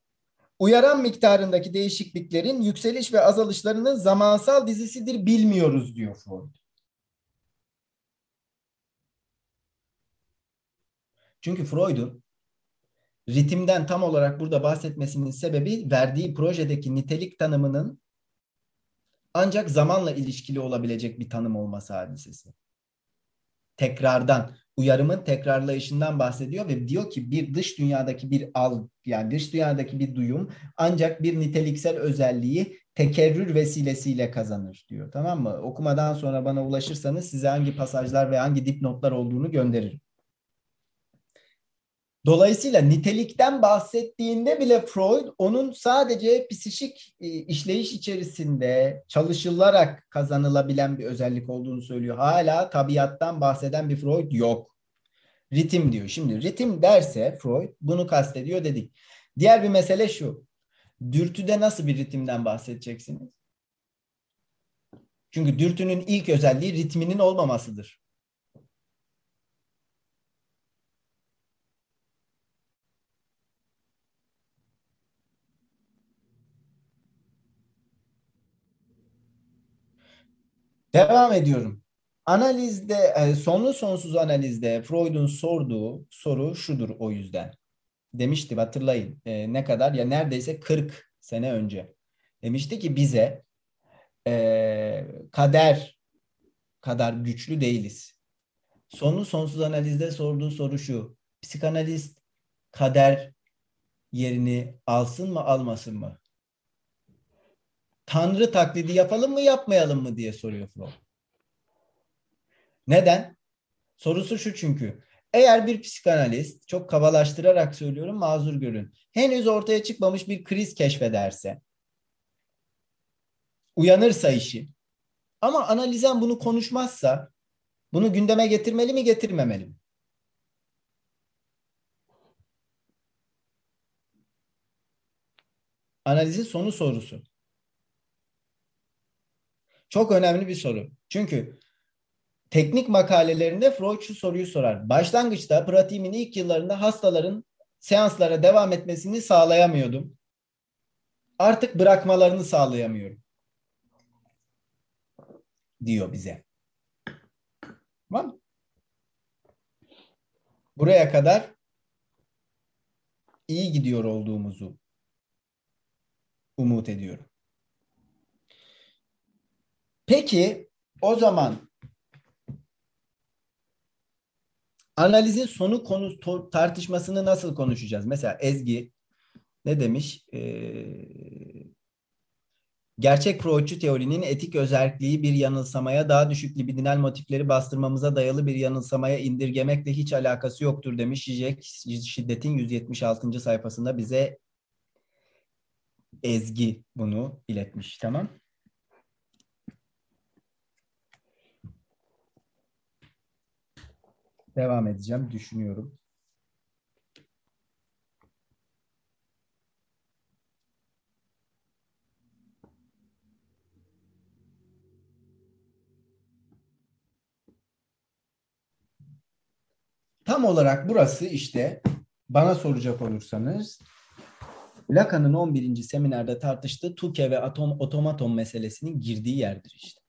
uyaran miktarındaki değişikliklerin yükseliş ve azalışlarının zamansal dizisidir bilmiyoruz diyor Freud. Çünkü Freud'un ritimden tam olarak burada bahsetmesinin sebebi verdiği projedeki nitelik tanımının ancak zamanla ilişkili olabilecek bir tanım olması hadisesi. Tekrardan, uyarımın tekrarlayışından bahsediyor ve diyor ki bir dış dünyadaki bir al, yani dış dünyadaki bir duyum ancak bir niteliksel özelliği tekerrür vesilesiyle kazanır diyor. Tamam mı? Okumadan sonra bana ulaşırsanız size hangi pasajlar ve hangi dipnotlar olduğunu gönderirim. Dolayısıyla nitelikten bahsettiğinde bile Freud onun sadece psişik e, işleyiş içerisinde çalışılarak kazanılabilen bir özellik olduğunu söylüyor. Hala tabiattan bahseden bir Freud yok. Ritim diyor. Şimdi ritim derse Freud bunu kastediyor dedik. Diğer bir mesele şu. Dürtüde nasıl bir ritimden bahsedeceksiniz? Çünkü dürtünün ilk özelliği ritminin olmamasıdır. Devam ediyorum. Analizde, e, sonlu sonsuz analizde Freud'un sorduğu soru şudur o yüzden. Demişti hatırlayın e, ne kadar ya neredeyse 40 sene önce. Demişti ki bize e, kader kadar güçlü değiliz. Sonlu sonsuz analizde sorduğu soru şu. Psikanalist kader yerini alsın mı almasın mı? Tanrı taklidi yapalım mı yapmayalım mı diye soruyor Freud. Neden? Sorusu şu çünkü. Eğer bir psikanalist, çok kabalaştırarak söylüyorum mazur görün, henüz ortaya çıkmamış bir kriz keşfederse, uyanırsa işi, ama analizen bunu konuşmazsa, bunu gündeme getirmeli mi getirmemeli mi? Analizin sonu sorusu. Çok önemli bir soru. Çünkü teknik makalelerinde Freud şu soruyu sorar. Başlangıçta pratiğimin ilk yıllarında hastaların seanslara devam etmesini sağlayamıyordum. Artık bırakmalarını sağlayamıyorum. Diyor bize. Tamam Buraya kadar iyi gidiyor olduğumuzu umut ediyorum. Peki o zaman analizin sonu konu tartışmasını nasıl konuşacağız? Mesela Ezgi ne demiş? Ee, gerçek Freudçu teorinin etik özelliği bir yanılsamaya, daha düşük libidinal motifleri bastırmamıza dayalı bir yanılsamaya indirgemekle hiç alakası yoktur demiş Zizek Şiddet'in 176. sayfasında bize Ezgi bunu iletmiş. Tamam. Devam edeceğim düşünüyorum. Tam olarak burası işte bana soracak olursanız Lacan'ın 11. seminerde tartıştığı Tuke ve atom otomaton meselesinin girdiği yerdir işte.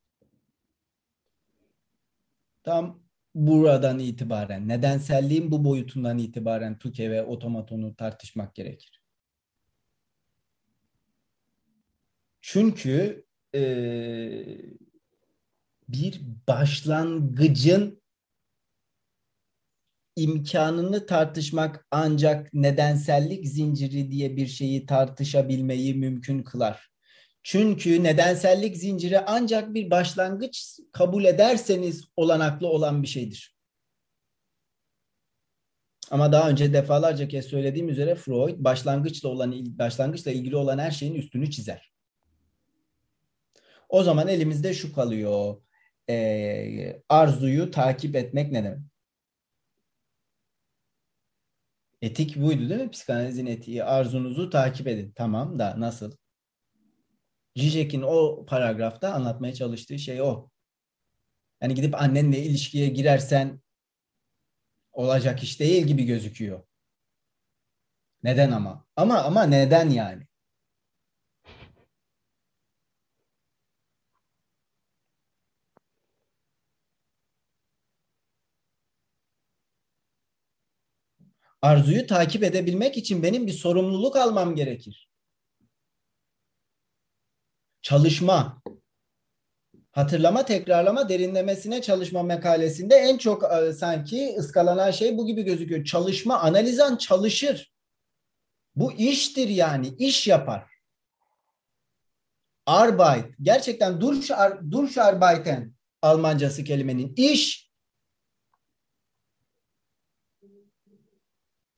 Tam buradan itibaren, nedenselliğin bu boyutundan itibaren Tuke ve otomatonu tartışmak gerekir. Çünkü e, bir başlangıcın imkanını tartışmak ancak nedensellik zinciri diye bir şeyi tartışabilmeyi mümkün kılar. Çünkü nedensellik zinciri ancak bir başlangıç kabul ederseniz olanaklı olan bir şeydir. Ama daha önce defalarca kez söylediğim üzere Freud başlangıçla olan başlangıçla ilgili olan her şeyin üstünü çizer. O zaman elimizde şu kalıyor. Ee, arzuyu takip etmek ne demek? Etik buydu değil mi? Psikanalizin etiği. Arzunuzu takip edin. Tamam da nasıl? Zizek'in o paragrafta anlatmaya çalıştığı şey o. Yani gidip annenle ilişkiye girersen olacak iş değil gibi gözüküyor. Neden ama? Ama ama neden yani? Arzuyu takip edebilmek için benim bir sorumluluk almam gerekir. Çalışma, hatırlama, tekrarlama, derinlemesine çalışma makalesinde en çok e, sanki ıskalanan şey bu gibi gözüküyor. Çalışma, analizan çalışır. Bu iştir yani, iş yapar. Arbeit, gerçekten durch, Durcharbeiten Almancası kelimenin iş.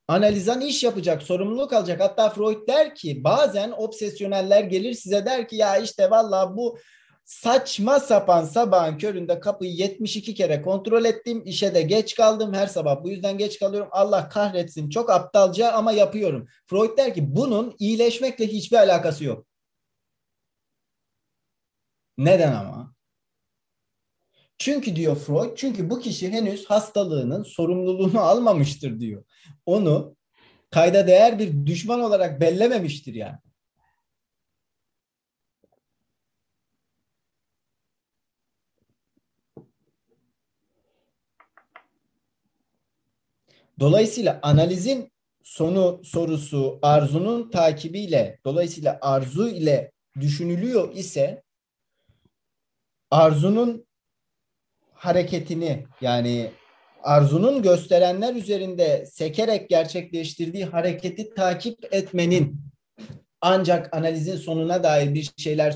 Analizan iş yapacak, sorumluluk alacak. Hatta Freud der ki bazen obsesyoneller gelir size der ki ya işte vallahi bu saçma sapan sabahın köründe kapıyı 72 kere kontrol ettim. İşe de geç kaldım her sabah. Bu yüzden geç kalıyorum. Allah kahretsin. Çok aptalca ama yapıyorum. Freud der ki bunun iyileşmekle hiçbir alakası yok. Neden ama? Çünkü diyor Freud, çünkü bu kişi henüz hastalığının sorumluluğunu almamıştır diyor. Onu kayda değer bir düşman olarak bellememiştir yani. Dolayısıyla analizin sonu sorusu arzunun takibiyle, dolayısıyla arzu ile düşünülüyor ise arzunun hareketini yani arzunun gösterenler üzerinde sekerek gerçekleştirdiği hareketi takip etmenin ancak analizin sonuna dair bir şeyler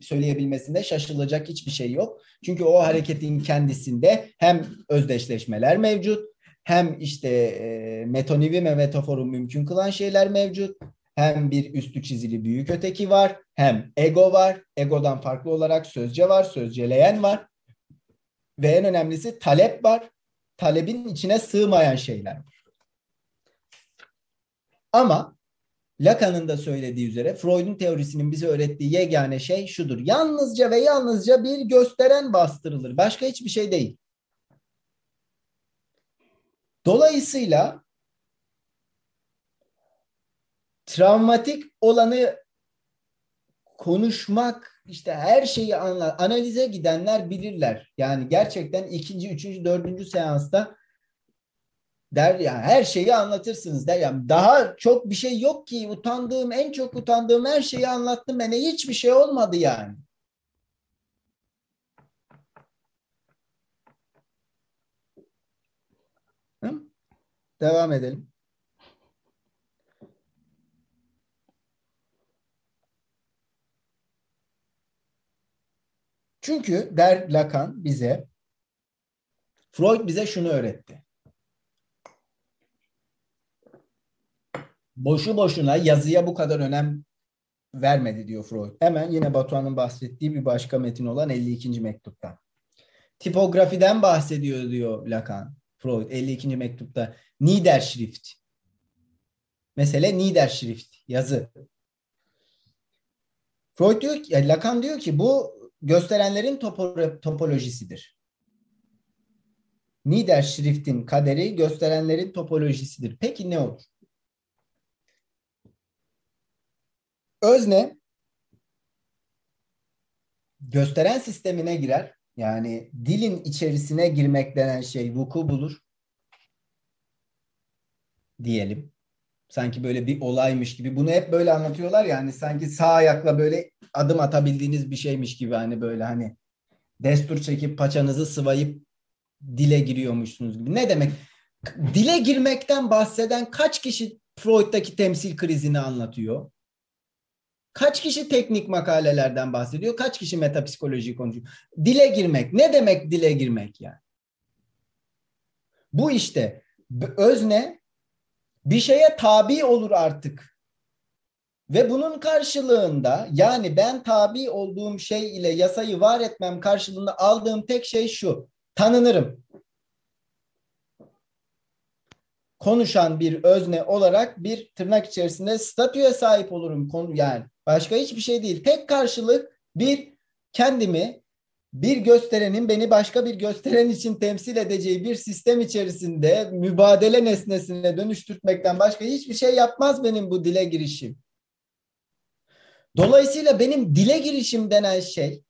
söyleyebilmesinde şaşılacak hiçbir şey yok. Çünkü o hareketin kendisinde hem özdeşleşmeler mevcut, hem işte e, metonivi ve metaforu mümkün kılan şeyler mevcut, hem bir üstü çizili büyük öteki var, hem ego var, egodan farklı olarak sözce var, sözceleyen var ve en önemlisi talep var. Talebin içine sığmayan şeyler var. Ama Lacan'ın da söylediği üzere Freud'un teorisinin bize öğrettiği yegane şey şudur. Yalnızca ve yalnızca bir gösteren bastırılır. Başka hiçbir şey değil. Dolayısıyla travmatik olanı konuşmak işte her şeyi anla, analize gidenler bilirler. Yani gerçekten ikinci, üçüncü, dördüncü seansta der ya her şeyi anlatırsınız der yani daha çok bir şey yok ki utandığım en çok utandığım her şeyi anlattım bana hiçbir şey olmadı yani. Devam edelim. Çünkü der Lacan bize Freud bize şunu öğretti. Boşu boşuna yazıya bu kadar önem vermedi diyor Freud. Hemen yine Batuhan'ın bahsettiği bir başka metin olan 52. mektupta. Tipografiden bahsediyor diyor Lacan. Freud 52. mektupta. Niederschrift. Mesele Niederschrift. Yazı. Freud diyor ki, Lacan diyor ki bu gösterenlerin topo, topolojisidir. Niederschrift'in kaderi gösterenlerin topolojisidir. Peki ne olur? Özne gösteren sistemine girer. Yani dilin içerisine girmek denen şey vuku bulur. Diyelim. Sanki böyle bir olaymış gibi. Bunu hep böyle anlatıyorlar ya hani sanki sağ ayakla böyle adım atabildiğiniz bir şeymiş gibi hani böyle hani destur çekip paçanızı sıvayıp dile giriyormuşsunuz gibi. Ne demek? Dile girmekten bahseden kaç kişi Freud'daki temsil krizini anlatıyor? Kaç kişi teknik makalelerden bahsediyor? Kaç kişi metapsikoloji konuşuyor? Dile girmek. Ne demek dile girmek yani? Bu işte özne bir şeye tabi olur artık. Ve bunun karşılığında yani ben tabi olduğum şey ile yasayı var etmem karşılığında aldığım tek şey şu. Tanınırım. Konuşan bir özne olarak bir tırnak içerisinde statüye sahip olurum. Yani başka hiçbir şey değil. Tek karşılık bir kendimi bir gösterenin beni başka bir gösteren için temsil edeceği bir sistem içerisinde mübadele nesnesine dönüştürmekten başka hiçbir şey yapmaz benim bu dile girişim. Dolayısıyla benim dile girişim denen şey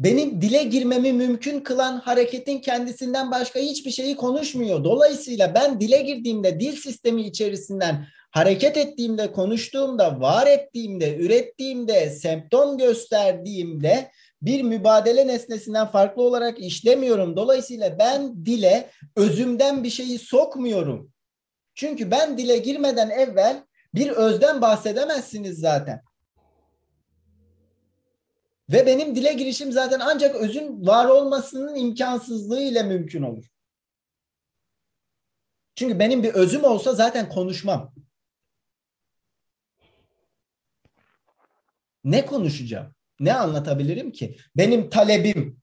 benim dile girmemi mümkün kılan hareketin kendisinden başka hiçbir şeyi konuşmuyor. Dolayısıyla ben dile girdiğimde dil sistemi içerisinden hareket ettiğimde, konuştuğumda, var ettiğimde, ürettiğimde, semptom gösterdiğimde bir mübadele nesnesinden farklı olarak işlemiyorum. Dolayısıyla ben dile özümden bir şeyi sokmuyorum. Çünkü ben dile girmeden evvel bir özden bahsedemezsiniz zaten. Ve benim dile girişim zaten ancak özün var olmasının imkansızlığı ile mümkün olur. Çünkü benim bir özüm olsa zaten konuşmam. Ne konuşacağım? Ne anlatabilirim ki? Benim talebim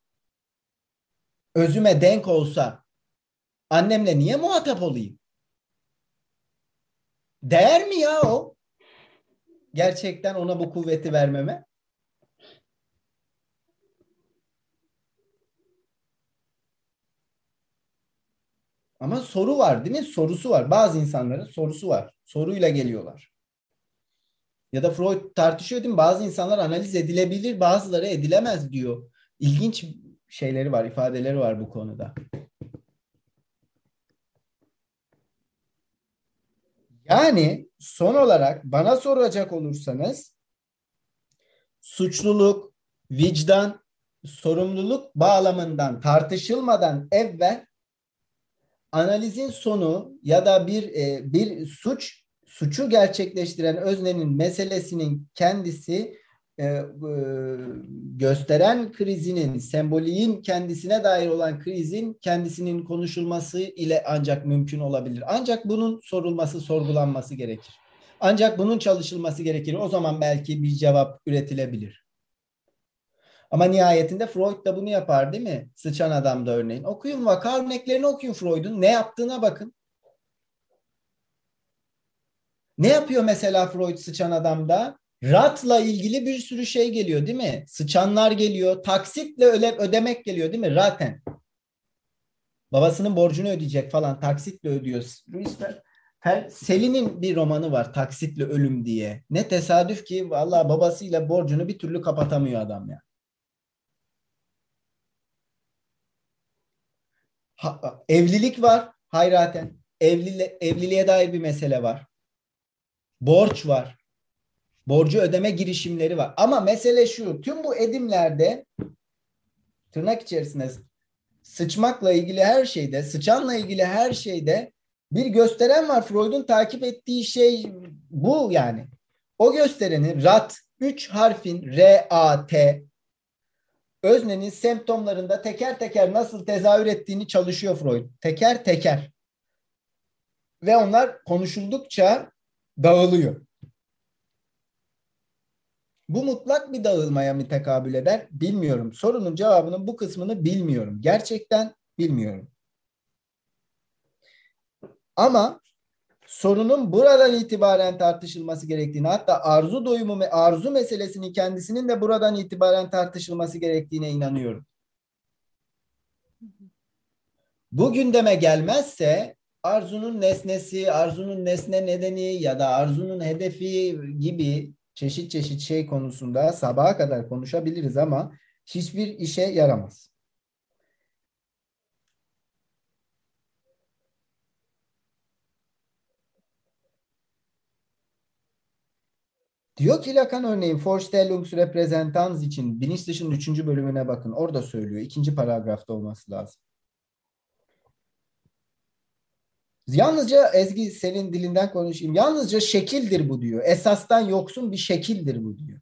özüme denk olsa annemle niye muhatap olayım? Değer mi ya o? Gerçekten ona bu kuvveti vermeme? Ama soru var değil mi? Sorusu var. Bazı insanların sorusu var. Soruyla geliyorlar. Ya da Freud tartışıyor değil mi? Bazı insanlar analiz edilebilir, bazıları edilemez diyor. İlginç şeyleri var, ifadeleri var bu konuda. Yani son olarak bana soracak olursanız suçluluk, vicdan, sorumluluk bağlamından tartışılmadan evvel analizin sonu ya da bir e, bir suç suçu gerçekleştiren öznenin meselesinin kendisi e, e, gösteren krizinin, semboliğin kendisine dair olan krizin kendisinin konuşulması ile ancak mümkün olabilir. Ancak bunun sorulması, sorgulanması gerekir. Ancak bunun çalışılması gerekir. O zaman belki bir cevap üretilebilir. Ama nihayetinde Freud da bunu yapar değil mi? Sıçan adamda örneğin. Okuyun vaka örneklerini okuyun Freud'un. Ne yaptığına bakın. Ne yapıyor mesela Freud sıçan adamda? Ratla ilgili bir sürü şey geliyor değil mi? Sıçanlar geliyor. Taksitle öyle ödemek geliyor değil mi? Raten. Babasının borcunu ödeyecek falan. Taksitle ödüyor. Selin'in bir romanı var. Taksitle ölüm diye. Ne tesadüf ki vallahi babasıyla borcunu bir türlü kapatamıyor adam ya. Ha, evlilik var hayraten. Evliliğe, evliliğe dair bir mesele var. Borç var. Borcu ödeme girişimleri var. Ama mesele şu. Tüm bu edimlerde tırnak içerisinde sıçmakla ilgili her şeyde, sıçanla ilgili her şeyde bir gösteren var. Freud'un takip ettiği şey bu yani. O gösterenin rat, üç harfin R, A, T öznenin semptomlarında teker teker nasıl tezahür ettiğini çalışıyor Freud. Teker teker. Ve onlar konuşuldukça dağılıyor. Bu mutlak bir dağılmaya mı tekabül eder? Bilmiyorum. Sorunun cevabının bu kısmını bilmiyorum. Gerçekten bilmiyorum. Ama sorunun buradan itibaren tartışılması gerektiğini hatta arzu doyumu ve arzu meselesinin kendisinin de buradan itibaren tartışılması gerektiğine inanıyorum. Bu gündeme gelmezse arzunun nesnesi, arzunun nesne nedeni ya da arzunun hedefi gibi çeşit çeşit şey konusunda sabaha kadar konuşabiliriz ama hiçbir işe yaramaz. Diyor ki Lacan örneğin Vorstellungsrepräsentanz için bilinç dışının üçüncü bölümüne bakın. Orada söylüyor. ikinci paragrafta olması lazım. Yalnızca Ezgi senin dilinden konuşayım. Yalnızca şekildir bu diyor. Esastan yoksun bir şekildir bu diyor.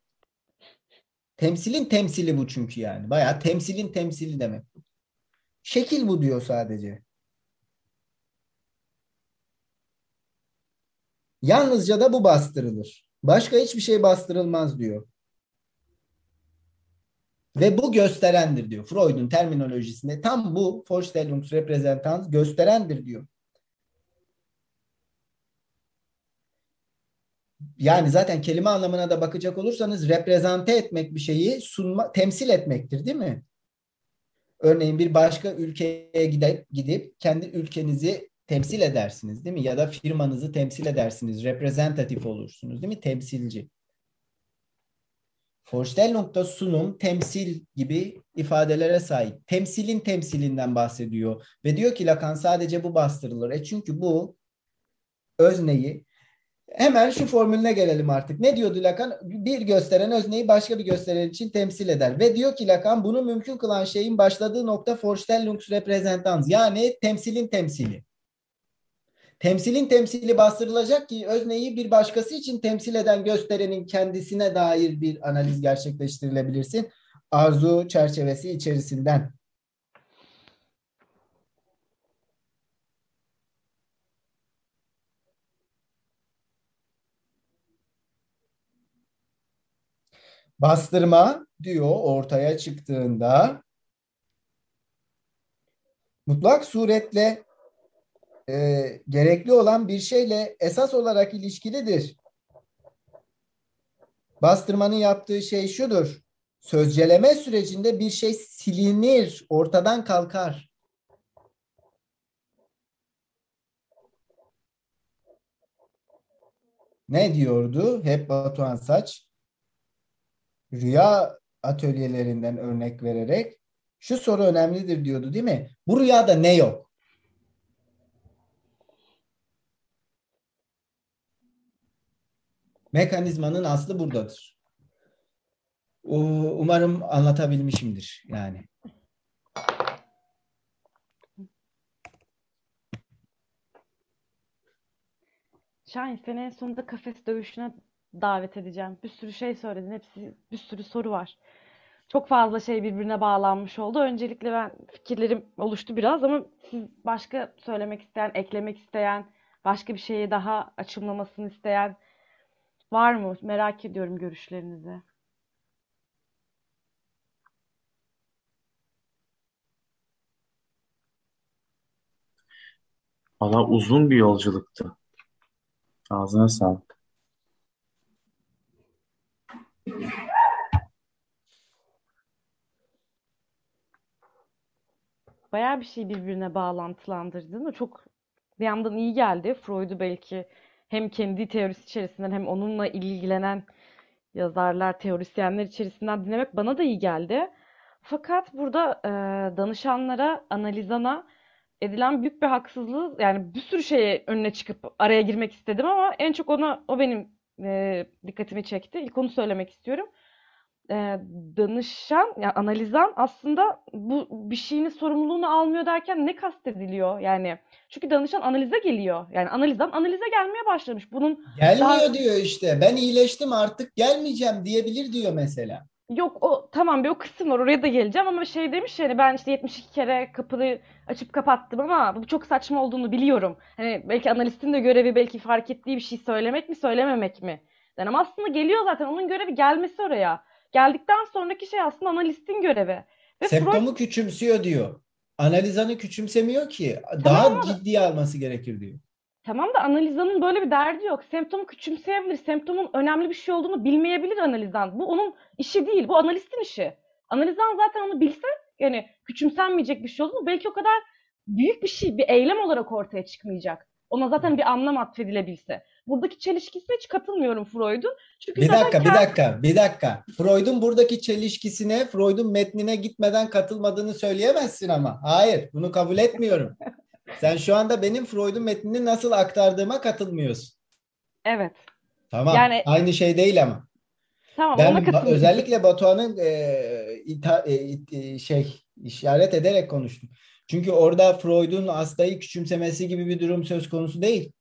Temsilin temsili bu çünkü yani. Bayağı temsilin temsili demek bu. Şekil bu diyor sadece. Yalnızca da bu bastırılır. Başka hiçbir şey bastırılmaz diyor. Ve bu gösterendir diyor. Freud'un terminolojisinde tam bu Vorstellungsrepräsentanz gösterendir diyor. Yani zaten kelime anlamına da bakacak olursanız reprezente etmek bir şeyi sunma, temsil etmektir değil mi? Örneğin bir başka ülkeye gidip, gidip kendi ülkenizi temsil edersiniz değil mi? Ya da firmanızı temsil edersiniz. Reprezentatif olursunuz değil mi? Temsilci. Vorstellung da sunum, temsil gibi ifadelere sahip. Temsilin temsilinden bahsediyor. Ve diyor ki Lacan sadece bu bastırılır. E çünkü bu özneyi hemen şu formülüne gelelim artık. Ne diyordu Lacan? Bir gösteren özneyi başka bir gösteren için temsil eder. Ve diyor ki Lacan bunu mümkün kılan şeyin başladığı nokta Vorstellungsrepräsentanz yani temsilin temsili. Temsilin temsili bastırılacak ki özneyi bir başkası için temsil eden gösterenin kendisine dair bir analiz gerçekleştirilebilirsin. Arzu çerçevesi içerisinden. Bastırma diyor ortaya çıktığında mutlak suretle e, gerekli olan bir şeyle esas olarak ilişkilidir. Bastırmanın yaptığı şey şudur. Sözceleme sürecinde bir şey silinir, ortadan kalkar. Ne diyordu? Hep Batuhan Saç rüya atölyelerinden örnek vererek şu soru önemlidir diyordu değil mi? Bu rüyada ne yok? Mekanizmanın aslı buradadır. Umarım anlatabilmişimdir yani. Şahin seni en sonunda kafes dövüşüne davet edeceğim. Bir sürü şey söyledin. Hepsi bir sürü soru var. Çok fazla şey birbirine bağlanmış oldu. Öncelikle ben fikirlerim oluştu biraz ama siz başka söylemek isteyen, eklemek isteyen, başka bir şeyi daha açımlamasını isteyen var mı? Merak ediyorum görüşlerinizi. Valla uzun bir yolculuktu. Ağzına sağlık. Bayağı bir şey birbirine bağlantılandırdın. O çok bir yandan iyi geldi. Freud'u belki hem kendi teorisi içerisinden hem onunla ilgilenen yazarlar, teorisyenler içerisinden dinlemek bana da iyi geldi. Fakat burada e, danışanlara, analizana edilen büyük bir haksızlığı yani bir sürü şeye önüne çıkıp araya girmek istedim ama en çok ona o benim e, dikkatimi çekti. İlk onu söylemek istiyorum. E, danışan, yani analizan aslında bu bir şeyin sorumluluğunu almıyor derken ne kastediliyor yani? Çünkü danışan analize geliyor. Yani analizden analize gelmeye başlamış. Bunun Gelmiyor daha... diyor işte. Ben iyileştim artık gelmeyeceğim diyebilir diyor mesela. Yok o tamam bir o kısım var oraya da geleceğim ama şey demiş yani ben işte 72 kere kapıyı açıp kapattım ama bu çok saçma olduğunu biliyorum. Hani belki analistin de görevi belki fark ettiği bir şey söylemek mi söylememek mi? Yani ama aslında geliyor zaten onun görevi gelmesi oraya. Geldikten sonraki şey aslında analistin görevi. Ve Septomu Freud... küçümsüyor diyor. Analizanı küçümsemiyor ki. Daha tamam ciddiye alması gerekir diyor. Tamam da analizanın böyle bir derdi yok. Semptomu küçümseyebilir. Semptomun önemli bir şey olduğunu bilmeyebilir analizan. Bu onun işi değil. Bu analistin işi. Analizan zaten onu bilse yani küçümsenmeyecek bir şey olduğunu belki o kadar büyük bir şey, bir eylem olarak ortaya çıkmayacak. Ona zaten bir anlam atfedilebilse. Buradaki çelişkisine hiç katılmıyorum Freud'un. Çünkü bir dakika, bir dakika, bir dakika. Freud'un buradaki çelişkisine, Freud'un metnine gitmeden katılmadığını söyleyemezsin ama. Hayır, bunu kabul etmiyorum. Sen şu anda benim Freud'un metnini nasıl aktardığıma katılmıyorsun. Evet. Tamam. Yani aynı şey değil ama. Tamam, ben ba- özellikle Batuhan'ın e, ita, e, e, şey işaret ederek konuştum. Çünkü orada Freud'un hastayı küçümsemesi gibi bir durum söz konusu değil.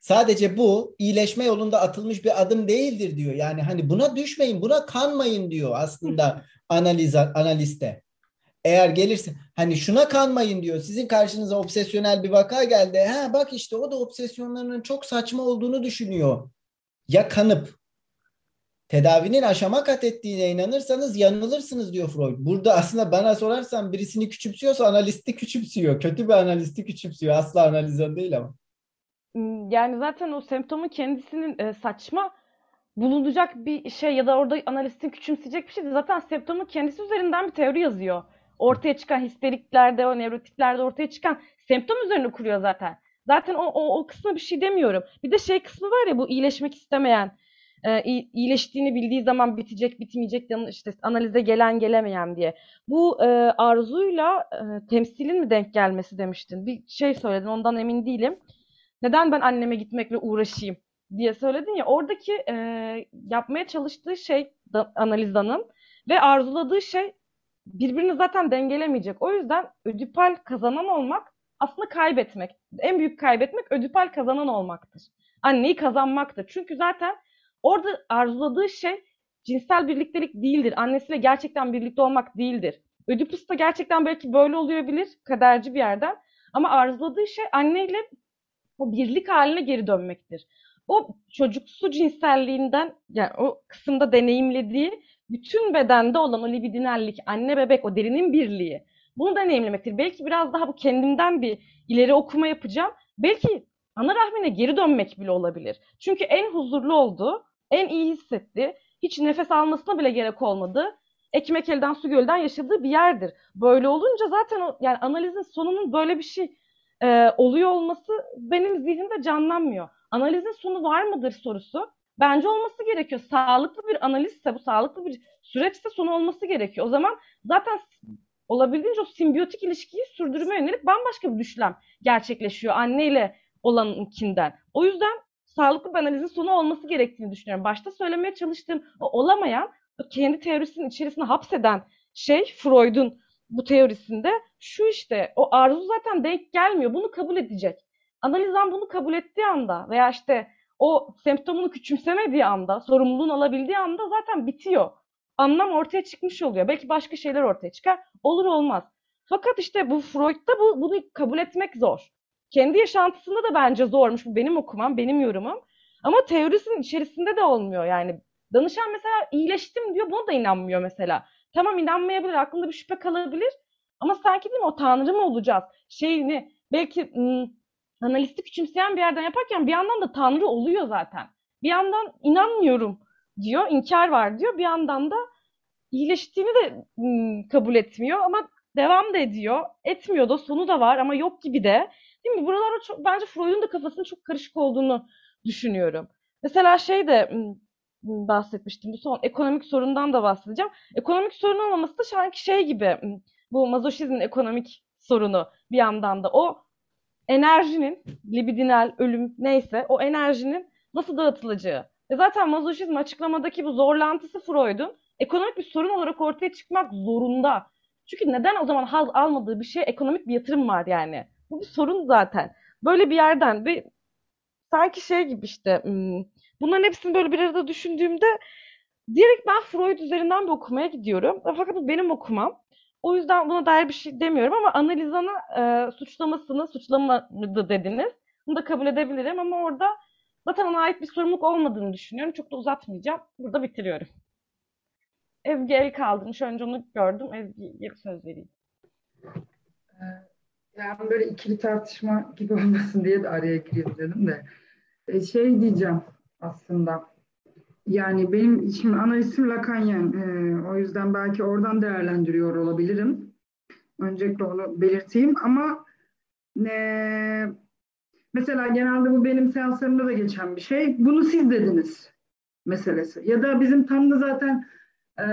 Sadece bu iyileşme yolunda atılmış bir adım değildir diyor. Yani hani buna düşmeyin, buna kanmayın diyor aslında [laughs] analiz analiste. Eğer gelirse hani şuna kanmayın diyor. Sizin karşınıza obsesyonel bir vaka geldi. Ha bak işte o da obsesyonlarının çok saçma olduğunu düşünüyor. Ya kanıp tedavinin aşama kat ettiğine inanırsanız yanılırsınız diyor Freud. Burada aslında bana sorarsan birisini küçümsüyorsa analisti küçümsüyor. Kötü bir analisti küçümsüyor. Asla analizan değil ama. Hmm, yani zaten o semptomun kendisinin e, saçma bulunacak bir şey ya da orada analistin küçümseyecek bir şey değil. Zaten semptomun kendisi üzerinden bir teori yazıyor. Ortaya çıkan histeriklerde, o nevrotiklerde ortaya çıkan semptom üzerine kuruyor zaten. Zaten o, o, o kısma bir şey demiyorum. Bir de şey kısmı var ya bu iyileşmek istemeyen, e, iyileştiğini bildiği zaman bitecek, bitmeyecek, işte analize gelen gelemeyen diye. Bu e, arzuyla e, temsilin mi denk gelmesi demiştin. Bir şey söyledin ondan emin değilim neden ben anneme gitmekle uğraşayım diye söyledin ya oradaki e, yapmaya çalıştığı şey da, analizanın ve arzuladığı şey birbirini zaten dengelemeyecek. O yüzden ödipal kazanan olmak aslında kaybetmek. En büyük kaybetmek ödipal kazanan olmaktır. Anneyi kazanmaktır. Çünkü zaten orada arzuladığı şey cinsel birliktelik değildir. Annesiyle gerçekten birlikte olmak değildir. Ödipus da gerçekten belki böyle oluyor kaderci bir yerden. Ama arzuladığı şey anneyle o birlik haline geri dönmektir. O çocuksu cinselliğinden yani o kısımda deneyimlediği bütün bedende olan o libidinellik, anne bebek, o derinin birliği. Bunu deneyimlemektir. Belki biraz daha bu kendimden bir ileri okuma yapacağım. Belki ana rahmine geri dönmek bile olabilir. Çünkü en huzurlu olduğu, en iyi hissetti, hiç nefes almasına bile gerek olmadı. Ekmek elden su gölden yaşadığı bir yerdir. Böyle olunca zaten o, yani analizin sonunun böyle bir şey e, oluyor olması benim zihnimde canlanmıyor. Analizin sonu var mıdır sorusu bence olması gerekiyor. Sağlıklı bir analizse bu sağlıklı bir süreçse sonu olması gerekiyor. O zaman zaten olabildiğince o simbiyotik ilişkiyi sürdürmeye yönelik bambaşka bir düşlem gerçekleşiyor anneyle olanınkinden. O yüzden sağlıklı bir analizin sonu olması gerektiğini düşünüyorum. Başta söylemeye çalıştığım o olamayan, o kendi teorisinin içerisine hapseden şey Freud'un bu teorisinde şu işte o arzu zaten denk gelmiyor. Bunu kabul edecek. Analizan bunu kabul ettiği anda veya işte o semptomunu küçümsemediği anda, sorumluluğunu alabildiği anda zaten bitiyor. Anlam ortaya çıkmış oluyor. Belki başka şeyler ortaya çıkar. Olur olmaz. Fakat işte bu Freud'da bu, bunu kabul etmek zor. Kendi yaşantısında da bence zormuş. Bu benim okumam, benim yorumum. Ama teorisinin içerisinde de olmuyor yani. Danışan mesela iyileştim diyor. Buna da inanmıyor mesela. Tamam inanmayabilir, aklında bir şüphe kalabilir. Ama sanki değil mi o tanrı mı olacağız? Şeyini belki ım, analisti küçümseyen bir yerden yaparken bir yandan da tanrı oluyor zaten. Bir yandan inanmıyorum diyor, inkar var diyor. Bir yandan da iyileştiğini de ım, kabul etmiyor ama devam da ediyor. Etmiyor da sonu da var ama yok gibi de. Değil mi? Buralarda çok, bence Freud'un da kafasının çok karışık olduğunu düşünüyorum. Mesela şey de bahsetmiştim. Bu son ekonomik sorundan da bahsedeceğim. Ekonomik sorun olmaması da sanki şey gibi bu mazoşizmin ekonomik sorunu bir yandan da o enerjinin libidinal ölüm neyse o enerjinin nasıl dağıtılacağı. Ve zaten mazoşizm açıklamadaki bu zorlantısı Freud'un ekonomik bir sorun olarak ortaya çıkmak zorunda. Çünkü neden o zaman haz almadığı bir şey ekonomik bir yatırım var yani. Bu bir sorun zaten. Böyle bir yerden bir sanki şey gibi işte bunların hepsini böyle bir arada düşündüğümde direkt ben Freud üzerinden bir okumaya gidiyorum. Fakat bu benim okumam. O yüzden buna dair bir şey demiyorum ama analizana e, suçlamasını suçlamadı dediniz. Bunu da kabul edebilirim ama orada zaten ona ait bir sorumluluk olmadığını düşünüyorum. Çok da uzatmayacağım. Burada bitiriyorum. Ezgi el kaldırmış. Önce onu gördüm. Ezgi'ye söz vereyim. Ee, yani böyle ikili tartışma gibi olmasın diye de araya gireyim dedim de. E, şey diyeceğim aslında. Yani benim şimdi ana isim Lakanyen. E, o yüzden belki oradan değerlendiriyor olabilirim. Öncelikle onu belirteyim ama e, mesela genelde bu benim seanslarımda da geçen bir şey. Bunu siz dediniz meselesi. Ya da bizim tam da zaten e,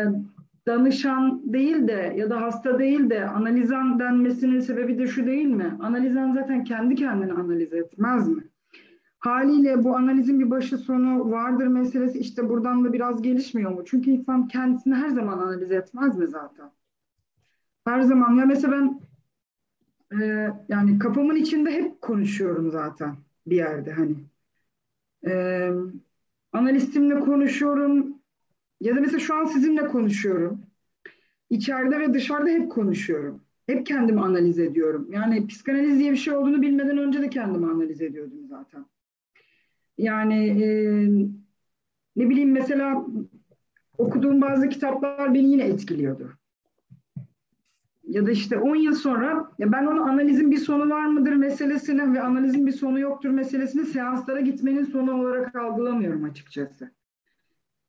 danışan değil de ya da hasta değil de analizan denmesinin sebebi de şu değil mi? Analizan zaten kendi kendini analiz etmez mi? Haliyle bu analizin bir başı sonu vardır meselesi işte buradan da biraz gelişmiyor mu? Çünkü insan kendisini her zaman analiz etmez mi zaten? Her zaman ya mesela ben e, yani kafamın içinde hep konuşuyorum zaten bir yerde hani. E, analistimle konuşuyorum ya da mesela şu an sizinle konuşuyorum. İçeride ve dışarıda hep konuşuyorum. Hep kendimi analiz ediyorum. Yani psikanaliz diye bir şey olduğunu bilmeden önce de kendimi analiz ediyordum zaten. Yani e, ne bileyim mesela okuduğum bazı kitaplar beni yine etkiliyordu. Ya da işte 10 yıl sonra ya ben onu analizin bir sonu var mıdır meselesini ve analizin bir sonu yoktur meselesini seanslara gitmenin sonu olarak algılamıyorum açıkçası.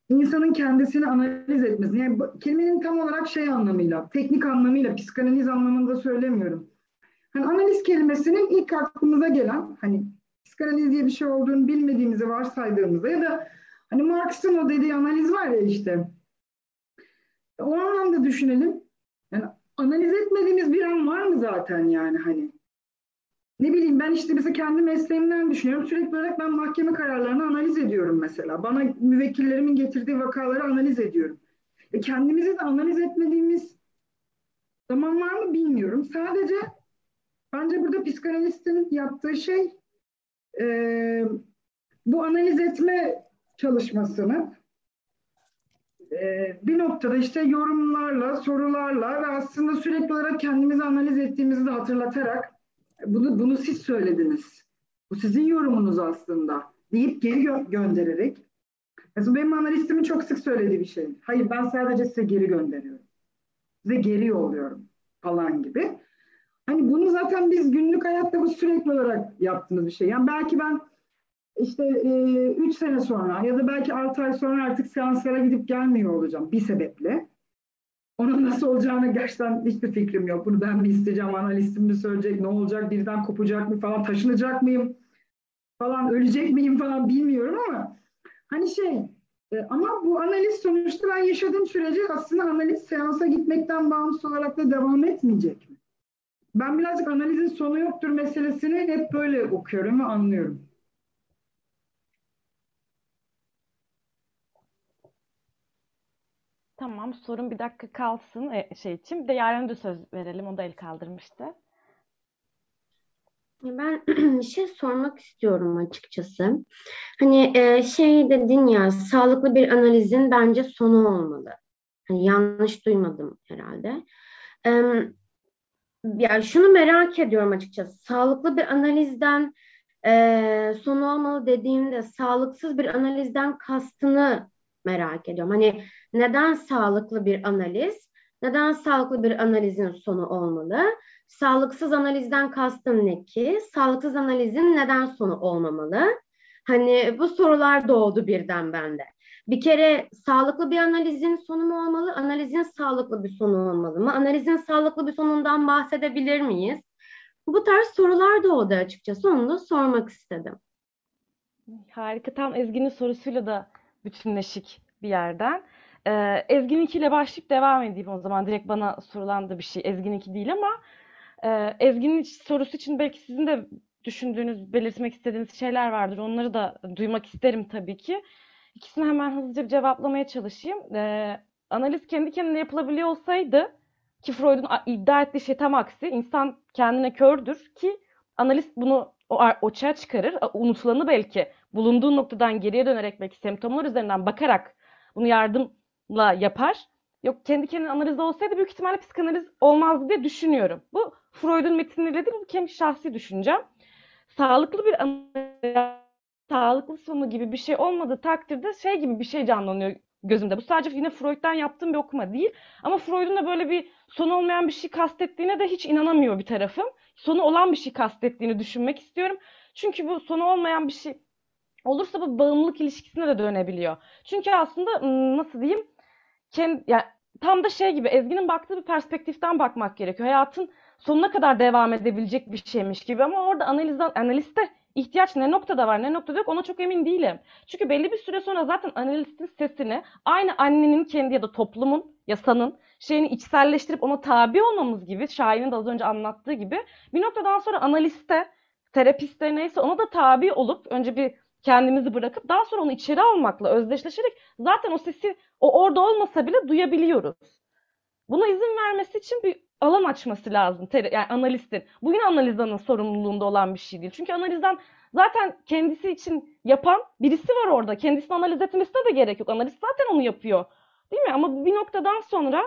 İnsanın kendisini analiz etmesi. Yani kelimenin tam olarak şey anlamıyla, teknik anlamıyla, psikanaliz anlamında söylemiyorum. Hani analiz kelimesinin ilk aklımıza gelen, hani psikanaliz diye bir şey olduğunu bilmediğimizi varsaydığımızda ya da hani Marx'ın o dediği analiz var ya işte. O anlamda düşünelim. Yani analiz etmediğimiz bir an var mı zaten yani hani? Ne bileyim ben işte mesela kendi mesleğimden düşünüyorum. Sürekli olarak ben mahkeme kararlarını analiz ediyorum mesela. Bana müvekkillerimin getirdiği vakaları analiz ediyorum. E kendimizi de analiz etmediğimiz zaman var mı bilmiyorum. Sadece bence burada psikanalistin yaptığı şey e, bu analiz etme çalışmasını e, bir noktada işte yorumlarla, sorularla ve aslında sürekli olarak kendimizi analiz ettiğimizi de hatırlatarak bunu, bunu siz söylediniz. Bu sizin yorumunuz aslında deyip geri gö- göndererek. Mesela benim analistimin çok sık söylediği bir şey. Hayır ben sadece size geri gönderiyorum. Size geri yolluyorum falan gibi. Hani bunu zaten biz günlük hayatta bu sürekli olarak yaptığımız bir şey. Yani belki ben işte 3 e, sene sonra ya da belki 6 ay sonra artık seanslara gidip gelmiyor olacağım bir sebeple. Onun nasıl olacağını gerçekten hiçbir fikrim yok. Bunu ben mi isteyeceğim, analistim mi söyleyecek, ne olacak, birden kopacak mı falan, taşınacak mıyım falan, ölecek miyim falan bilmiyorum ama hani şey e, ama bu analiz sonuçta ben yaşadığım sürece aslında analiz seansa gitmekten bağımsız olarak da devam etmeyecek mi? Ben birazcık analizin sonu yoktur meselesini hep böyle okuyorum ve anlıyorum. Tamam, sorun bir dakika kalsın e, şey için. Bir de Yaren'e de söz verelim. O da el kaldırmıştı. Ben [clears throat] bir şey sormak istiyorum açıkçası. Hani e, şey dedin ya, sağlıklı bir analizin bence sonu olmalı. Hani yanlış duymadım herhalde. E, yani şunu merak ediyorum açıkçası. Sağlıklı bir analizden e, sonu olmalı dediğimde sağlıksız bir analizden kastını merak ediyorum. Hani neden sağlıklı bir analiz? Neden sağlıklı bir analizin sonu olmalı? Sağlıksız analizden kastın ne ki? Sağlıksız analizin neden sonu olmamalı? Hani bu sorular doğdu birden bende. Bir kere sağlıklı bir analizin sonu mu olmalı? Analizin sağlıklı bir sonu olmalı mı? Analizin sağlıklı bir sonundan bahsedebilir miyiz? Bu tarz sorular doğdu açıkçası. Onu da sormak istedim. Harika. Tam Ezgi'nin sorusuyla da bütünleşik bir yerden. Ee, Ezgi'ninkiyle başlayıp devam edeyim o zaman. Direkt bana sorulan da bir şey. Ezgi'ninki değil ama e, Ezgi'nin sorusu için belki sizin de düşündüğünüz, belirtmek istediğiniz şeyler vardır. Onları da duymak isterim tabii ki. İkisini hemen hızlıca bir cevaplamaya çalışayım. Ee, analiz kendi kendine yapılabiliyor olsaydı ki Freud'un iddia ettiği şey tam aksi. İnsan kendine kördür ki analist bunu o açığa çıkarır. Unutulanı belki bulunduğu noktadan geriye dönerek belki semptomlar üzerinden bakarak bunu yardımla yapar. Yok kendi kendine analiz olsaydı büyük ihtimalle psikanaliz olmazdı diye düşünüyorum. Bu Freud'un metinleri değil, bu kendi şahsi düşüncem. Sağlıklı bir analiz, sağlıklı sonu gibi bir şey olmadığı takdirde şey gibi bir şey canlanıyor gözümde. Bu sadece yine Freud'dan yaptığım bir okuma değil. Ama Freud'un da böyle bir sonu olmayan bir şey kastettiğine de hiç inanamıyor bir tarafım. Sonu olan bir şey kastettiğini düşünmek istiyorum. Çünkü bu sonu olmayan bir şey olursa bu bağımlılık ilişkisine de dönebiliyor. Çünkü aslında nasıl diyeyim kendi, yani tam da şey gibi Ezgi'nin baktığı bir perspektiften bakmak gerekiyor. Hayatın sonuna kadar devam edebilecek bir şeymiş gibi ama orada analizden, analiste ihtiyaç ne noktada var ne noktada yok ona çok emin değilim. Çünkü belli bir süre sonra zaten analistin sesini aynı annenin kendi ya da toplumun, yasanın şeyini içselleştirip ona tabi olmamız gibi Şahin'in de az önce anlattığı gibi bir noktadan sonra analiste, terapiste neyse ona da tabi olup önce bir kendimizi bırakıp daha sonra onu içeri almakla özdeşleşerek zaten o sesi o orada olmasa bile duyabiliyoruz. Buna izin vermesi için bir alan açması lazım. Yani analistin. Bu yine analizanın sorumluluğunda olan bir şey değil. Çünkü analizden zaten kendisi için yapan birisi var orada. Kendisini analiz etmesine de gerek yok. Analist zaten onu yapıyor. Değil mi? Ama bir noktadan sonra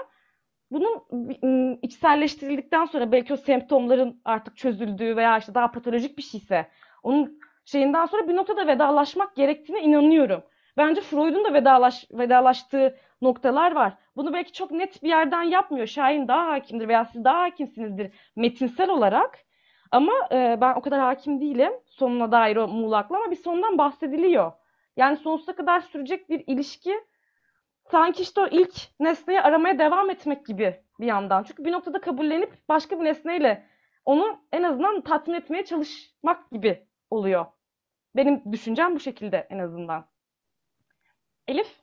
bunun içselleştirildikten sonra belki o semptomların artık çözüldüğü veya işte daha patolojik bir şeyse onun şeyinden sonra bir noktada vedalaşmak gerektiğine inanıyorum. Bence Freud'un da vedalaş, vedalaştığı noktalar var. Bunu belki çok net bir yerden yapmıyor. Şahin daha hakimdir veya siz daha hakimsinizdir metinsel olarak. Ama e, ben o kadar hakim değilim sonuna dair o muğlakla ama bir sondan bahsediliyor. Yani sonsuza kadar sürecek bir ilişki sanki işte o ilk nesneyi aramaya devam etmek gibi bir yandan. Çünkü bir noktada kabullenip başka bir nesneyle onu en azından tatmin etmeye çalışmak gibi oluyor. Benim düşüncem bu şekilde en azından. Elif?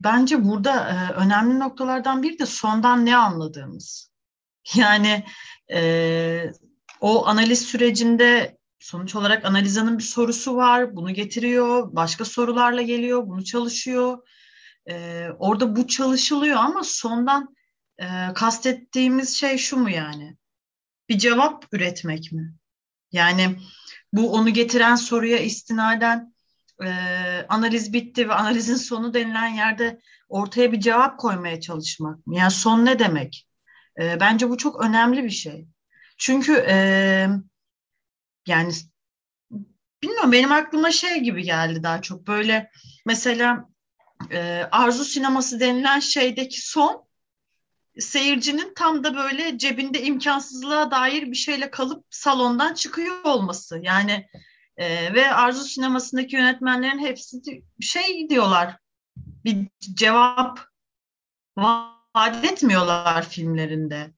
Bence burada e, önemli noktalardan biri de sondan ne anladığımız. [laughs] Yani e, o analiz sürecinde sonuç olarak analizanın bir sorusu var, bunu getiriyor, başka sorularla geliyor, bunu çalışıyor. E, orada bu çalışılıyor ama sondan e, kastettiğimiz şey şu mu yani? Bir cevap üretmek mi? Yani bu onu getiren soruya istinaden e, analiz bitti ve analizin sonu denilen yerde ortaya bir cevap koymaya çalışmak? Yani son ne demek? E, bence bu çok önemli bir şey. Çünkü e, yani bilmiyorum benim aklıma şey gibi geldi daha çok böyle mesela e, arzu sineması denilen şeydeki son seyircinin tam da böyle cebinde imkansızlığa dair bir şeyle kalıp salondan çıkıyor olması. Yani e, ve arzu sinemasındaki yönetmenlerin hepsi şey diyorlar bir cevap vaat etmiyorlar filmlerinde.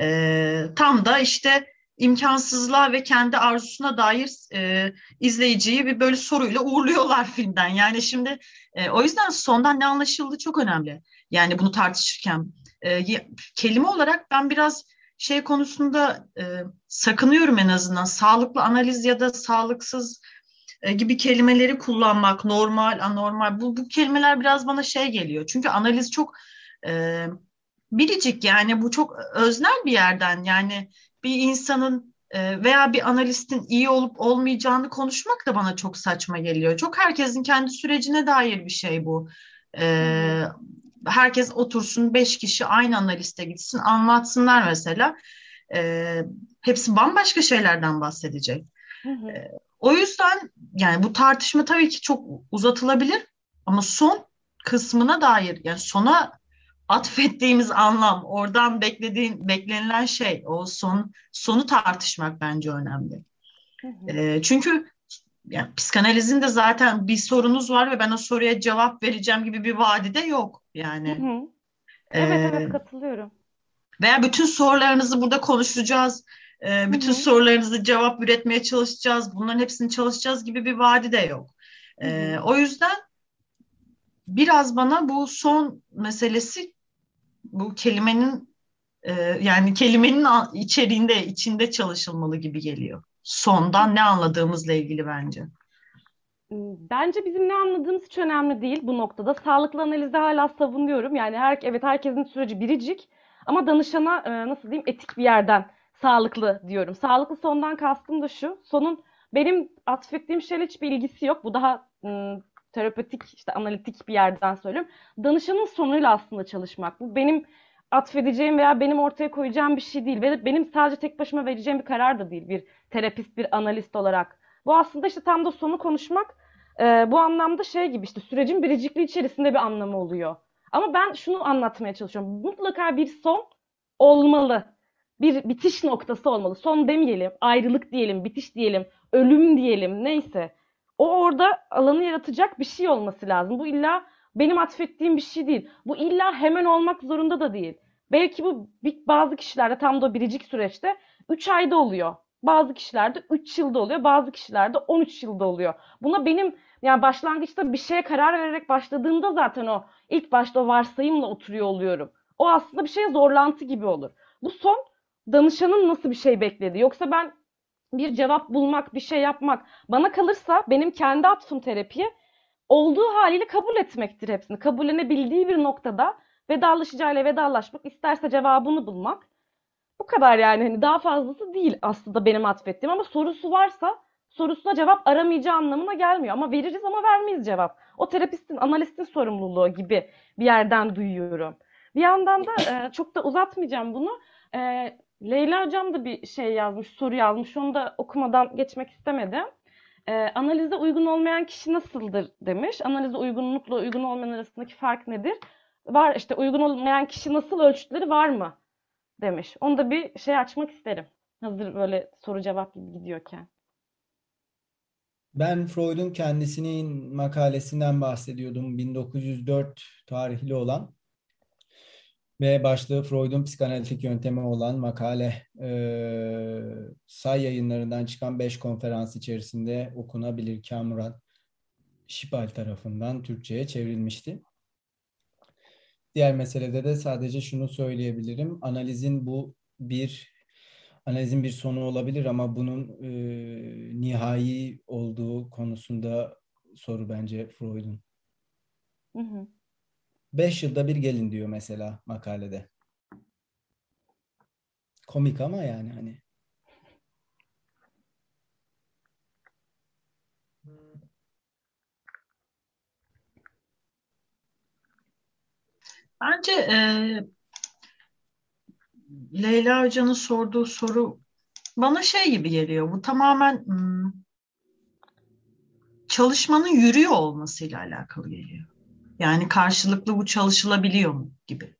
E, tam da işte imkansızlığa ve kendi arzusuna dair e, izleyiciyi bir böyle soruyla uğurluyorlar [laughs] filmden. Yani şimdi e, o yüzden sondan ne anlaşıldığı çok önemli. Yani bunu tartışırken e, kelime olarak ben biraz şey konusunda e, sakınıyorum en azından. Sağlıklı analiz ya da sağlıksız e, gibi kelimeleri kullanmak, normal, anormal. Bu, bu kelimeler biraz bana şey geliyor. Çünkü analiz çok e, biricik yani bu çok öznel bir yerden. Yani bir insanın e, veya bir analistin iyi olup olmayacağını konuşmak da bana çok saçma geliyor. Çok herkesin kendi sürecine dair bir şey bu. E, herkes otursun beş kişi aynı analiste gitsin anlatsınlar mesela. E, hepsi bambaşka şeylerden bahsedecek. Hı hı. E, o yüzden yani bu tartışma tabii ki çok uzatılabilir ama son kısmına dair yani sona atfettiğimiz anlam, oradan beklediğin beklenilen şey, o son sonu tartışmak bence önemli. Hı hı. E, çünkü yani psikanalizin de zaten bir sorunuz var ve ben o soruya cevap vereceğim gibi bir vaadi de yok yani. Hı hı. Evet ee, evet katılıyorum. Veya bütün sorularınızı burada konuşacağız. Ee, bütün hı hı. sorularınızı cevap üretmeye çalışacağız. Bunların hepsini çalışacağız gibi bir vaadi de yok. Ee, hı hı. O yüzden biraz bana bu son meselesi bu kelimenin e, yani kelimenin içeriğinde içinde çalışılmalı gibi geliyor sondan ne anladığımızla ilgili bence. Bence bizim ne anladığımız hiç önemli değil bu noktada. Sağlıklı analizi hala savunuyorum. Yani her, evet herkesin süreci biricik ama danışana e, nasıl diyeyim etik bir yerden sağlıklı diyorum. Sağlıklı sondan kastım da şu. Sonun benim atfettiğim şeyle hiçbir ilgisi yok. Bu daha ım, terapötik işte analitik bir yerden söylüyorum. Danışanın sonuyla aslında çalışmak. Bu benim atfedeceğim veya benim ortaya koyacağım bir şey değil. Ve benim sadece tek başıma vereceğim bir karar da değil bir terapist, bir analist olarak. Bu aslında işte tam da sonu konuşmak e, bu anlamda şey gibi işte sürecin biricikliği içerisinde bir anlamı oluyor. Ama ben şunu anlatmaya çalışıyorum. Mutlaka bir son olmalı. Bir bitiş noktası olmalı. Son demeyelim, ayrılık diyelim, bitiş diyelim, ölüm diyelim neyse. O orada alanı yaratacak bir şey olması lazım. Bu illa benim atfettiğim bir şey değil. Bu illa hemen olmak zorunda da değil. Belki bu bazı kişilerde tam da biricik süreçte 3 ayda oluyor. Bazı kişilerde 3 yılda oluyor, bazı kişilerde 13 yılda oluyor. Buna benim yani başlangıçta bir şeye karar vererek başladığımda zaten o ilk başta o varsayımla oturuyor oluyorum. O aslında bir şeye zorlantı gibi olur. Bu son danışanın nasıl bir şey bekledi? Yoksa ben bir cevap bulmak, bir şey yapmak bana kalırsa benim kendi atfım terapiye olduğu haliyle kabul etmektir hepsini. Kabullenebildiği bir noktada vedalaşacağıyla vedalaşmak, isterse cevabını bulmak. Bu kadar yani hani daha fazlası değil aslında benim atfettiğim ama sorusu varsa sorusuna cevap aramayacağı anlamına gelmiyor. Ama veririz ama vermeyiz cevap. O terapistin, analistin sorumluluğu gibi bir yerden duyuyorum. Bir yandan da e, çok da uzatmayacağım bunu. E, Leyla Hocam da bir şey yazmış, soru yazmış. Onu da okumadan geçmek istemedim. E, analize uygun olmayan kişi nasıldır demiş. Analize uygunlukla uygun olmayan arasındaki fark nedir? Var işte uygun olmayan kişi nasıl ölçütleri var mı? Demiş. Onu da bir şey açmak isterim. Hazır böyle soru cevap gibi gidiyorken. Ben Freud'un kendisinin makalesinden bahsediyordum. 1904 tarihli olan ve başlığı Freud'un psikanalitik yöntemi olan makale e, say yayınlarından çıkan 5 konferans içerisinde okunabilir Kamuran Şipal tarafından Türkçe'ye çevrilmişti. Diğer meselede de sadece şunu söyleyebilirim. Analizin bu bir analizin bir sonu olabilir ama bunun e, nihai olduğu konusunda soru bence Freud'un. Hı hı. Beş yılda bir gelin diyor mesela makalede. Komik ama yani hani. Bence e, Leyla Hoca'nın sorduğu soru bana şey gibi geliyor. Bu tamamen hmm, çalışmanın yürüyor olmasıyla alakalı geliyor. Yani karşılıklı bu çalışılabiliyor mu gibi.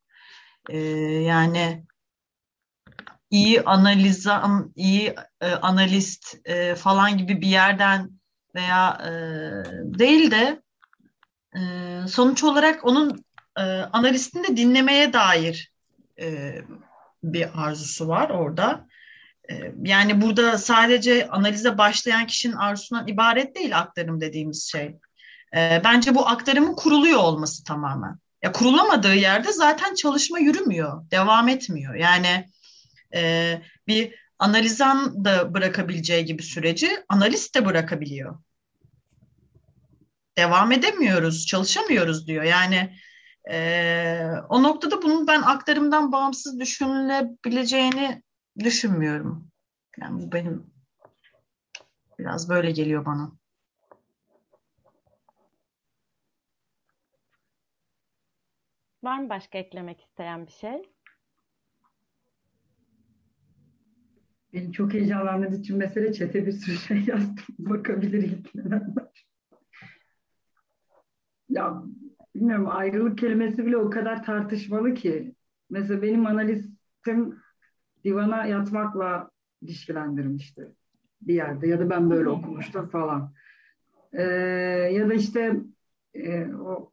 Ee, yani iyi analizan, iyi e, analist e, falan gibi bir yerden veya e, değil de e, sonuç olarak onun e, analistini de dinlemeye dair e, bir arzusu var orada. E, yani burada sadece analize başlayan kişinin arzusundan ibaret değil aktarım dediğimiz şey. E, bence bu aktarımın kuruluyor olması tamamen. Ya kurulamadığı yerde zaten çalışma yürümüyor, devam etmiyor. Yani e, bir analizan da bırakabileceği gibi süreci analist de bırakabiliyor. Devam edemiyoruz, çalışamıyoruz diyor. Yani e, o noktada bunun ben aktarımdan bağımsız düşünülebileceğini düşünmüyorum. Yani bu benim biraz böyle geliyor bana. Var mı başka eklemek isteyen bir şey? Beni çok heyecanlandırdığı için mesele çete bir sürü şey [laughs] yazdım. Bakabilir ilgilenenler. Ya bilmiyorum ayrılık kelimesi bile o kadar tartışmalı ki. Mesela benim analistim divana yatmakla ilişkilendirmişti bir yerde ya da ben böyle okumuştum falan. Ee, ya da işte e, o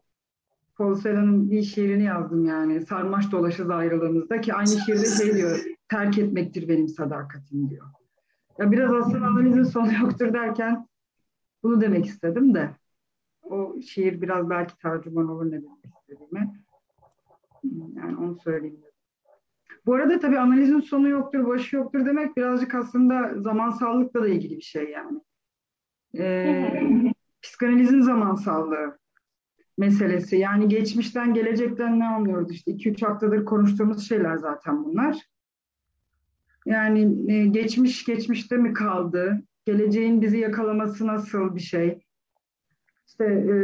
Paul Celan'ın bir şiirini yazdım yani. Sarmaş dolaşız ayrılığımızda ki aynı şiirde şey diyor. Terk etmektir benim sadakatim diyor. Ya biraz aslında analizin sonu yoktur derken bunu demek istedim de o şiir biraz belki tercüman olur ne demek istediğimi. Yani onu söyleyeyim. Bu arada tabii analizin sonu yoktur, başı yoktur demek birazcık aslında zamansallıkla da ilgili bir şey yani. Ee, [laughs] psikanalizin zamansallığı meselesi. Yani geçmişten, gelecekten ne anlıyoruz? İşte iki üç haftadır konuştuğumuz şeyler zaten bunlar. Yani e, geçmiş geçmişte mi kaldı? Geleceğin bizi yakalaması nasıl bir şey? İşte e,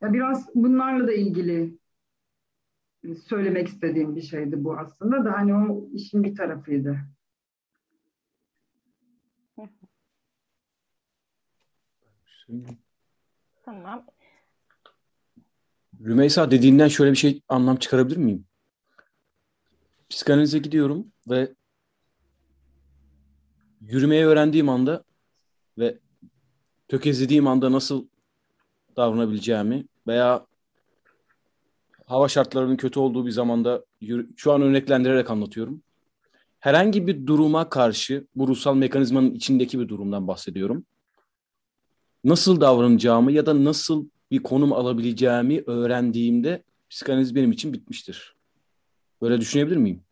ya biraz bunlarla da ilgili söylemek istediğim bir şeydi bu aslında da hani o işin bir tarafıydı. Tamam. Rümeysa dediğinden şöyle bir şey anlam çıkarabilir miyim? Psikanalize gidiyorum ve yürümeyi öğrendiğim anda ve tökezlediğim anda nasıl davranabileceğimi veya hava şartlarının kötü olduğu bir zamanda şu an örneklendirerek anlatıyorum. Herhangi bir duruma karşı bu ruhsal mekanizmanın içindeki bir durumdan bahsediyorum nasıl davranacağımı ya da nasıl bir konum alabileceğimi öğrendiğimde psikanaliz benim için bitmiştir. Böyle düşünebilir miyim?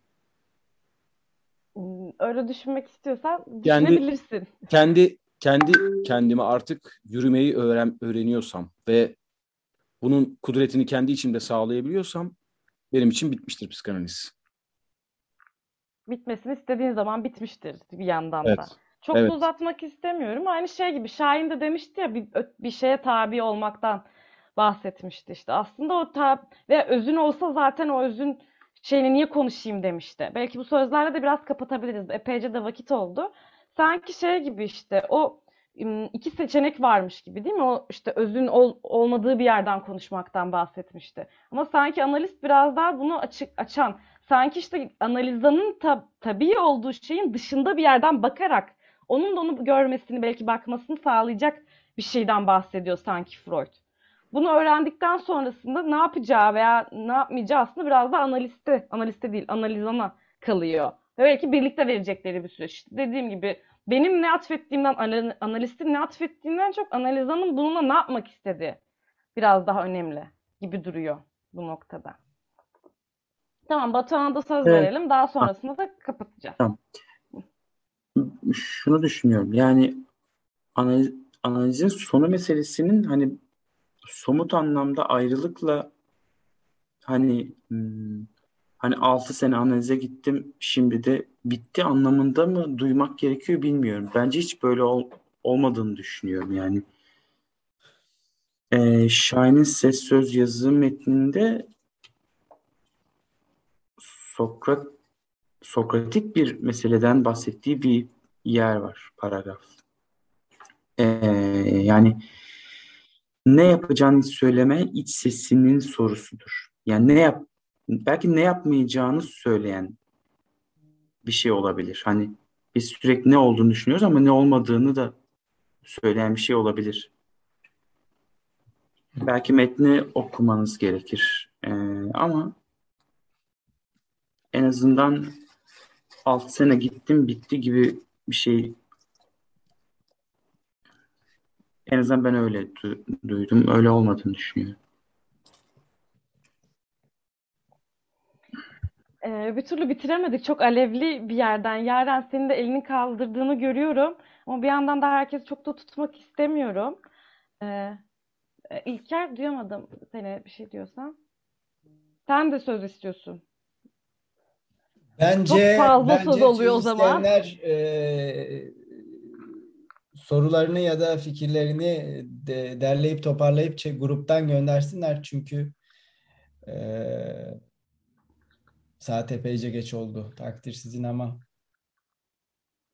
Hmm, öyle düşünmek istiyorsan düşünebilirsin. Kendi, kendi kendi kendime artık yürümeyi öğren öğreniyorsam ve bunun kudretini kendi içimde sağlayabiliyorsam benim için bitmiştir psikanaliz. Bitmesini istediğin zaman bitmiştir bir yandan Evet. da. Çok Evet. uzatmak istemiyorum. Aynı şey gibi Şahin de demişti ya bir, bir şeye tabi olmaktan bahsetmişti işte. Aslında o tab ve özün olsa zaten o özün şeyini niye konuşayım demişti. Belki bu sözlerle de biraz kapatabiliriz. Epeyce de vakit oldu. Sanki şey gibi işte o iki seçenek varmış gibi değil mi? O işte özün ol- olmadığı bir yerden konuşmaktan bahsetmişti. Ama sanki analist biraz daha bunu açık açan, sanki işte analizanın tab tabii olduğu şeyin dışında bir yerden bakarak onun da onu görmesini belki bakmasını sağlayacak bir şeyden bahsediyor sanki Freud. Bunu öğrendikten sonrasında ne yapacağı veya ne yapmayacağı aslında biraz da analiste, analiste değil, analizana kalıyor. Belki birlikte verecekleri bir süreç. İşte Dediğim gibi benim ne atfettiğimden, ana- analistin ne atfettiğinden çok analizanın bununla ne yapmak istediği biraz daha önemli gibi duruyor bu noktada. Tamam, Batuhan'a da söz Evet. verelim. Daha sonrasında da kapatacağız. Şunu düşünüyorum. Yani analiz, analizin sonu meselesinin hani somut anlamda ayrılıkla hani hmm, hani 6 sene analize gittim şimdi de bitti anlamında mı duymak gerekiyor bilmiyorum. Bence hiç böyle ol- olmadığını düşünüyorum yani. Ee, Şahin'in ses söz yazı metninde Sokrat Sokratik bir meseleden bahsettiği bir yer var, paragraf. Ee, yani ne yapacağını söyleme iç sesinin sorusudur. Yani ne yap belki ne yapmayacağını söyleyen bir şey olabilir. Hani biz sürekli ne olduğunu düşünüyoruz ama ne olmadığını da söyleyen bir şey olabilir. Belki metni okumanız gerekir. Ee, ama en azından 6 sene gittim bitti gibi bir şey en azından ben öyle du- duydum. Öyle olmadığını düşünüyorum. Ee, bir türlü bitiremedik. Çok alevli bir yerden. Yaren senin de elini kaldırdığını görüyorum. Ama bir yandan da herkes çok da tutmak istemiyorum. Ee, e, İlker duyamadım seni bir şey diyorsan. Sen de söz istiyorsun. Bence Çok fazla bence söz oluyor o zaman. e, sorularını ya da fikirlerini de, derleyip toparlayıp gruptan göndersinler çünkü e, saat epeyce geç oldu. Takdir sizin ama.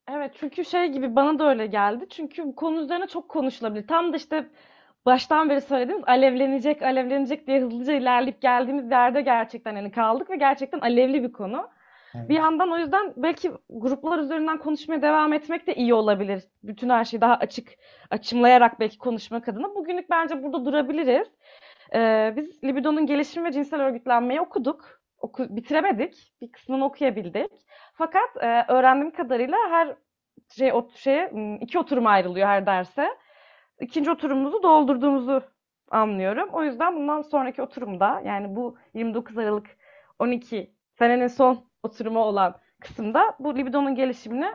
Evet çünkü şey gibi bana da öyle geldi. Çünkü bu konu üzerine çok konuşulabilir. Tam da işte baştan beri söylediğimiz alevlenecek, alevlenecek diye hızlıca ilerleyip geldiğimiz yerde gerçekten hani kaldık ve gerçekten alevli bir konu. Evet. Bir yandan o yüzden belki gruplar üzerinden konuşmaya devam etmek de iyi olabilir. Bütün her şeyi daha açık açımlayarak belki konuşmak adına. Bugünlük bence burada durabiliriz. Ee, biz Libido'nun gelişimi ve cinsel örgütlenmeyi okuduk. Oku, bitiremedik. Bir kısmını okuyabildik. Fakat e, öğrendiğim kadarıyla her şey o şeye m, iki oturum ayrılıyor her derse. İkinci oturumumuzu doldurduğumuzu anlıyorum. O yüzden bundan sonraki oturumda yani bu 29 Aralık 12 senenin son oturumu olan kısımda bu libidonun gelişimini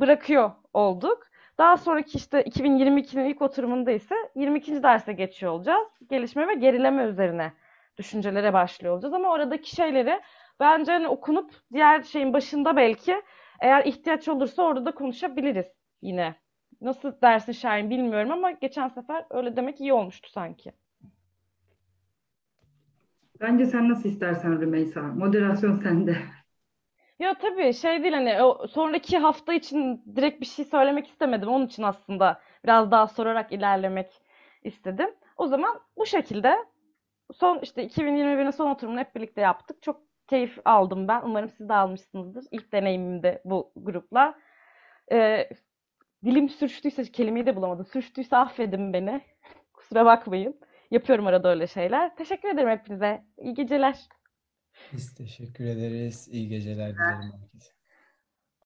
bırakıyor olduk. Daha sonraki işte 2022'nin ilk oturumunda ise 22. derse geçiyor olacağız. Gelişme ve gerileme üzerine düşüncelere başlıyor olacağız. Ama oradaki şeyleri bence hani okunup diğer şeyin başında belki eğer ihtiyaç olursa orada da konuşabiliriz yine. Nasıl dersin Şahin bilmiyorum ama geçen sefer öyle demek iyi olmuştu sanki. Bence sen nasıl istersen Rümeysa. Moderasyon sende. Ya tabii şey değil hani o sonraki hafta için direkt bir şey söylemek istemedim. Onun için aslında biraz daha sorarak ilerlemek istedim. O zaman bu şekilde son işte 2021'in son oturumunu hep birlikte yaptık. Çok keyif aldım ben. Umarım siz de almışsınızdır. İlk deneyimimde bu grupla. Ee, dilim sürçtüyse kelimeyi de bulamadım. Sürçtüyse affedin beni. [laughs] Kusura bakmayın. Yapıyorum arada öyle şeyler. Teşekkür ederim hepinize. İyi geceler. Biz teşekkür ederiz. İyi geceler dilerim herkese.